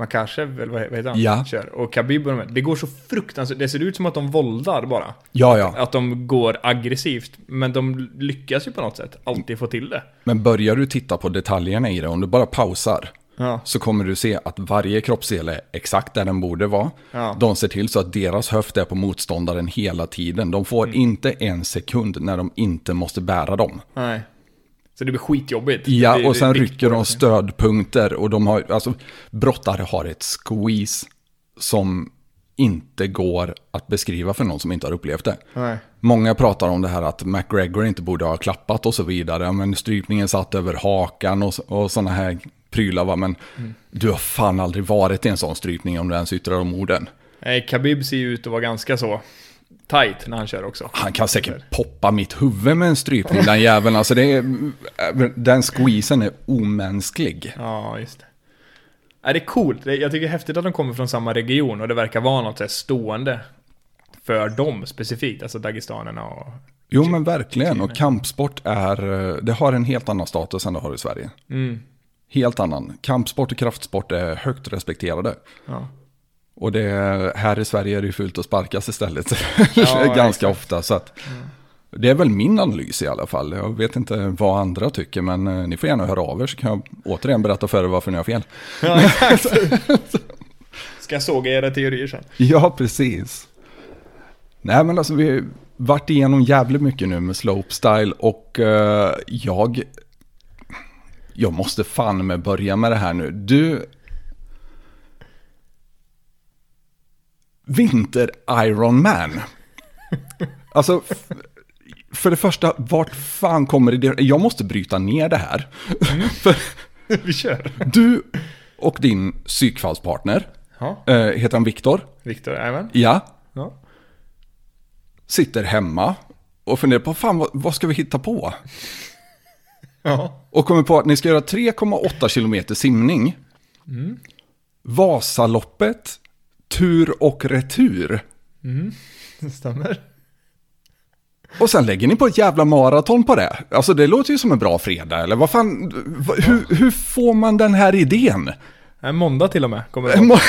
Makachev, eller vad heter han? Ja. Kör. Och Khabib och de här. Det går så fruktansvärt, det ser ut som att de våldar bara. Ja, ja. Att de går aggressivt. Men de lyckas ju på något sätt alltid få till det. Men börjar du titta på detaljerna i det, om du bara pausar, Ja. så kommer du se att varje kroppsdel är exakt där den borde vara. Ja. De ser till så att deras höft är på motståndaren hela tiden. De får Mm. inte en sekund när de inte måste bära dem. Nej. Så det blir skitjobbigt. Ja, Det och sen rycker de stödpunkter och de har, alltså brottare har ett squeeze som inte går att beskriva för någon som inte har upplevt det. Nej. Många pratar om det här att McGregor inte borde ha klappat och så vidare. Men strypningen satt över hakan och, och sådana här prylar. Va? Men du har fan aldrig varit i en sån strypning om du ens yttrar om orden. Nej, Khabib ser ju ut att vara ganska så tight när han kör också. Han kan säkert poppa mitt huvud med en strypning den jäveln. Alltså det är, den squeezen är omänsklig. Ja, just det. Ja, det är coolt. Jag tycker det är häftigt att de kommer från samma region och det verkar vara något så stående för dem specifikt, alltså Dagestanerna och... Jo men verkligen. Och kampsport är, eh, det har en helt annan status än det har i Sverige. Mm, Helt annan. Kampsport och kraftsport är högt respekterade. ja. Och det, här i Sverige är det ju fult att sparkas istället. [LAUGHS] Ja, Ganska exakt. ofta. Så att, Det är väl min analys i alla fall. Jag vet inte vad andra tycker, men eh, ni får gärna höra av er så kan jag återigen berätta för er varför ni har fel. [LAUGHS] ja exakt. [LAUGHS] Ska jag såga era teorier sen? Ja, precis. Nej, men alltså vi har varit igenom jävligt mycket nu med slopestyle och eh, jag... Jag måste fan med börja med det här nu. Du... Vinter Iron Man. Alltså, för det första, vart fan kommer det? Jag måste bryta ner det här. För [LAUGHS] Vi kör. du och din psykfallspartner, Ja, eh, heter han Viktor? Viktor, jajamän. Ja. Ja. sitter hemma och funderar på fan vad, vad ska vi hitta på? Ja. Och kommer på att ni ska göra 3,8 kilometer simning. Vasaloppet, tur och retur. [LAUGHS] Det stämmer. Och sen lägger ni på ett jävla maraton på det. Alltså det låter ju som en bra fredag, eller vad fan, hur, hur får man den här idén? Nej, måndag till och med, kommer jag. [LAUGHS]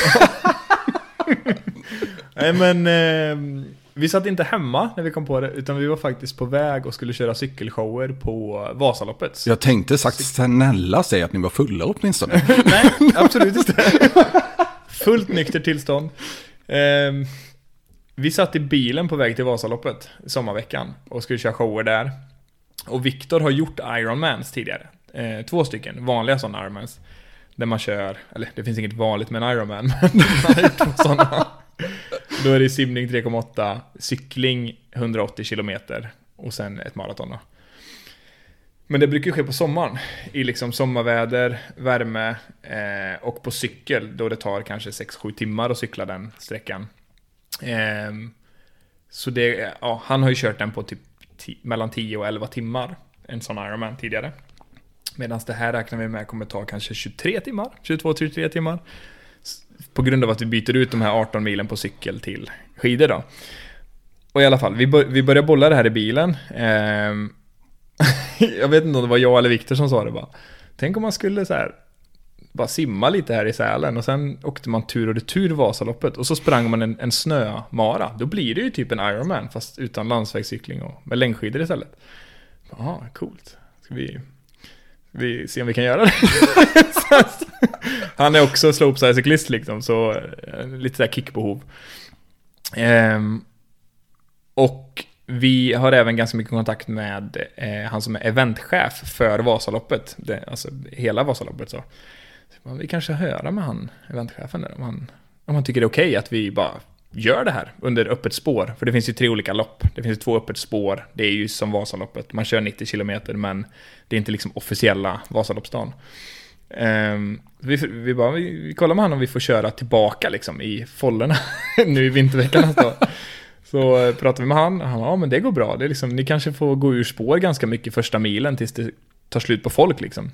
Nej men, eh, vi satt inte hemma när vi kom på det, utan vi var faktiskt på väg och skulle köra cykelshower på Vasaloppet. Jag tänkte sagt snälla säg att ni var fulla åtminstone. [LAUGHS] Nej, absolut inte. Fullt nykter tillstånd. Eh, vi satt i bilen på väg till Vasaloppet sommarveckan och skulle köra shower där. Och Viktor har gjort Ironmans tidigare. Eh, två stycken vanliga sådana Ironmans. Där man kör, eller det finns inget vanligt med en Ironman, [LAUGHS] men han har gjort två sådana. Då är det simning 3,8, cykling 180 kilometer och sen ett maraton då. Men det brukar ju ske på sommaren. I liksom sommarväder, värme eh, och på cykel då det tar kanske 6-7 timmar att cykla den sträckan. Eh, så det, ja, han har ju kört den på typ mellan 10 och 11 timmar. En sån Ironman tidigare. Medan det här räknar vi med kommer ta kanske 23 timmar, 22-23 timmar. På grund av att vi byter ut de här 18 milen på cykel till skidor då. Och i alla fall, vi, bör, vi börjar bolla det här i bilen. Eh, [LAUGHS] jag vet inte om det var jag eller Viktor som sa det bara. Tänk om man skulle så här bara simma lite här i Sälen och sen åkte man tur och retur Vasaloppet och så sprang man en, en snömara. Då blir det ju typ en Ironman fast utan landsvägscykling och med längdskidor istället. Ja, ah, coolt. Ska vi, vi se om vi kan göra det? [LAUGHS] Han är också slopestyle-cyklist liksom, så eh, lite sådär kickbehov. Ehm, och vi har även ganska mycket kontakt med eh, han som är eventchef för Vasaloppet. Det, alltså hela Vasaloppet så. så vi kanske höra med han, eventchefen där, om han, om han tycker det är okej att vi bara gör det här under öppet spår. För det finns ju tre olika lopp. Det finns ju två öppet spår. Det är ju som Vasaloppet. Man kör 90 kilometer men det är inte liksom officiella Vasaloppsdagen. Um, vi, vi, bara, vi, vi kollar med han om vi får köra tillbaka liksom i follorna [LAUGHS] nu i vinterveckan nästa. Så eh, pratade vi med han, han ja men det går bra, det är liksom, ni kanske får gå ur spår ganska mycket första milen tills det tar slut på folk liksom.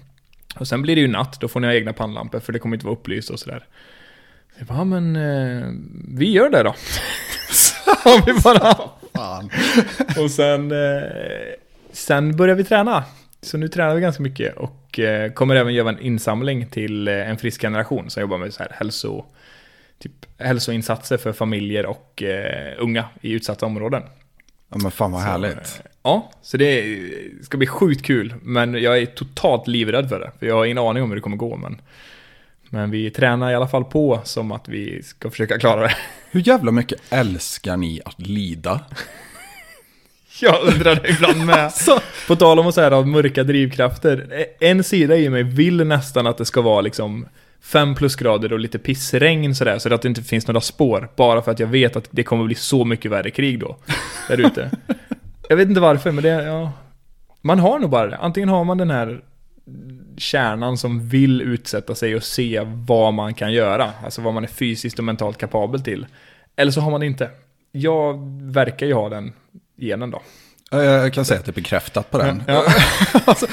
Och sen blir det ju natt, då får ni ha egna pannlampor för det kommer inte vara upplyst och sådär. Så jag bara, ja men eh, vi gör det då. [LAUGHS] Så vi bara, [LAUGHS] och sen, eh, sen börjar vi träna. Så nu tränar vi ganska mycket och eh, kommer även göra en insamling till eh, en frisk generation som jobbar med så här hälso, typ, hälsoinsatser för familjer och eh, unga i utsatta områden. Ja men fan vad Så, härligt. eh, Ja, så det ska bli sjukt kul. Men jag är totalt livrädd för det. För jag har ingen aning om hur det kommer gå. Men, men vi tränar i alla fall på som att vi ska försöka klara det. [LAUGHS] Hur jävla mycket älskar ni att lida? [LAUGHS] Jag undrar det ibland med. [LAUGHS] På tal om att säga av mörka drivkrafter. En sida i mig vill nästan att det ska vara liksom fem plusgrader och lite pissregn sådär, så att det inte finns några spår. Bara för att jag vet att det kommer bli så mycket värre krig då, [LAUGHS] där ute. jag vet inte varför, men det, ja. Man har nog bara det. Antingen har man den här kärnan som vill utsätta sig och se vad man kan göra. Alltså vad man är fysiskt och mentalt kapabel till. Eller så har man inte. Jag verkar ju ha den genen då. Ja, Jag kan säga att det är bekräftat på den. Ja. [LAUGHS] alltså,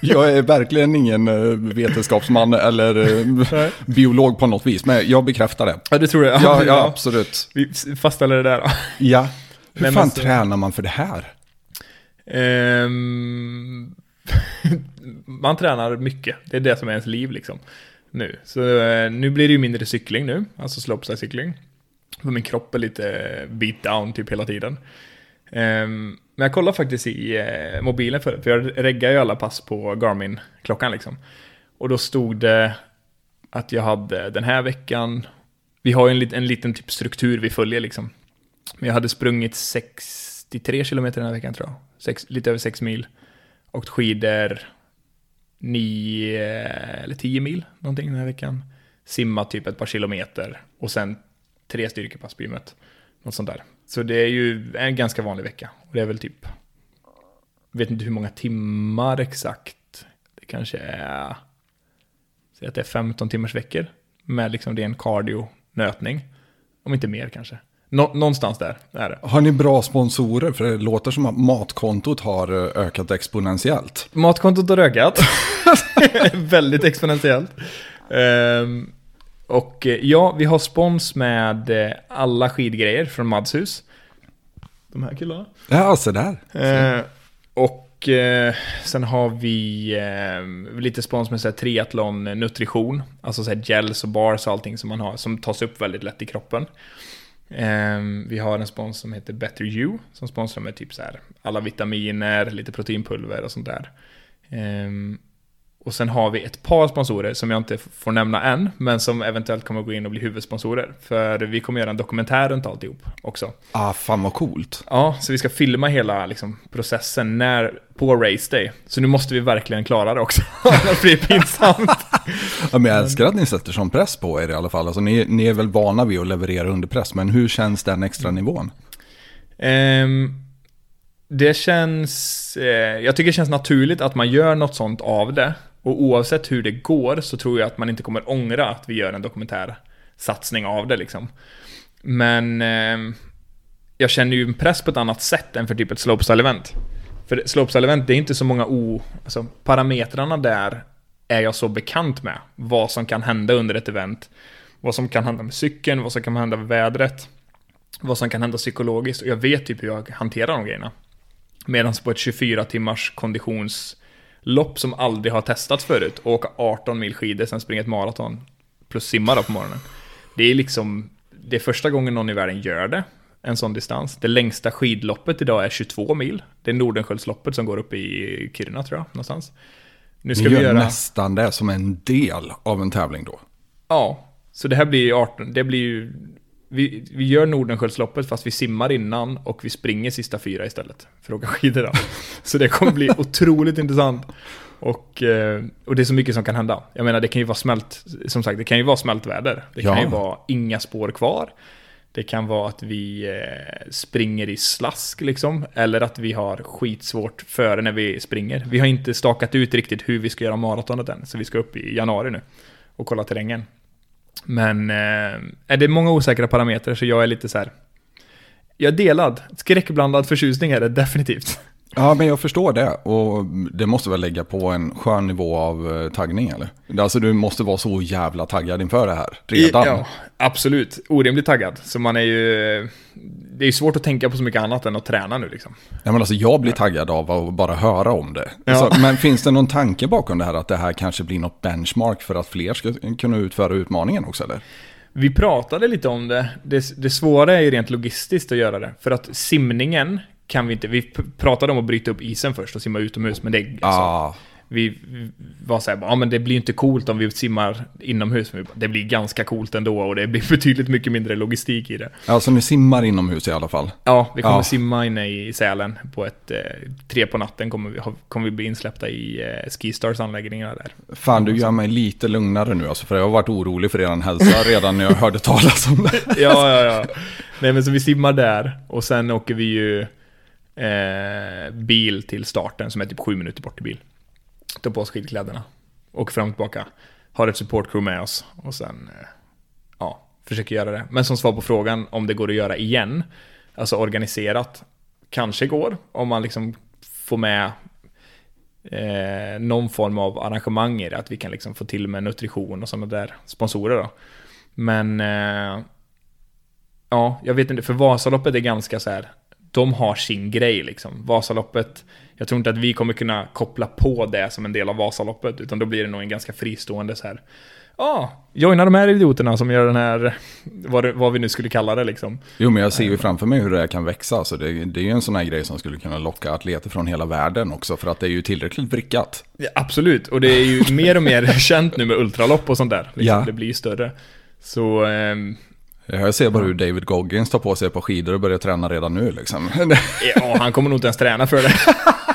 jag är verkligen ingen eh, vetenskapsman eller eh, biolog på något vis, men jag bekräftar det. Ja, det tror jag. [LAUGHS] Ja, ja absolut. Vi fastställer det där då. Ja. [LAUGHS] Hur Nej, fan så- tränar man för det här? Ehm, man tränar mycket. Det är det som är ens liv liksom. Nu. Så eh, nu blir det ju mindre cykling nu. Alltså slopestyle-cykling. För min kropp är lite beat down typ hela tiden. Ehm, men jag kollade faktiskt i eh, mobilen förut, för jag reggar ju alla pass på Garmin-klockan liksom. Och då stod det att jag hade den här veckan, vi har ju en, lit, en liten typ struktur vi följer liksom. Men jag hade sprungit 63 kilometer den här veckan tror jag. Sex, lite över 6 mil. Åkt skidor 9 eller 10 mil någonting den här veckan. Simmat typ ett par kilometer och sen tre styrkepass på gymmet. Något sånt där. Så det är ju en ganska vanlig vecka. Och det är väl typ, vet inte hur många timmar exakt. Det kanske är, säg att det är 15 timmars veckor. Med liksom ren cardio-nötning. Om inte mer kanske. Nå- någonstans där är det. Har ni bra sponsorer? För det låter som att matkontot har eh, ökat exponentiellt. Matkontot har ökat. [LAUGHS] Väldigt exponentiellt. Ehm, och eh, ja, vi har spons med eh, alla skidgrejer från Madshus. De här killarna. Ja, så där. Eh, och eh, sen har vi eh, lite spons med så här, triathlon nutrition. Alltså så här, gels och bars och allting som man har, som tas upp väldigt lätt i kroppen. Eh, vi har en spons som heter Better You, som sponsrar med typ så här, alla vitaminer, lite proteinpulver och sånt där. Och sen har vi ett par sponsorer som jag inte får nämna än, men som eventuellt kommer gå in och bli huvudsponsorer. För vi kommer göra en dokumentär runt alltihop också. Ah, fan vad coolt. Ja, så vi ska filma hela liksom, processen när, på race day. Så nu måste vi verkligen klara det också. [LAUGHS] Annars blir det pinsamt. [LAUGHS] Ja, men jag älskar att ni sätter sån press på er i alla fall. Alltså, ni, ni är väl vana vid att leverera under press, men hur känns den extra nivån? Ehm, det känns... Eh, jag tycker det känns naturligt att man gör något sånt av det. Och oavsett hur det går så tror jag att man inte kommer ångra att vi gör en dokumentär satsning av det liksom. Men eh, jag känner ju en press på ett annat sätt än för typ ett slopestyle-event. För slopestyle-event, det är inte så många o... Alltså parametrarna där är jag så bekant med. Vad som kan hända under ett event. Vad som kan hända med cykeln, vad som kan hända med vädret. Vad som kan hända psykologiskt. Och jag vet typ hur jag hanterar de grejerna. Medan på ett 24 timmars konditions konditionslopp som aldrig har testats förut. Och åka 18 mil skidor, sen springa ett maraton. Plus simma då på morgonen. Det är liksom... Det är första gången någon i världen gör det. En sån distans. Det längsta skidloppet idag är 22 mil. Det är Nordenskiöldsloppet som går upp i Kiruna tror jag, någonstans. Nu Ni ska vi gör göra... nästan det som en del av en tävling då. Ja, så det här blir ju 18, det blir ju... Vi, vi gör Nordenskiöldsloppet fast vi simmar innan och vi springer sista fyra istället. För att åka skidor då. [LAUGHS] Så det kommer bli otroligt intressant. Och, eh, och det är så mycket som kan hända. Jag menar det kan ju vara smält, som sagt det kan ju vara smältväder. Det kan Ja. ju vara inga spår kvar. Det kan vara att vi eh, springer i slask liksom. Eller att vi har skitsvårt före när vi springer. Vi har inte stakat ut riktigt hur vi ska göra maratonet än. Så vi ska upp i januari nu och kolla terrängen. Men eh, är det många osäkra parametrar så jag är lite så här. Jag är delad. Skräckblandad förtjusning är det definitivt. Ja, men jag förstår det. Och det måste väl lägga på en skön nivå av eh, taggning, eller? Alltså, du måste vara så jävla taggad inför det här, redan. Ja, absolut. Orimligt taggad. Så man är ju... Det är ju svårt att tänka på så mycket annat än att träna nu liksom. Ja, men alltså, jag blir taggad av att bara höra om det. Ja. Så, men finns det någon tanke bakom det här, att det här kanske blir något benchmark för att fler ska kunna utföra utmaningen också, eller? Vi pratade lite om det. det. Det svåra är ju rent logistiskt att göra det. För att simningen kan vi inte... Vi pratade om att bryta upp isen först och simma utomhus, men det. Alltså, Ah, vi var så här, ja men det blir inte coolt om vi simmar inomhus. Men det blir ganska coolt ändå och det blir [LAUGHS] betydligt mycket mindre logistik i det. Alltså ni simmar inomhus i alla fall. Ja, vi kommer Ja. simma inne i Sälen på ett, eh, tre på natten kommer vi, kommer vi bli insläppta i eh, Skistars anläggningar där. Fan, du gör mig lite lugnare nu alltså, för jag har varit orolig för er hälsa [LAUGHS] redan när jag hörde talas om det. ja, ja, ja. Nej men så vi simmar där och sen åker vi ju eh, bil till starten som är typ sju minuter bort i bil. Tar på oss skidkläderna. Åker fram och tillbaka. Har ett support crew med oss och sen eh, ja, försöker göra det. Men som svar på frågan om det går att göra igen, alltså organiserat, kanske går om man liksom får med eh, någon form av arrangemang i det, att vi kan liksom få till med nutrition och sådana där sponsorer då. Men eh, ja, jag vet inte, för Vasaloppet är ganska så här. De har sin grej liksom. Vasaloppet, jag tror inte att vi kommer kunna koppla på det som en del av Vasaloppet, utan då blir det nog en ganska fristående så här. Ja, ah, joina de här idioterna som gör den här, vad, det, vad vi nu skulle kalla det liksom. Jo, men jag ser ju framför mig hur det här kan växa. Så det, det är ju en sån här grej som skulle kunna locka atleter från hela världen också, för att det är ju tillräckligt vrickat. Ja, absolut, och det är ju mer och mer [LAUGHS] känt nu med ultralopp och sånt där. Liksom. Ja. Det blir ju större. Så, ehm, Jag ser bara hur David Goggins tar på sig ett par skidor och börjar träna redan nu liksom. [LAUGHS] ja, han kommer nog inte ens träna för det. [LAUGHS]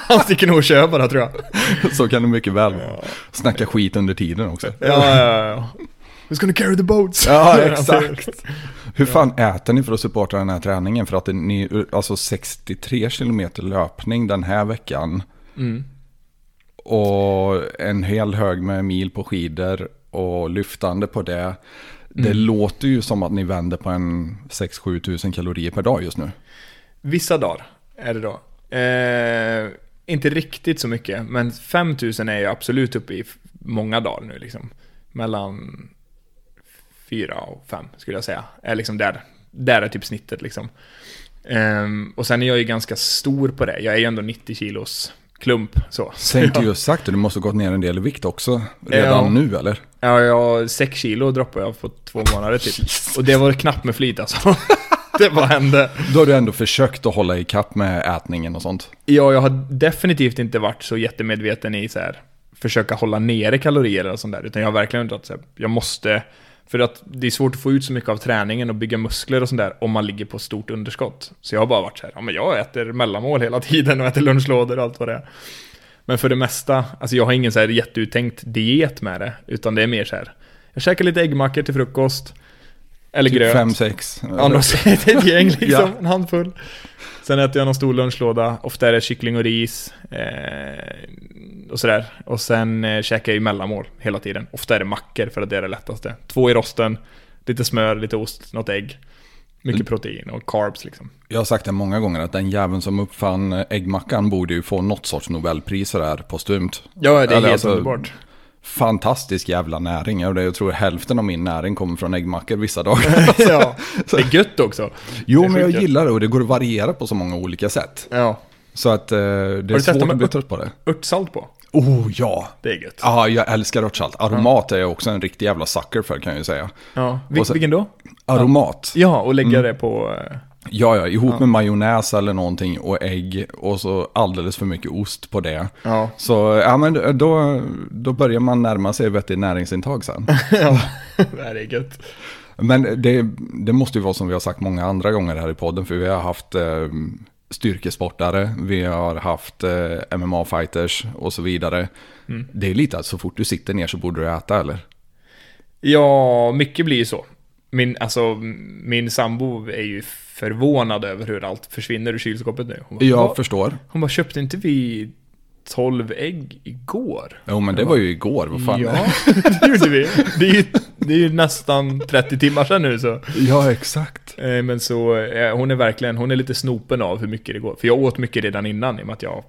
Han sticker nog och kör bara tror jag. Så kan det mycket väl vara. Snacka skit under tiden också. Ja, ja, ja. Who's gonna carry the boats? Ja, [LAUGHS] exakt. Hur fan äter ni för att supporta den här träningen? För att ni, alltså 63 kilometer löpning den här veckan. Mm. Och en hel hög med mil på skidor och lyftande på det. Det Mm. låter ju som att ni vänder på en 6-7 tusen kalorier per dag just nu. Vissa dagar är det då. Eh, inte riktigt så mycket, men 5000 är jag absolut uppe i många dagar nu liksom. Mellan 4 och 5 skulle jag säga. Är liksom där, där är typ snittet liksom. Ehm, och sen är jag ju ganska stor på det. Jag är ju ändå 90 kilos klump så. Tänkte just [LAUGHS] sagt det, du måste gått ner en del i vikt också. Redan Ja. nu eller? Ja, jag 6 kilo droppade jag på två månader typ. Och det var knappt med flit alltså. [LAUGHS] det bara hände. Då har du ändå försökt att hålla ikapp med ätningen och sånt. Ja, jag har definitivt inte varit så jättemedveten i så här, försöka hålla nere kalorier eller sånt där, utan jag har verkligen undrat så här, jag måste, för att det är svårt att få ut så mycket av träningen och bygga muskler och sånt där om man ligger på stort underskott. Så jag har bara varit så här, ja men jag äter mellanmål hela [LAUGHS] tiden och äter lunchlådor och allt vad det är. Men för det mesta, alltså jag har ingen så här jätteuttänkt diet med det, utan det är mer så här, jag käkar lite äggmackor till frukost, eller Typ gröt. 5-6. Ja, då säger [LAUGHS] det ett gäng [LAUGHS] liksom, Ja. en handfull. Sen äter jag någon stor lunchlåda, ofta är det kyckling och ris. Eh, och sådär. Och sen eh, käkar jag ju mellanmål hela tiden. Ofta är det mackor för att det är det lättaste. Två i rosten, lite smör, lite ost, något ägg. Mycket Mm. protein och carbs liksom. Jag har sagt det många gånger att den jäveln som uppfann äggmackan borde ju få något sorts nobelpris sådär postumt. Ja, det är Eller helt alltså, underbart. Fantastisk jävla näring. Jag jag tror hälften av min näring kommer från äggmackor vissa dagar. [LAUGHS] [LAUGHS] ja, det är gött också. Jo, men jag gillar det och det går att variera på så många olika sätt. Ja. Så att eh, det är svårt att bli trött på det. Örtsalt på. Oh ja! Det är gött. Ja, jag älskar örtsalt. Aromat är jag också en riktig jävla sucker för kan jag ju säga. Ja. Vil- vilken då? Aromat. Ja, och lägga Mm. det på... eh, Ja, ja, ihop med majonnäs eller någonting och ägg och så alldeles för mycket ost på det. Ja. Så ja, men då, då börjar man närma sig vettigt näringsintag sen. [LAUGHS] ja. det är gött. Men det, det måste ju vara som vi har sagt många andra gånger här i podden, för vi har haft eh, styrkesportare, vi har haft eh, MMA-fighters och så vidare. Mm. Det är lite att så fort du sitter ner så borde du äta, eller? Ja, mycket blir ju så. Min, alltså, min sambo är ju förvånad över hur allt försvinner ur kylskåpet nu. Hon bara, Jag förstår. hon bara, köpte inte vi 12 ägg igår? Jo, men det var ju igår, vad fan. Ja, det gjorde vi. Det är, ju, det är ju nästan 30 timmar sedan nu så. ja exakt. Eh, Men så, eh, hon är verkligen, hon är lite snopen av hur mycket det går. För jag åt mycket redan innan i och med att jag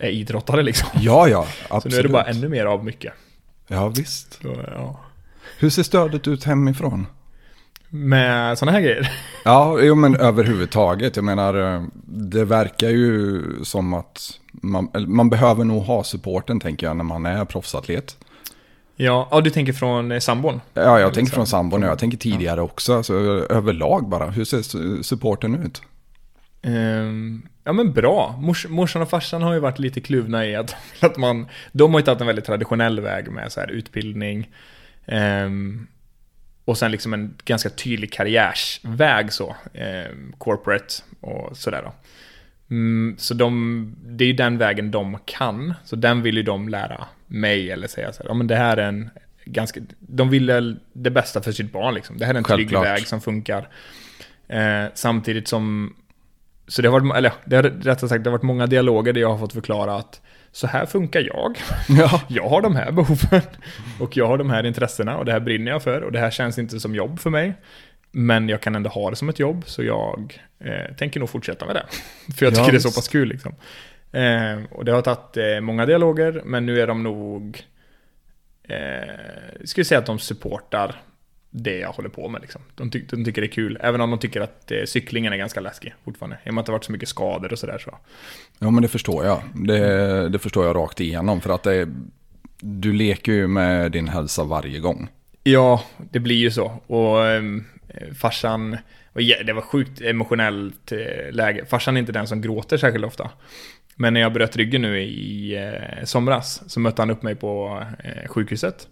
är idrottare liksom. Ja, ja, [LAUGHS] Så absolut. nu är det bara ännu mer av mycket. Ja, visst. Så, ja. Hur ser stödet ut hemifrån? Med sådana här grejer. Ja, jo, men överhuvudtaget. Jag menar, eh, det verkar ju som att man, man behöver nog ha supporten, tänker jag, när man är proffsatlet. Ja, ja du tänker från eh, sambon? Ja, jag tänker från sambon och jag tänker tidigare också. Alltså, överlag bara. Hur ser su- supporten ut? Ehm, ja men bra. Mors, morsan och farsan har ju varit lite kluvna i att, [LAUGHS] att man, de har ju tagit en väldigt traditionell väg med så här utbildning. ehm, och sen liksom en ganska tydlig karriärsväg så. ehm, corporate och sådär då. Mm, så de, det är ju den vägen de kan. Så den vill ju de lära mig eller säga så här, ja men det här är en ganska, de vill det bästa för sitt barn liksom. Det här är en trygg Självklart. väg som funkar. Eh, samtidigt som, så det har varit, eller det har rättare sagt, det har varit många dialoger där jag har fått förklara att så här funkar jag. [LAUGHS] Ja. Jag har de här behoven och jag har de här intressena och det här brinner jag för och det här känns inte som jobb för mig. Men jag kan ändå ha det som ett jobb så jag eh, tänker nog fortsätta med det. [LAUGHS] För jag Ja, tycker det är så pass kul liksom. Eh, och det har tagit eh, många dialoger men nu är de nog, eh, ska vi säga att de supportar det jag håller på med liksom. De, ty- de tycker det är kul, även om de tycker att eh, cyklingen är ganska läskig fortfarande. I och med att det har varit så mycket skador och sådär så. Ja men det förstår jag. Det, det förstår jag rakt igenom. För att det, du leker ju med din hälsa varje gång. Ja, det blir ju så. Och um, farsan, det var sjukt emotionellt eh, läge. Farsan är inte den som gråter särskilt ofta. Men när jag bröt ryggen nu i eh, somras så mötte han upp mig på eh, sjukhuset.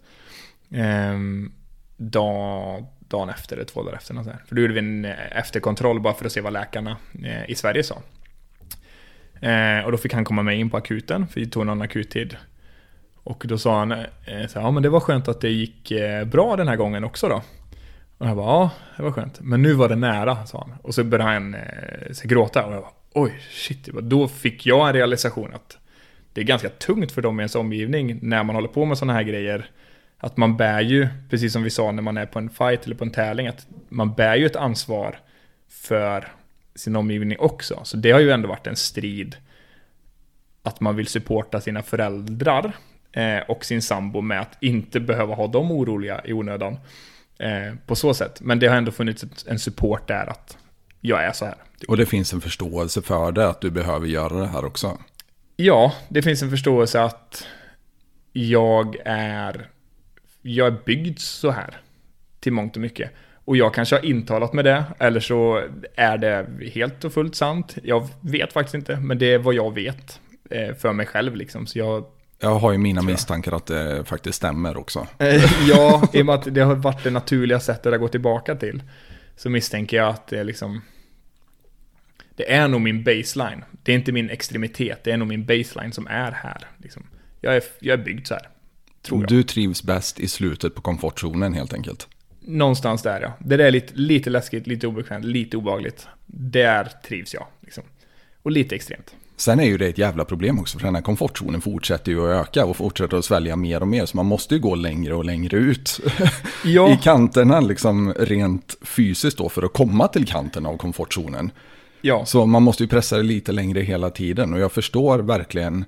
Dag, dagen efter, eller två dagar efter. något sånt där. För då gjorde vi en eh, efterkontroll bara för att se vad läkarna eh, i Sverige sa. Eh, och då fick han komma med in på akuten, för vi tog någon akuttid. Och då sa han, så här, ja men det var skönt att det gick bra den här gången också då. Och jag bara, ja det var skönt. Men nu var det nära, sa han. Och så började han så gråta och jag bara, oj shit. Då fick jag en realisation att det är ganska tungt för dem i ens omgivning när man håller på med sådana här grejer. Att man bär ju, precis som vi sa när man är på en fight eller på en tävling, att man bär ju ett ansvar för sin omgivning också. Så det har ju ändå varit en strid att man vill supporta sina föräldrar eh, och sin sambo med att inte behöva ha dem oroliga i onödan. Eh, på så sätt. Men det har ändå funnits en support där att jag är så här. Och det finns en förståelse för det, att du behöver göra det här också. Ja, det finns en förståelse att jag är, jag är byggd så här till mångt och mycket. Och jag kanske har intalat med det, eller så är det helt och fullt sant. Jag vet faktiskt inte, men det är vad jag vet eh, för mig själv liksom. Så jag Jag har ju mina misstankar att det faktiskt stämmer också. Eh, ja, [LAUGHS] i och med att det har varit det naturliga sättet att gå tillbaka till. Så misstänker jag att det är liksom... Det är nog min baseline. Det är inte min extremitet, det är nog min baseline som är här. Liksom. Jag, är, jag är byggd så här. Tror jag. Du trivs bäst i slutet på komfortzonen helt enkelt. Någonstans där ja. Det där är lite, lite läskigt, lite obekvämt, lite obehagligt. Där trivs jag. Liksom. Och lite extremt. Sen är ju det ett jävla problem också, för den här komfortzonen fortsätter ju att öka och fortsätter att svälja mer och mer. Så man måste ju gå längre och längre ut [LAUGHS] Ja. i kanterna, liksom rent fysiskt då, för att komma till kanten av komfortzonen. Ja, Så man måste ju pressa det lite längre hela tiden. Och jag förstår verkligen,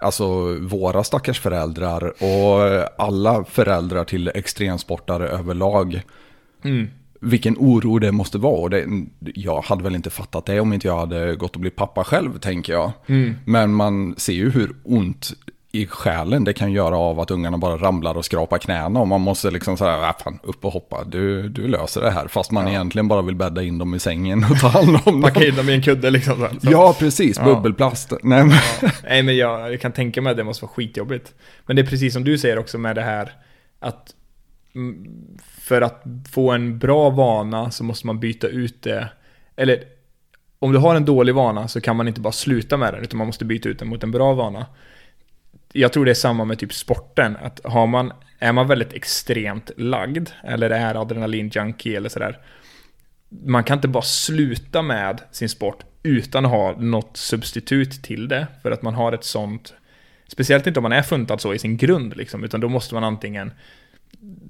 alltså våra stackars föräldrar och alla föräldrar till extremsportare överlag. mm. Vilken oro det måste vara. Och det, jag hade väl inte fattat det om inte jag hade gått och blivit pappa själv, tänker jag. Mm. Men man ser ju hur ont i själen det kan göra av att ungarna bara ramlar och skrapar knäna. Och man måste liksom säga, äh, fan, upp och hoppa, du, du löser det här. Fast man Ja. egentligen bara vill bädda in dem i sängen och ta hand om dem. packa in dem i en kudde liksom. Så. Så. Ja, precis. Ja. Bubbelplast. Nej, men, Ja. Nej men jag, jag kan tänka mig att det måste vara skitjobbigt. Men det är precis som du säger också med det här att för att få en bra vana så måste man byta ut det. Eller om du har en dålig vana så kan man inte bara sluta med den utan man måste byta ut den mot en bra vana. Jag tror det är samma med typ sporten. Att har man, är man väldigt extremt lagd eller är adrenalin-junkie eller sådär. Man kan inte bara sluta med sin sport utan att ha något substitut till det. För att man har ett sånt, speciellt inte om man är funtad så i sin grund liksom, utan då måste man antingen,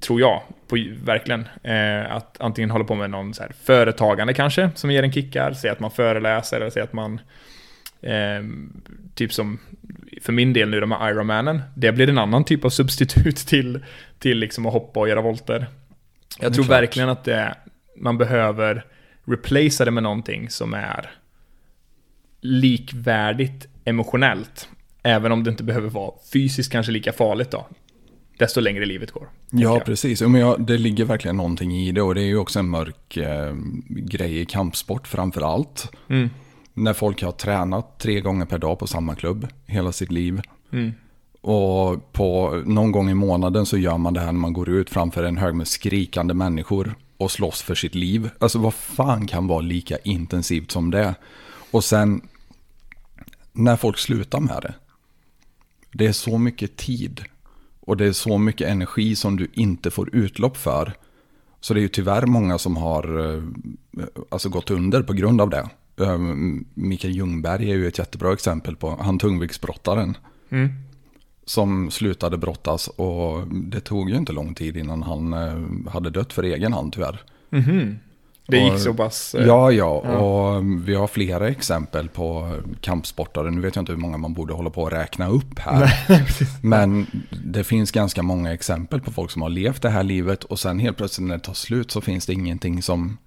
tror jag, på, verkligen, eh, att antingen hålla på med någon så här företagande kanske, som ger en kickar, Säg att man föreläser eller säg att man Eh, typ som för min del nu de här Ironmanen, det blir en annan typ av substitut [LAUGHS] till, till liksom att hoppa och göra volter. Jag tror klart. verkligen att det, man behöver replacea det med någonting som är likvärdigt emotionellt. Även om det inte behöver vara fysiskt kanske lika farligt då. Desto längre livet går. ja, precis. Ja, Men jag, det ligger verkligen någonting i det. Och det är ju också en mörk eh, grej i kampsport framför allt. Mm. När folk har tränat tre gånger per dag på samma klubb hela sitt liv. Mm. Och på någon gång i månaden så gör man det här när man går ut framför en hög med skrikande människor och slåss för sitt liv. Alltså vad fan kan vara lika intensivt som det? Och sen när folk slutar med det. Det är så mycket tid och det är så mycket energi som du inte får utlopp för. Så det är ju tyvärr många som har eh, alltså gått under på grund av det. Eh, Mikael Ljungberg är ju ett jättebra exempel på han tungviktsbrottaren. Mm. Som slutade brottas och det tog ju inte lång tid innan han eh, hade dött för egen hand tyvärr. Mhm. Det gick Och- så pass... eh, Ja, ja, och vi har flera exempel på kampsportare. Nu vet jag inte hur många man borde hålla på att räkna upp här. [LAUGHS] Men det finns ganska många exempel på folk som har levt det här livet och sen helt plötsligt när det tar slut så finns det ingenting som...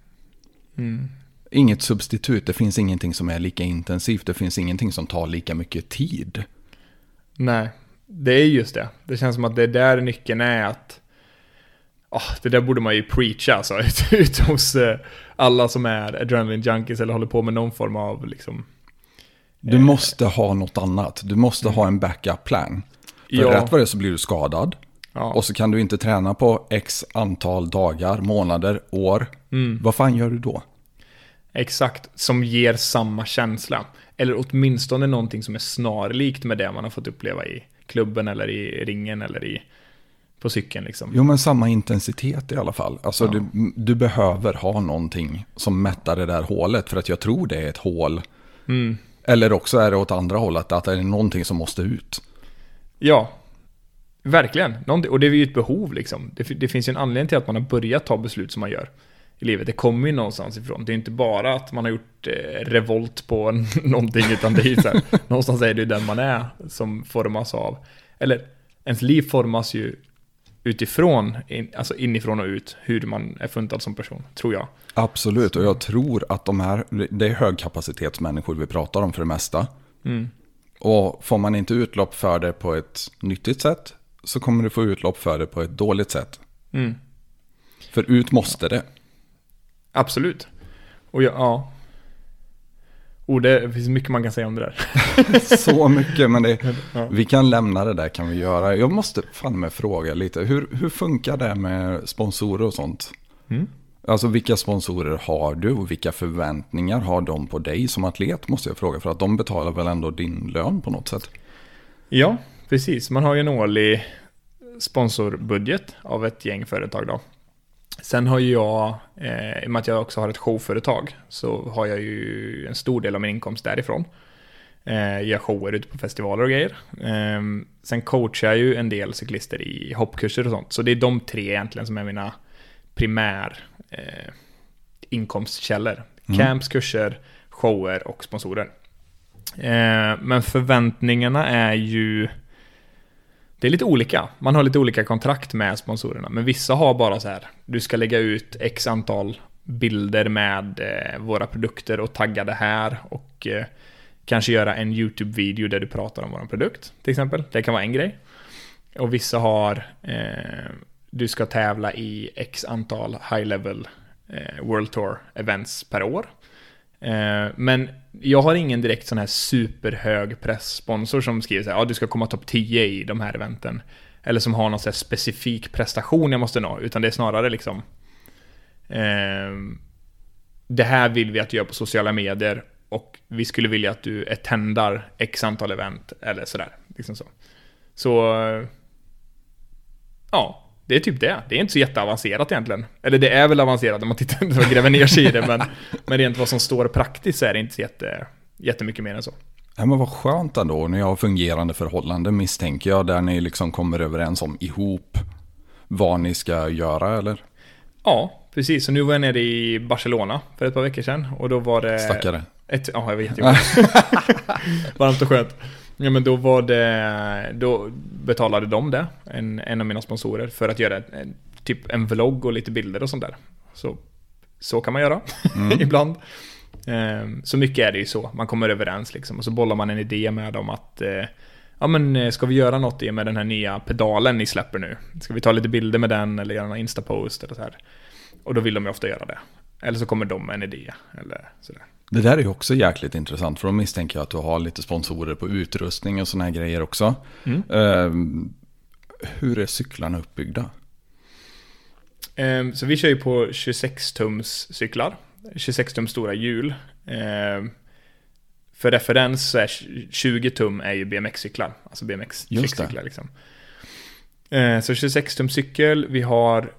Mm. Inget substitut, det finns ingenting som är lika intensivt, det finns ingenting som tar lika mycket tid. Nej, det är just det. Det känns som att det är där nyckeln är att... ah, det där borde man ju preacha alltså, [LAUGHS] ut, ut hos eh, alla som är adrenaline junkies eller håller på med någon form av liksom... Du måste ha något annat, du måste ha en backup plan. För Ja. rätt vad det så blir du skadad. Ja, Och så kan du inte träna på x antal dagar, månader, år. Mm. Vad fan gör du då? Exakt. Som ger samma känsla. Eller åtminstone någonting som är snarlikt med det man har fått uppleva i klubben eller i ringen eller i... På cykeln liksom. Jo men samma intensitet i alla fall. Alltså Ja. du, du behöver ha någonting som mättar det där hålet. För att jag tror det är ett hål. Mm. Eller också är det åt andra hållet, att det är någonting som måste ut. Ja, verkligen. Och det är ju ett behov liksom. Det, det finns ju en anledning till att man har börjat ta beslut som man gör i livet. Det kommer ju någonstans ifrån. Det är inte bara att man har gjort eh, revolt på [LAUGHS] någonting, utan det är ju så här, [LAUGHS] någonstans är det ju den man är som formas av, eller ens liv formas ju utifrån, in, alltså inifrån och ut, hur man är funtad som person, tror jag. Absolut, och jag tror att de här, det är högkapacitetsmänniskor vi pratar om för det mesta. Mm. Och får man inte utlopp för det på ett nyttigt sätt så kommer du få utlopp för det på ett dåligt sätt. Mm. För ut måste det. Absolut. Och jag, ja. Och det finns mycket man kan säga om det där. [LAUGHS] Så mycket, men det, Ja. vi kan lämna det där kan vi göra. Jag måste fan med fråga lite, hur, hur funkar det med sponsorer och sånt? Mm. Alltså vilka sponsorer har du och vilka förväntningar har de på dig som atlet måste jag fråga. För att de betalar väl ändå din lön på något sätt. Ja, precis. Man har ju en årlig sponsorbudget av ett gäng företag då. Sen har ju jag, eh, i och med att jag också har ett showföretag, så har jag ju en stor del av min inkomst därifrån. Eh, gör shower ute på festivaler och grejer. Eh, sen coachar jag ju en del cyklister i hoppkurser och sånt. Så det är de tre egentligen som är mina primär eh, inkomstkällor. Mm. Camps, kurser, shower och sponsorer. Eh, men förväntningarna är ju... Det är lite olika. Man har lite olika kontrakt med sponsorerna. Men vissa har bara så här. Du ska lägga ut x antal bilder med eh, våra produkter och tagga det här. Och eh, kanske göra en YouTube-video där du pratar om vår produkt. Till exempel. Det kan vara en grej. Och vissa har... Eh, du ska tävla i x antal high level eh, World Tour events per år. Eh, men jag har ingen direkt sån här superhög presssponsor som skriver så här, ja du ska komma topp 10 i de här eventen. Eller som har någon så här specifik prestation jag måste nå, utan det är snarare liksom eh, Det här vill vi att du gör på sociala medier och vi skulle vilja att du attendar x antal event eller sådär. Liksom så. Så eh, Ja, det är typ det. Det är inte så jätteavancerat egentligen. Eller det är väl avancerat om man tittar [LAUGHS] och gräver ner sig i det, men, men rent vad som står praktiskt så är det inte så jätte, jättemycket mer än så. Ja, men vad skönt ändå, ni har fungerande förhållanden misstänker jag, där ni liksom kommer överens om ihop vad ni ska göra eller? Ja, precis. Så nu var jag nere i Barcelona för ett par veckor sedan och då var det... Stackare. Ett, ja, jag vet ju. [LAUGHS] Varmt och skönt. Ja, men då var det... Då betalade de det, en, en av mina sponsorer, för att göra en, typ en vlogg och lite bilder och sånt där. Så, så kan man göra [LAUGHS] ibland. Ehm, Så mycket är det ju så. Man kommer överens liksom och så bollar man en idé med dem att eh, Ja men eh, ska vi göra något i med den här nya pedalen ni släpper nu? Ska vi ta lite bilder med den eller göra någon instapost eller så här? Och då vill de ju ofta göra det. Eller så kommer de med en idé eller sådär. Det där är ju också jäkligt intressant för då misstänker jag att du har lite sponsorer på utrustning och sådana här grejer också. Mm. Ehm, hur är cyklarna uppbyggda? Ehm, så vi kör ju på 26-tums cyklar. 26 tums stora hjul. Ehm, för referens så är 20 tum är ju BMX-cyklar. Alltså BMX Just det. cyklar liksom. Ehm, så 26 tums cykel, vi har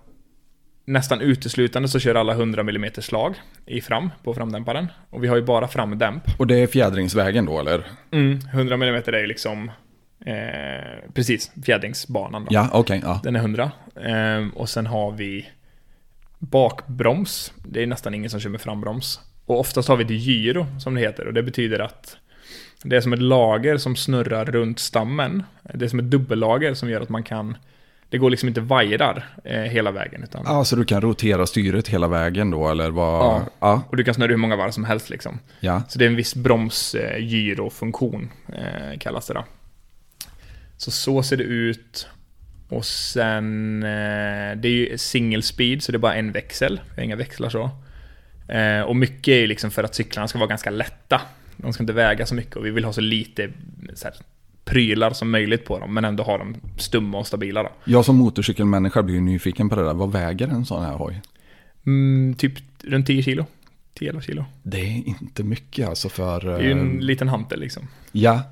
nästan uteslutande så kör alla 100 mm slag i fram, på framdämparen. Och vi har ju bara framdämp. Och det är fjädringsvägen då eller? 100 mm är ju liksom, eh, precis, fjädringsbanan då. Ja, okej. ja. Den är 100. Ehm, och sen har vi bakbroms. Det är nästan ingen som kör med frambroms. Och oftast har vi ett gyro, som det heter. Och det betyder att det är som ett lager som snurrar runt stammen. Det är som ett dubbellager som gör att man kan... Det går liksom inte vajrar eh, hela vägen. Utan, Ja, så du kan rotera styret hela vägen då eller vad? Ja. Ja. Och du kan snurra hur många varv som helst liksom. ja. Så det är en viss bromsgyrofunktion, eh, kallas det då. Så så ser det ut. Och sen, eh, det är ju single speed, så det är bara en växel. Vi har inga växlar så. Eh, och mycket är ju liksom för att cyklarna ska vara ganska lätta. De ska inte väga så mycket och vi vill ha så lite så här, prylar som möjligt på dem, men ändå ha dem stumma och stabila då. Jag som motorcykelmänniska blir nyfiken på det där. Vad väger en sån här hoj? Mm, typ runt 10 kilo. 10-11 kilo. Det är inte mycket alltså för... Det är ju eh, en liten hantel liksom. Ja,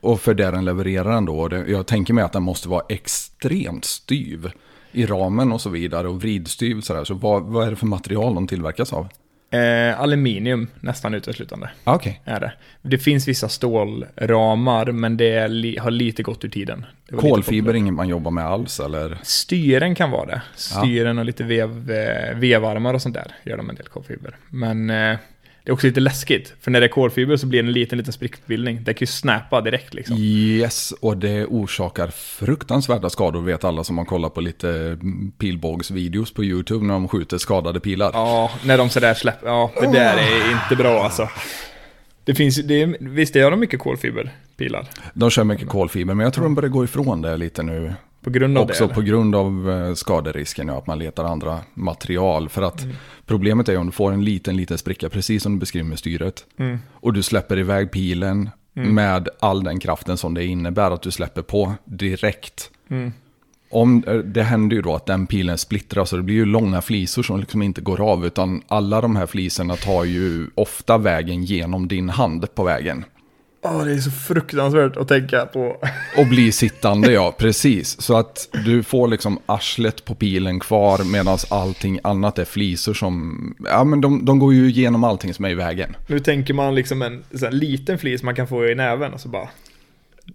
och för det den levererar ändå. Jag tänker mig att den måste vara extremt styv i ramen och så vidare och vridstyv sådär. Så vad, vad är det för material de tillverkas av? Eh, aluminium nästan uteslutande. Ah, Okej, Är det. det finns vissa stålramar, men det li har lite gått ur tiden. Kolfiber är inget man jobbar med alls eller? Styren kan vara det. Styren och lite vev, eh, vevarmar och sånt där gör de en del kolfiber. Men eh, det är också lite läskigt, för när det är kolfiber så blir det en liten, liten sprickbildning. Det kan ju snappa direkt liksom. Yes, och det orsakar fruktansvärda skador vet alla som har kollat på lite pilbågsvideos på YouTube när de skjuter skadade pilar. Ja, när de sådär släpper. Ja, det där är inte bra alltså. Det finns det är, visst, har de mycket kolfiberpilar. De kör mycket kolfiber, men jag tror de börjar gå ifrån det lite nu. På grund av Också det. på grund av eh, skaderisken, ja, att man letar andra material. För att Mm. problemet är om du får en liten, liten spricka, precis som du beskriver med styret. Mm. Och du släpper iväg pilen med all den kraften som det innebär att du släpper på direkt. Mm. Om, eh, det händer ju då att den pilen splittras och det blir ju långa flisor som liksom inte går av. Utan alla de här flisorna tar ju ofta vägen genom din hand på vägen. Åh, det är så fruktansvärt att tänka på. Och bli sittande, ja, precis. Så att du får liksom arslet på pilen kvar medan allting annat är flisor som, ja men de, de går ju igenom allting som är i vägen. Nu tänker man liksom en här liten flis man kan få i näven och så bara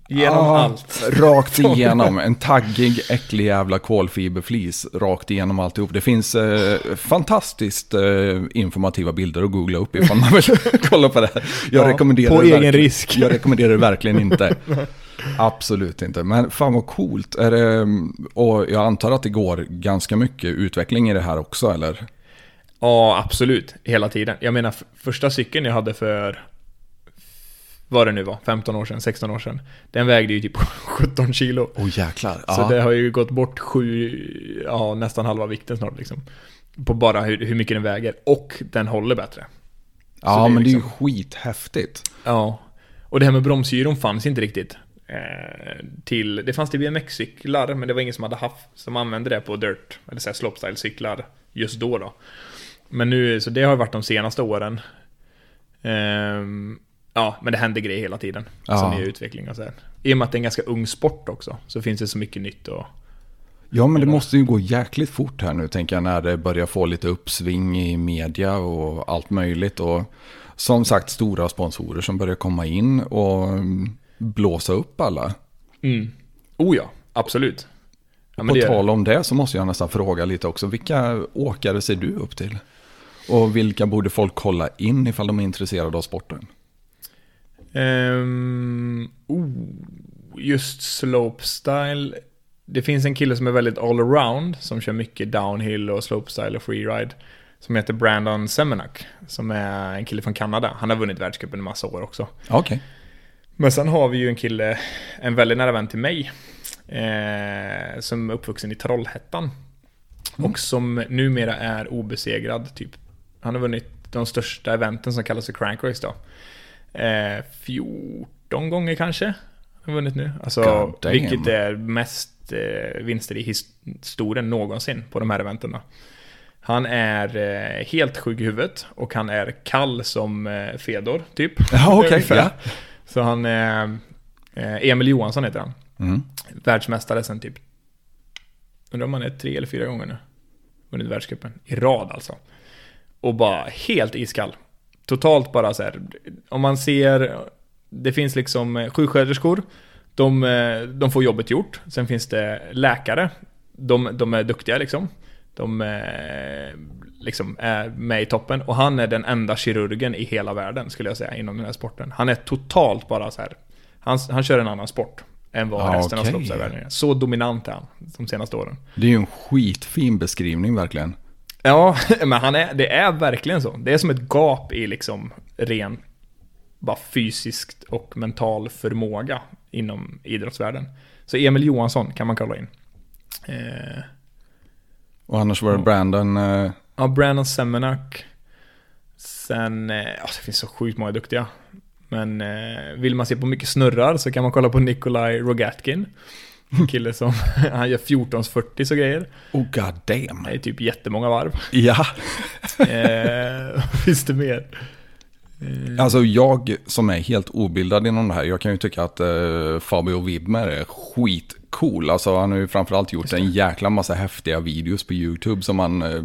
genom Ah, allt. Rakt [LAUGHS] igenom, en taggig, äcklig jävla kolfiberflis rakt igenom alltihop. Det finns eh, fantastiskt eh, informativa bilder att googla upp ifall man vill [LAUGHS] kolla på det här. Jag Ja, rekommenderar på det egen risk. Jag rekommenderar det verkligen inte. [LAUGHS] Absolut inte. Men fan vad coolt. Är det, och jag antar att det går ganska mycket utveckling i det här också, eller? Ja, absolut. Hela tiden. Jag menar, första cykeln jag hade för vad det nu var, 15 år sedan, 16 år sedan. Den vägde ju typ [LAUGHS] 17 kilo. Åh oh, jäklar. Så Ja. det har ju gått bort sju, ja nästan halva vikten snart liksom. På bara hur, hur mycket den väger. Och den håller bättre. ja, det men det är ju liksom- skithäftigt. Ja. Och det här med bromsgyron fanns inte riktigt. Eh, till, det fanns till BMX-cyklar, men det var ingen som hade haft, som använde det på dirt, eller så här slopestyle-cyklar just då då. Men nu, så det har varit de senaste åren. Ehm, ja, men det händer grejer hela tiden. Ja. Som är utveckling och så här. I och med att det är en ganska ung sport också, så finns det så mycket nytt och... Ja, men det måste ju gå jäkligt fort här nu, tänker jag, när det börjar få lite uppsving i media och allt möjligt. Och som sagt, stora sponsorer som börjar komma in och blåsa upp alla. Mm. Oh ja, absolut. Ja, men På det tal om det så måste jag nästan fråga lite också, vilka åkare ser du upp till? Och vilka borde folk kolla in ifall de är intresserade av sporten? Ehm, oh, just slopestyle. Det finns en kille som är väldigt allround, som kör mycket downhill och slopestyle och freeride. Som heter Brandon Semenak, som är en kille från Kanada. Han har vunnit världscupen en massa år också. Okej. Men sen har vi ju en kille, en väldigt nära vän till mig, eh, som är uppvuxen i Trollhättan. Och som numera är obesegrad, typ. Han har vunnit de största eventen som kallas för Crank Race då. Eh, 14 gånger kanske har vunnit nu. Alltså, vilket är mest eh, vinster i historien någonsin på de här eventen. Han är eh, helt sjuk i huvudet och han är kall som eh, Fedor, typ. [LAUGHS] Ja, okej. Ungefär. ja. Så han är... Eh, Emil Johansson heter han. Mm. Världsmästare sen typ... Undrar om han är tre eller fyra gånger nu. Vunnit världscupen. I rad alltså. Och bara helt iskall. Totalt bara så här. Om man ser... Det finns liksom eh, sjuksköterskor. De, eh, de får jobbet gjort. Sen finns det läkare. De, de är duktiga liksom. De eh, liksom är med i toppen. Och han är den enda kirurgen i hela världen skulle jag säga inom den här sporten. Han är totalt bara så här. Han, han kör en annan sport än vad Ah, resten av okej. slopestyle-världen är. Så dominant är han de senaste åren. Det är ju en skitfin beskrivning verkligen. Ja, [LAUGHS] men han är, det är verkligen så. Det är som ett gap i liksom ren bara fysiskt och mental förmåga inom idrottsvärlden. Så Emil Johansson kan man kolla in. Eh, Och annars var det Brandon... eh, ja, Brandon Semenak. Sen, eh, det finns så sjukt många duktiga. Men eh, vill man se på mycket snurrar så kan man kolla på Nikolaj Rogatkin. En [LAUGHS] kille som, [LAUGHS] han gör 1440 så grejer. Oh god damn. Det är typ jättemånga varv. Ja. [LAUGHS] Eh, finns det mer? Eh, Alltså jag som är helt obildad inom det här, jag kan ju tycka att eh, Fabio Widmer är skitcool. Alltså han har ju framförallt gjort en jäkla massa häftiga videos på YouTube som man eh,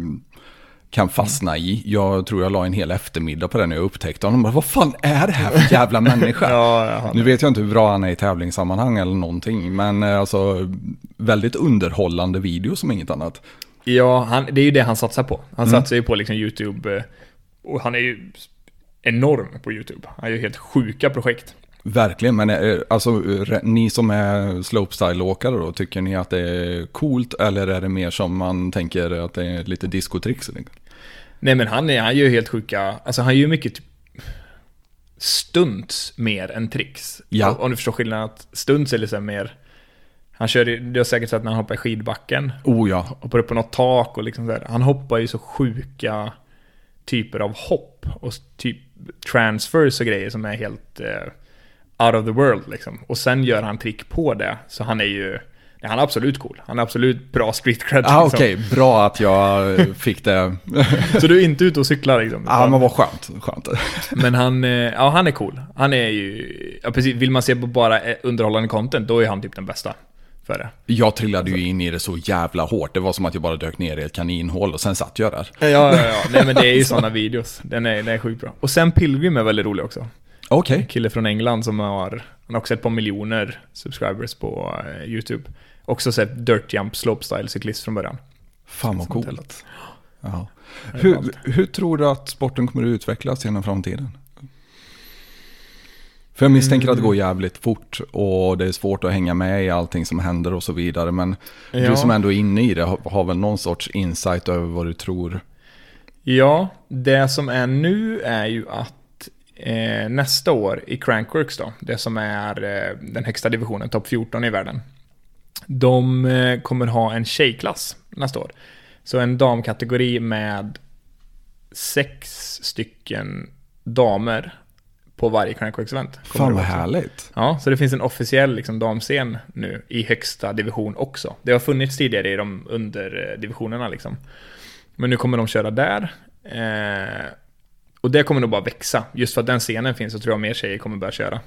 kan fastna i. Jag tror jag la en hel eftermiddag på den när jag upptäckte honom. Bara, Vad fan är det här för jävla [LAUGHS] människa? Ja, Nu vet jag inte hur bra han är i tävlingssammanhang eller någonting, men eh, alltså väldigt underhållande video som inget annat. ja han, det är ju det han satsar på. Han Mm. satsar ju på liksom YouTube. eh, Och han är ju enorm på YouTube. Han gör helt sjuka projekt. Verkligen, men eh, alltså ni som är slopestyle-åkare då, tycker ni att det är coolt eller är det mer som man tänker att det är lite diskotricks? Nej men han, är, han gör helt sjuka, alltså han gör ju mycket typ stunts mer än tricks. Ja. Om du förstår skillnaden att stunts är liksom mer, han kör ju, du har säkert sett när han hoppar i skidbacken. Oh ja, hoppar upp på något tak och liksom så här. Han hoppar ju så sjuka typer av hopp och typ transfers och grejer som är helt eh, out of the world liksom. Och sen gör han trick på det, så han är ju han är absolut cool. Han är absolut bra street cred. ah, liksom. okej, bra att jag [LAUGHS] fick det. Så du är inte ute och cyklar liksom? Ja, men vad skönt, skönt. Men han, eh, ja han är cool. Han är ju, ja precis, vill man se på bara eh, underhållande content, då är han typ den bästa för det. Jag trillade ju in i det så jävla hårt. Det var som att jag bara dök ner i ett kaninhål och sen satt jag där. Ja, ja, ja. Nej men det är ju sådana videos. Den är, den är sjukt bra. Och sen Pilgrim är väldigt rolig också. Okej, En kille från England som har, han har också ett par miljoner subscribers på eh, YouTube. Också sett Dirt Jump Slopestyle cyklist från början. fan vad coolt. Ja. Hur, hur tror du att sporten kommer att utvecklas genom framtiden? För jag misstänker att det Mm. går jävligt fort och det är svårt att hänga med i allting som händer och så vidare. Men du Ja. som ändå är inne i det har, har väl någon sorts insight över vad du tror? Ja, det som är nu är ju att eh, nästa år i Crankworks då, det som är eh, den högsta divisionen, topp 14 i världen. De eh, kommer ha en tjejklass nästa år. Så en damkategori med sex stycken damer på varje Crankworks-event. kommer Fan vad härligt. Ja, så det finns en officiell liksom, damscen nu i högsta division också. Det har funnits tidigare i de underdivisionerna liksom. Men nu kommer de köra där. Eh, och det kommer nog bara växa. Just för att den scenen finns så tror jag mer tjejer kommer börja köra.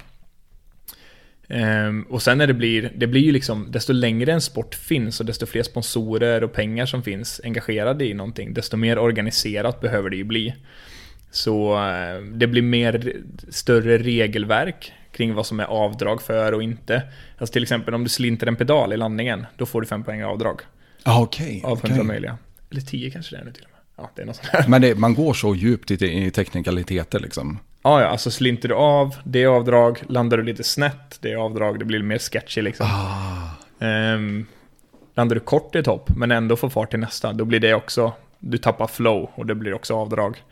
Ehm, och sen när det blir, det blir ju liksom, desto längre en sport finns och desto fler sponsorer och pengar som finns engagerade i någonting, desto mer organiserat behöver det ju bli. Så eh, det blir mer större regelverk kring vad som är avdrag för och inte. Alltså till exempel om du slinter en pedal i landningen, då får du fem poäng avdrag Ah, Okej, av 100 okej. möjliga. Eller 10 kanske det är nu till och med. Ja, det är något sånt här. Men det, man går så djupt i, i teknikaliteter liksom. Ja, ja, alltså slinter du av, det är avdrag. Landar du lite snett, det är avdrag. Det blir mer sketchy liksom. Ah, Ehm, landar du kort i topp, men ändå får fart till nästa, då blir det också, du tappar flow och det blir också avdrag.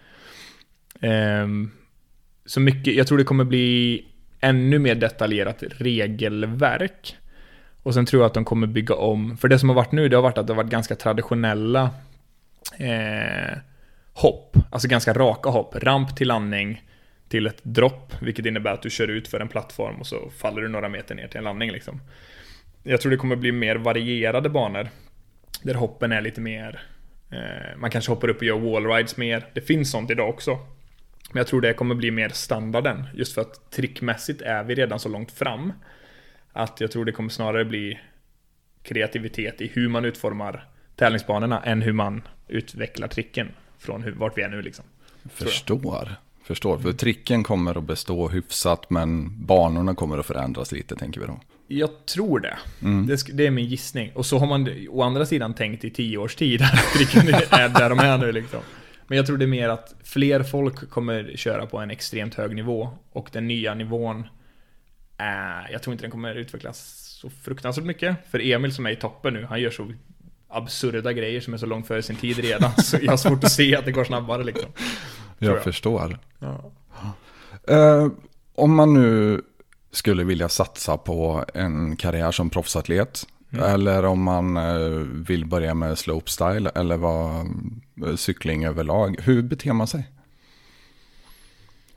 Ehm, så mycket, jag tror det kommer bli ännu mer detaljerat regelverk. Och sen tror jag att de kommer bygga om, för det som har varit nu, det har varit att det har varit ganska traditionella eh, hopp, alltså ganska raka hopp, ramp till landning till ett dropp, vilket innebär att du kör ut för en plattform och så faller du några meter ner till en landning liksom. Jag tror det kommer bli mer varierade banor, där hoppen är lite mer, eh, man kanske hoppar upp och gör wallrides mer, det finns sånt idag också. Men jag tror det kommer bli mer standarden, just för att trickmässigt är vi redan så långt fram. Att jag tror det kommer snarare bli kreativitet i hur man utformar tävlingsbanorna än hur man utvecklar tricken från hur, vart vi är nu liksom. Förstår. Förstår. För tricken kommer att bestå hyfsat men banorna kommer att förändras lite tänker vi då. Jag tror det. Mm. det. Det, är min gissning. Och så har man å andra sidan tänkt i tio års tid att [LAUGHS] tricken är där de är nu liksom. Men jag tror det är mer att fler folk kommer köra på en extremt hög nivå och den nya nivån är, jag tror inte den kommer utvecklas så fruktansvärt mycket. För Emil som är i toppen nu, han gör så absurda grejer som är så långt före sin tid redan. [LAUGHS] Så jag har svårt att se att det går snabbare liksom. Jag, jag, förstår. Ja. Uh, om man nu skulle vilja satsa på en karriär som proffsatlet. Mm. Eller om man uh, vill börja med slopestyle eller vad, uh, cykling överlag. Hur beter man sig?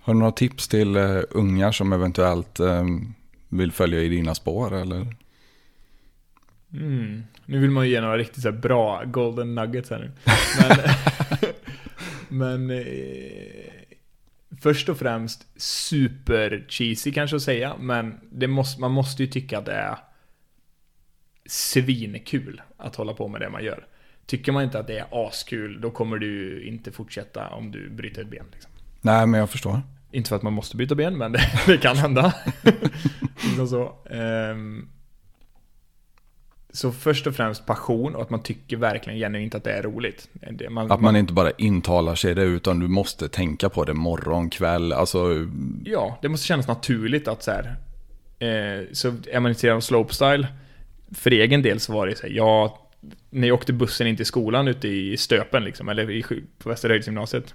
Har du några tips till unga som eventuellt vill följa i dina spår eller? Mm. Nu vill man ju ge några riktigt så bra golden nuggets här nu. [LAUGHS] Men, men eh, först och främst super cheesy kanske att säga, men det måste, man måste ju tycka att det är svinkul att hålla på med det man gör. Tycker man inte att det är askul, då kommer du inte fortsätta om du bryter ett ben. Liksom. Nej, men jag förstår. Inte för att man måste byta ben, men det, [LAUGHS] det kan hända. [LAUGHS] liksom så. Um, så först och främst passion och att man tycker verkligen genuint att det är roligt. Man, att man, inte bara intalar sig det utan du måste tänka på det morgon, kväll, alltså... Ja, det måste kännas naturligt att så här, eh, så är man intresserad av slopestyle, för egen del så var det så här, jag, när jag åkte bussen in till skolan ute i Stöpen liksom, eller i, på Västerhöjdsgymnasiet,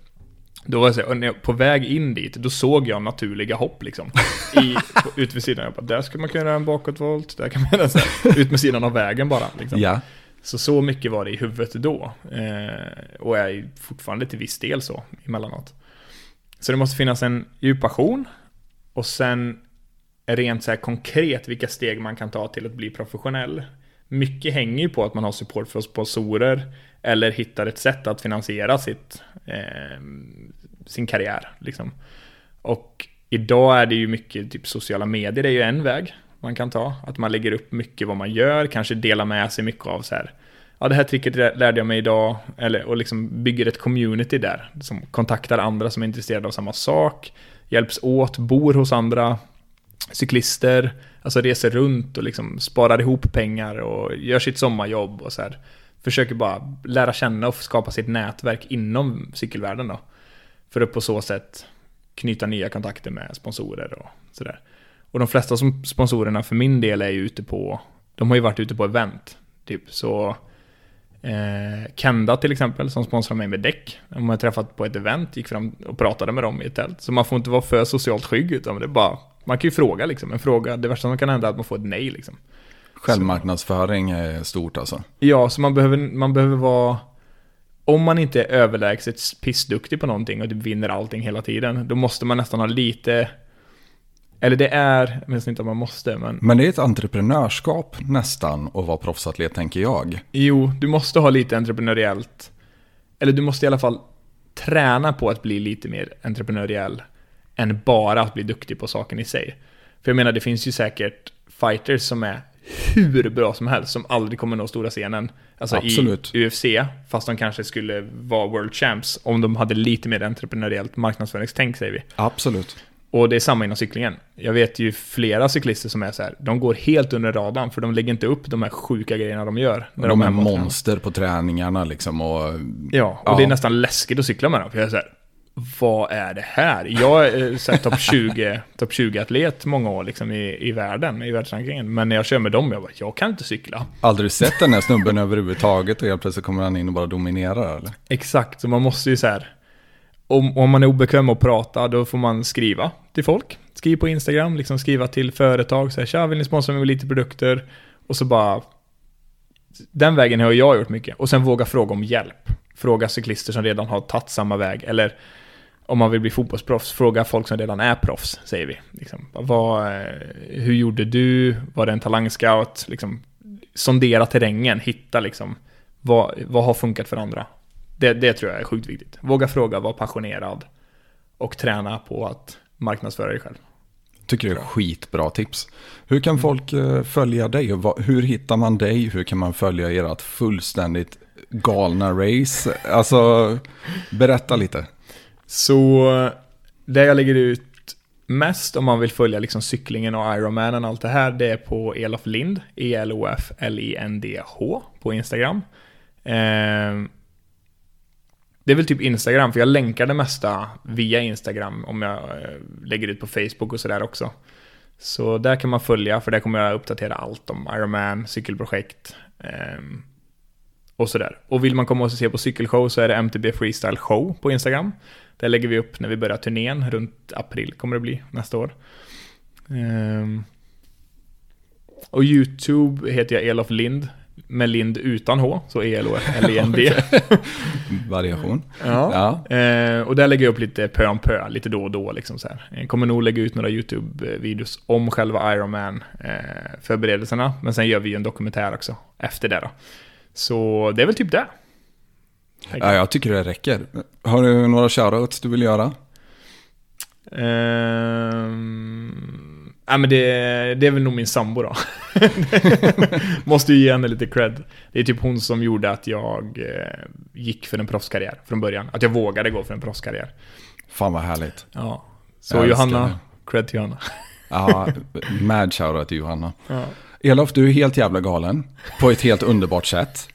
då var jag så här, på väg in dit, då såg jag naturliga hopp liksom. I, på, ut vid sidan. Jag bara, där skulle man kunna göra en bakåtvolt, där kan man göra [LAUGHS] så här, ut med sidan av vägen bara. Liksom. Ja. Så så mycket var det i huvudet då. Eh, och är fortfarande till viss del så emellanåt. Så det måste finnas en djup passion. Och sen rent så här konkret vilka steg man kan ta till att bli professionell. Mycket hänger ju på att man har support från sponsorer eller hittar ett sätt att finansiera sitt, eh, sin karriär. Liksom. Och idag är det ju mycket, typ sociala medier det är ju en väg man kan ta. Att man lägger upp mycket vad man gör, kanske delar med sig mycket av så här, ja det här tricket lärde jag mig idag, eller, och liksom bygger ett community där, som kontaktar andra som är intresserade av samma sak, hjälps åt, bor hos andra cyklister, alltså reser runt och liksom sparar ihop pengar och gör sitt sommarjobb och så här försöker bara lära känna och skapa sitt nätverk inom cykelvärlden då. För att på så sätt knyta nya kontakter med sponsorer och sådär. Och de flesta som sponsorerna för min del är ju ute på, de har ju varit ute på event. Typ så eh, Kenda till exempel som sponsrar mig med däck. De har träffat på ett event, gick fram och pratade med dem i ett tält. Så man får inte vara för socialt skygg utan det är bara, man kan ju fråga liksom. En fråga, det värsta som kan hända är att man får ett nej liksom. Självmarknadsföring är stort alltså. Ja, så man behöver, man behöver vara... Om man inte är överlägset pissduktig på någonting och typ vinner allting hela tiden, då måste man nästan ha lite... Eller det är, jag vet inte om man måste, men... Men det är ett entreprenörskap nästan att vara proffsatlet, tänker jag. Jo, du måste ha lite entreprenöriellt. Eller du måste i alla fall träna på att bli lite mer entreprenöriell än bara att bli duktig på saken i sig. För jag menar, det finns ju säkert fighters som är hur bra som helst som aldrig kommer nå stora scenen. Alltså Absolut. i UFC, fast de kanske skulle vara World Champs om de hade lite mer entreprenöriellt marknadsföringstänk säger vi. Absolut. Och det är samma inom cyklingen. Jag vet ju flera cyklister som är så här, de går helt under radarn för de lägger inte upp de här sjuka grejerna de gör. När de, de är monster på träningarna liksom och... Ja, och ja. det är nästan läskigt att cykla med dem. För jag är så här, vad är det här? Jag är topp 20, top 20-atlet många år liksom i, i världen, i världsrankingen. Men när jag kör med dem, jag bara, jag kan inte cykla. Aldrig sett den här snubben [LAUGHS] överhuvudtaget och helt plötsligt kommer han in och bara dominerar eller? Exakt, så man måste ju så här, om, om man är obekväm att prata, då får man skriva till folk. Skriv på Instagram, liksom skriva till företag, så här, tja, vill ni sponsra mig med lite produkter? Och så bara, den vägen har jag gjort mycket. Och sen våga fråga om hjälp. Fråga cyklister som redan har tagit samma väg. Eller om man vill bli fotbollsproffs, fråga folk som redan är proffs, säger vi. Liksom, vad, eh, hur gjorde du? Var det en talangscout? Liksom, sondera terrängen, hitta liksom, vad, vad har funkat för andra? Det, det tror jag är sjukt viktigt. Våga fråga, var passionerad och träna på att marknadsföra dig själv. Tycker det är skitbra tips. Hur kan folk eh, följa dig? Hur hittar man dig? Hur kan man följa ert fullständigt galna race? Alltså, berätta lite. Så det jag lägger ut mest om man vill följa liksom cyklingen och Ironman och allt det här, det är på Elof Lind, E-L-O-F L-I-N-D-H på Instagram. Eh, det är väl typ Instagram, för jag länkar det mesta via Instagram om jag eh, lägger ut på Facebook och sådär också. Så där kan man följa, för där kommer jag uppdatera allt om Ironman, cykelprojekt eh, och sådär. Och vill man komma och se på cykelshow så är det MTB Freestyle Show på Instagram. Där lägger vi upp när vi börjar turnén, runt april kommer det bli nästa år. Eh, och YouTube heter jag Elof Lind, med Lind utan H, så E-L-O-L-I-N-D. [LAUGHS] [LAUGHS] Variation. Ja. ja. Eh, och där lägger jag upp lite pö om pö, lite då och då. Liksom så här. Jag kommer nog lägga ut några YouTube-videos om själva Ironman-förberedelserna. Eh, men sen gör vi ju en dokumentär också efter det då. Så det är väl typ det. Ja, jag tycker det räcker. Har du några shoutouts du vill göra? Um... Ja, men det, det är väl nog min sambo då. [LAUGHS] Måste ju ge henne lite cred. Det är typ hon som gjorde att jag eh, gick för en proffskarriär från början. Att jag vågade gå för en proffskarriär. Fan vad härligt. Ja. Så jag Johanna, cred till Johanna. ja, mad shoutout till Johanna. Ja. Elof, du är helt jävla galen. På ett helt underbart sätt.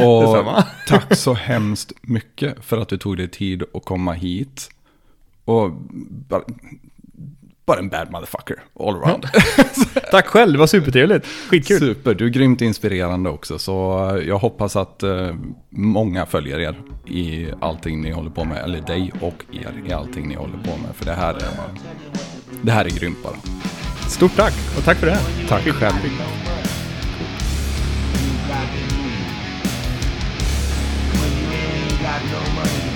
Och [LAUGHS] tack så hemskt mycket för att du tog dig tid att komma hit. Och bara, bara en bad motherfucker all around. [LAUGHS] Tack själv, det var supertrevligt. Skitkul. Super, du är grymt inspirerande också. Så jag hoppas att uh, många följer er i allting ni håller på med. Eller dig och er i allting ni håller på med. För det här är, det här är grymt bara. Stort tack och tack för det. Tack själv. got no money.